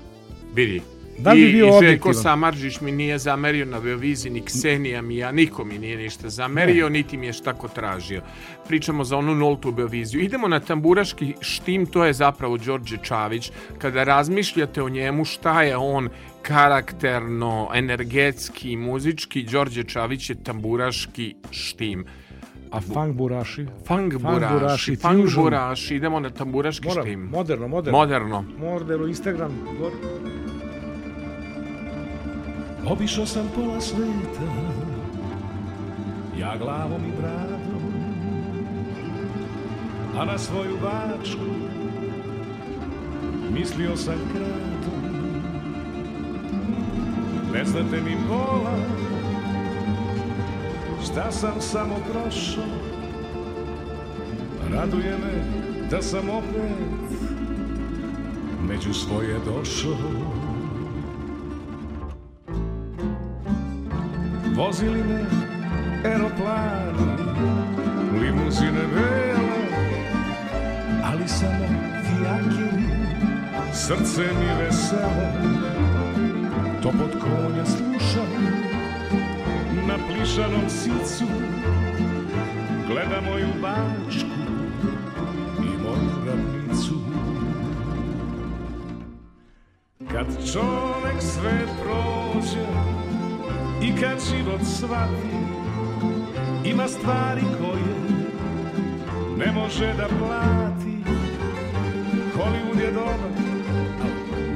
Vidi. Da li bi bio i Željko? Samarđić mi nije zamerio na Beoviziji, ni Ksenija mi, ja niko mi nije ništa zamerio, niti mi je štako tražio. Pričamo za onu nultu Beoviziju. Idemo na tamburaški štim, to je zapravo Đorđe Čavić. Kada razmišljate o njemu, šta je on karakterno, energetski, muzički, Đorđe Čavić je tamburaški štim. A funk buraši? Funk buraši, fusion. buraši, idemo na tamburaški Moram, štim. moderno, moderno. Moderno. Moderno, Instagram, gor. Obišao sam pola sveta. Ja glavom i bradom A na svoju bačku Mislio sam kratom. Ne znate mi pola Šta sam samo prošao. Raduje me da sam opet Među svoje došao Vozili me aeroplani, limuzine bele, ali samo fijakiri, srce mi veselo, to pod konja slušam, na plišanom sicu, gleda moju bačku i moju ravnicu. Kad čovek sve prođe, i kad život shvati Ima stvari koje ne može da plati. Hollywood je dobar,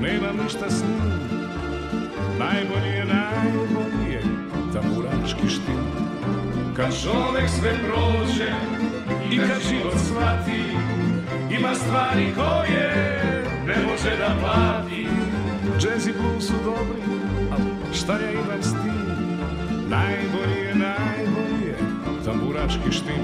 nema ništa s njim. Najbolji je, tamburački štil. Kad čovek sve prođe i kad život shvati Ima stvari koje ne može da plati. Jazz i blues su dobri, šta ja imam s tim? Najbolji je, najbolji je tamburački štim.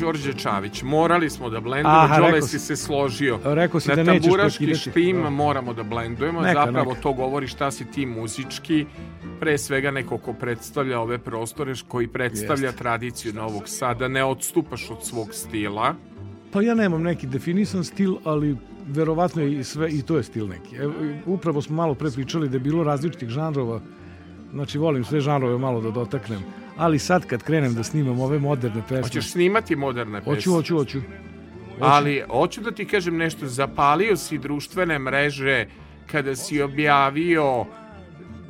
Đorđe Čavić. Morali smo da blendujemo, Aha, Đole rekao si si- se složio. rekao si Na da nećeš tamburaški prekidati. štim Da. moramo da blendujemo, Neka, zapravo neka. to govori šta si ti muzički, pre svega neko ko predstavlja ove prostore, koji predstavlja Jeste. tradiciju Novog Sada, ne odstupaš od svog stila. Pa ja nemam neki definisan stil, ali verovatno i sve i to je stil neki. Evo, upravo smo malo pre pričali da je bilo različitih žanrova. Znači volim sve žanrove malo da dotaknem. Ali sad kad krenem da snimam ove moderne pesme, Hoćeš snimati moderne pesme? hoću, hoću, hoću. Ali hoću da ti kažem nešto, zapalio si društvene mreže kada si objavio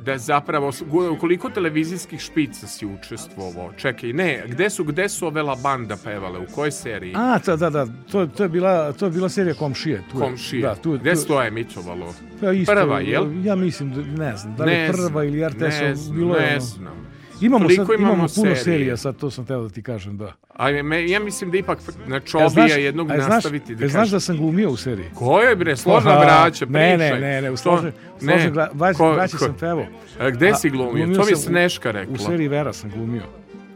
da zapravo, koliko televizijskih špica si učestvovao? Čekaj, ne, gde su, gde su ove La Banda pevale, u kojoj seriji? A, da, da, da, to, to, je bila, to je bila serija Komšije. Tu je. Komšije. Da, tu, Gde se to emitovalo? Pa isto, Prva, jel? Ja mislim, da, ne znam, da li Ne je prva znam, ili ne RTS-ov, znam, bilo je ne ono. znam. Imamo, sad, imamo imamo puno serija, sad to sam teo da ti kažem, da. A me, ja mislim da ipak na Ja, čobija jednog a znaš, nastaviti da e, znaš da sam glumio u seriji? Koje bre, složna Aha, braća, Ne, pričaj. ne, ne, ne, u složne, složne gra- braći, ko- ko- sam pevao. A gde si glumio? glumio To mi je u- Sneška rekla. U seriji Vera sam glumio.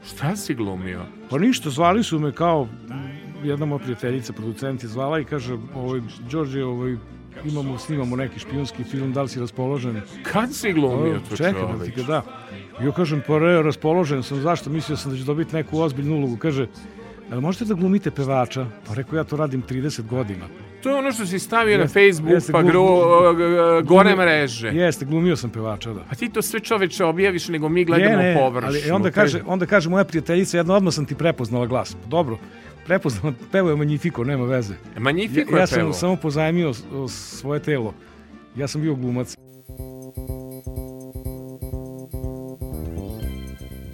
Šta si glumio? Pa ništa, zvali su me kao jedna moja prijateljica, producent je zvala i kaže, ovaj, Đorđe, ovaj, imamo, snimamo neki špijunski film, da li si raspoložen? Kad si glumio to Čekam da čoveč? ti ga da. Ja kažem, pa re, raspoložen sam, zašto? Mislio sam da ću dobiti neku ozbiljnu ulogu. Kaže, "Jel možete da glumite pevača? Pa rekao, ja to radim 30 godina. To je ono što si stavio na Jeste, Facebook, jeste, pa gru, glum- gore glumio- mreže. Jeste, glumio sam pevača, da. Pa ti to sve čoveče objaviš, nego mi gledamo površno. ali e, onda kaže, onda kaže moja prijateljica, jedno odmah sam ti prepoznala glas. Pa Dobro, prepoznala, pevao je Magnifico, nema veze. Magnifico ja, je ja sam pevao. mu samo pozajmio svoje telo. Ja sam bio glumac.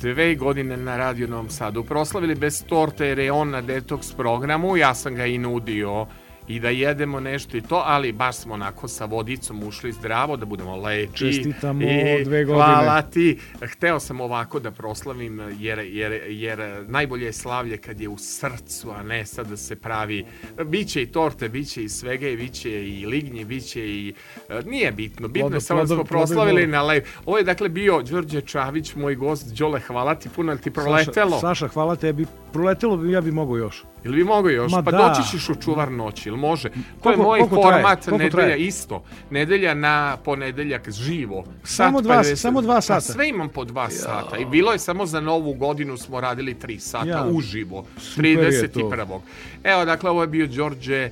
Dve godine na Radio Novom Sadu. Proslavili bez torte jer je on na detoks programu, ja sam ga i nudio i da jedemo nešto i to, ali baš smo onako sa vodicom ušli zdravo, da budemo leči. Čestitamo I dve godine. Hvala ti. Hteo sam ovako da proslavim, jer, jer, jer najbolje je slavlje kad je u srcu, a ne sad da se pravi. Biće i torte, biće i svega, i biće i lignje, biće i... e, Nije bitno, bitno je samo da smo proslavili na live. Ovo je dakle bio Đorđe Čavić, moj gost. Đole, hvala ti puno, ti proletelo? Saša, Saša, hvala tebi. Proletelo bi, ja bi mogao još. Ili bi mogo još? Ma pa da. doći ćeš u čuvar noći, ili može? To je Koliko- moj koliko traje? format Koliko nedelja traje? isto. Nedelja na ponedeljak živo. Samo Sat dva- 50. samo dva Pa sata. sve imam po dva sata. I bilo je samo za novu godinu smo radili tri sata Ja. uživo. Super je 31. Evo, dakle, ovo je bio Đorđe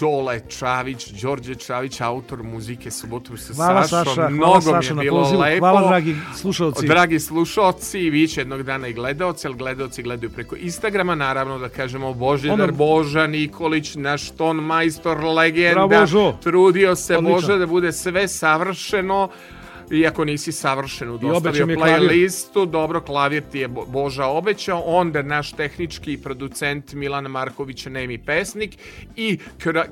Đole Čavić, Đorđe Čavić, autor muzike Subotom sa Hvala Sašom. Saša, hvala Mnogo Saša mi na je bilo pozivu. lepo. Hvala dragi slušalci. Dragi slušalci, vi će jednog dana i gledaoci, ali gledaoci gledaju preko Instagrama, naravno da kažemo Božidar Onda- Boža Nikolić, naš ton majstor, legenda. Bravo, Božo. Trudio se Odlično. Boža da bude sve savršeno. Iako nisi savršeno obećao dostavio playlistu, dobro, klavir ti je Bo- Boža obećao, onda naš tehnički producent Milan Marković, nemi pesnik. I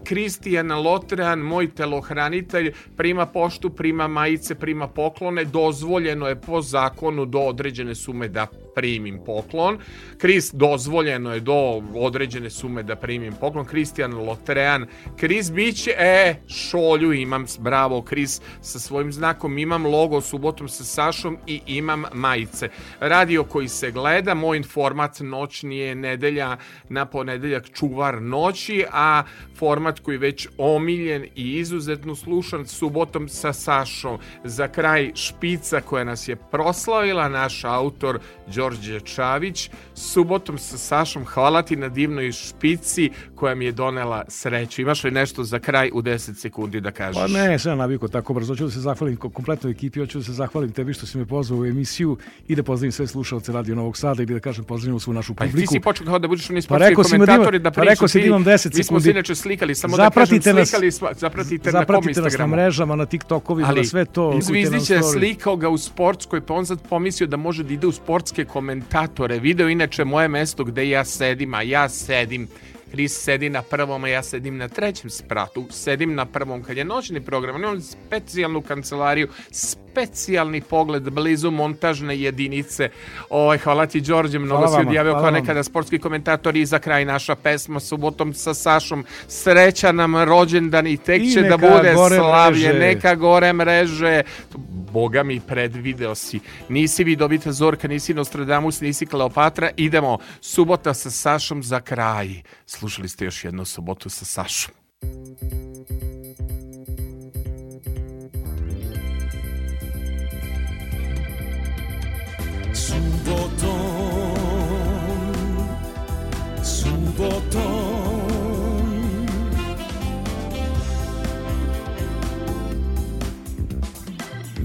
Kristijan Lotrean, moj telohranitelj, prima poštu, prima majice, prima poklone, dozvoljeno je po zakonu do određene sume da primim poklon. Kris, dozvoljeno je do određene sume da primim poklon. Kristijan Lotrean, Kris biće, e, šolju imam, bravo, Kris sa svojim znakom, imam logo subotom sa Sašom i imam majice. Radio koji se gleda, moj format noćni je nedelja na ponedeljak čuvar noći, a format koji je već omiljen i izuzetno slušan subotom sa Sašom. Za kraj špica koja nas je proslavila, naš autor Đorđe Čavić, subotom sa Sašom, hvala ti na divnoj špici koja mi je donela sreću. Imaš li nešto za kraj u 10 sekundi da kažeš? Pa ne, sve naviko tako brzo. Hoću da se zahvalim ko- kompletnoj ekipi, hoću da se zahvalim tebi što si me pozvao u emisiju i da pozdravim sve slušalce Radio Novog Sada i da kažem pozdravim svu našu Pa ti publiku. si počeo kao da budeš oni Pa sportski da komentatori imam- da pa pričaš. rekao si da ti- imam 10 Mi smo se sekundi. inače slikali, samo Zapratite da kažem, nas- slikali smo, zapratite, na kom Zapratite nas na mrežama, na TikTokovima, na sve to. Zvizdić je slikao ga u sportskoj, pa on sad pomislio da može da ide u sportske komentatore. Video inače moje mesto gde ja sedim, a ja sedim Kris sedi na prvom, a ja sedim na trećem spratu. Sedim na prvom kad je noćni program. on Imam specijalnu kancelariju, specijalni pogled blizu montažne jedinice. Oj, hvala ti, Đorđe, mnogo Hvala si odjavio kao nekada sportski komentator i za kraj naša pesma subotom sa Sašom. Sreća nam rođendan i tek I će da bude slavlje, mreže. neka gore mreže. Boga mi predvideo si. Nisi vidovita Zorka, nisi Nostradamus, nisi Kleopatra. Idemo, subota sa Sašom za kraj. Slušali ste još jednu subotu sa Sašom. Subotom, subotom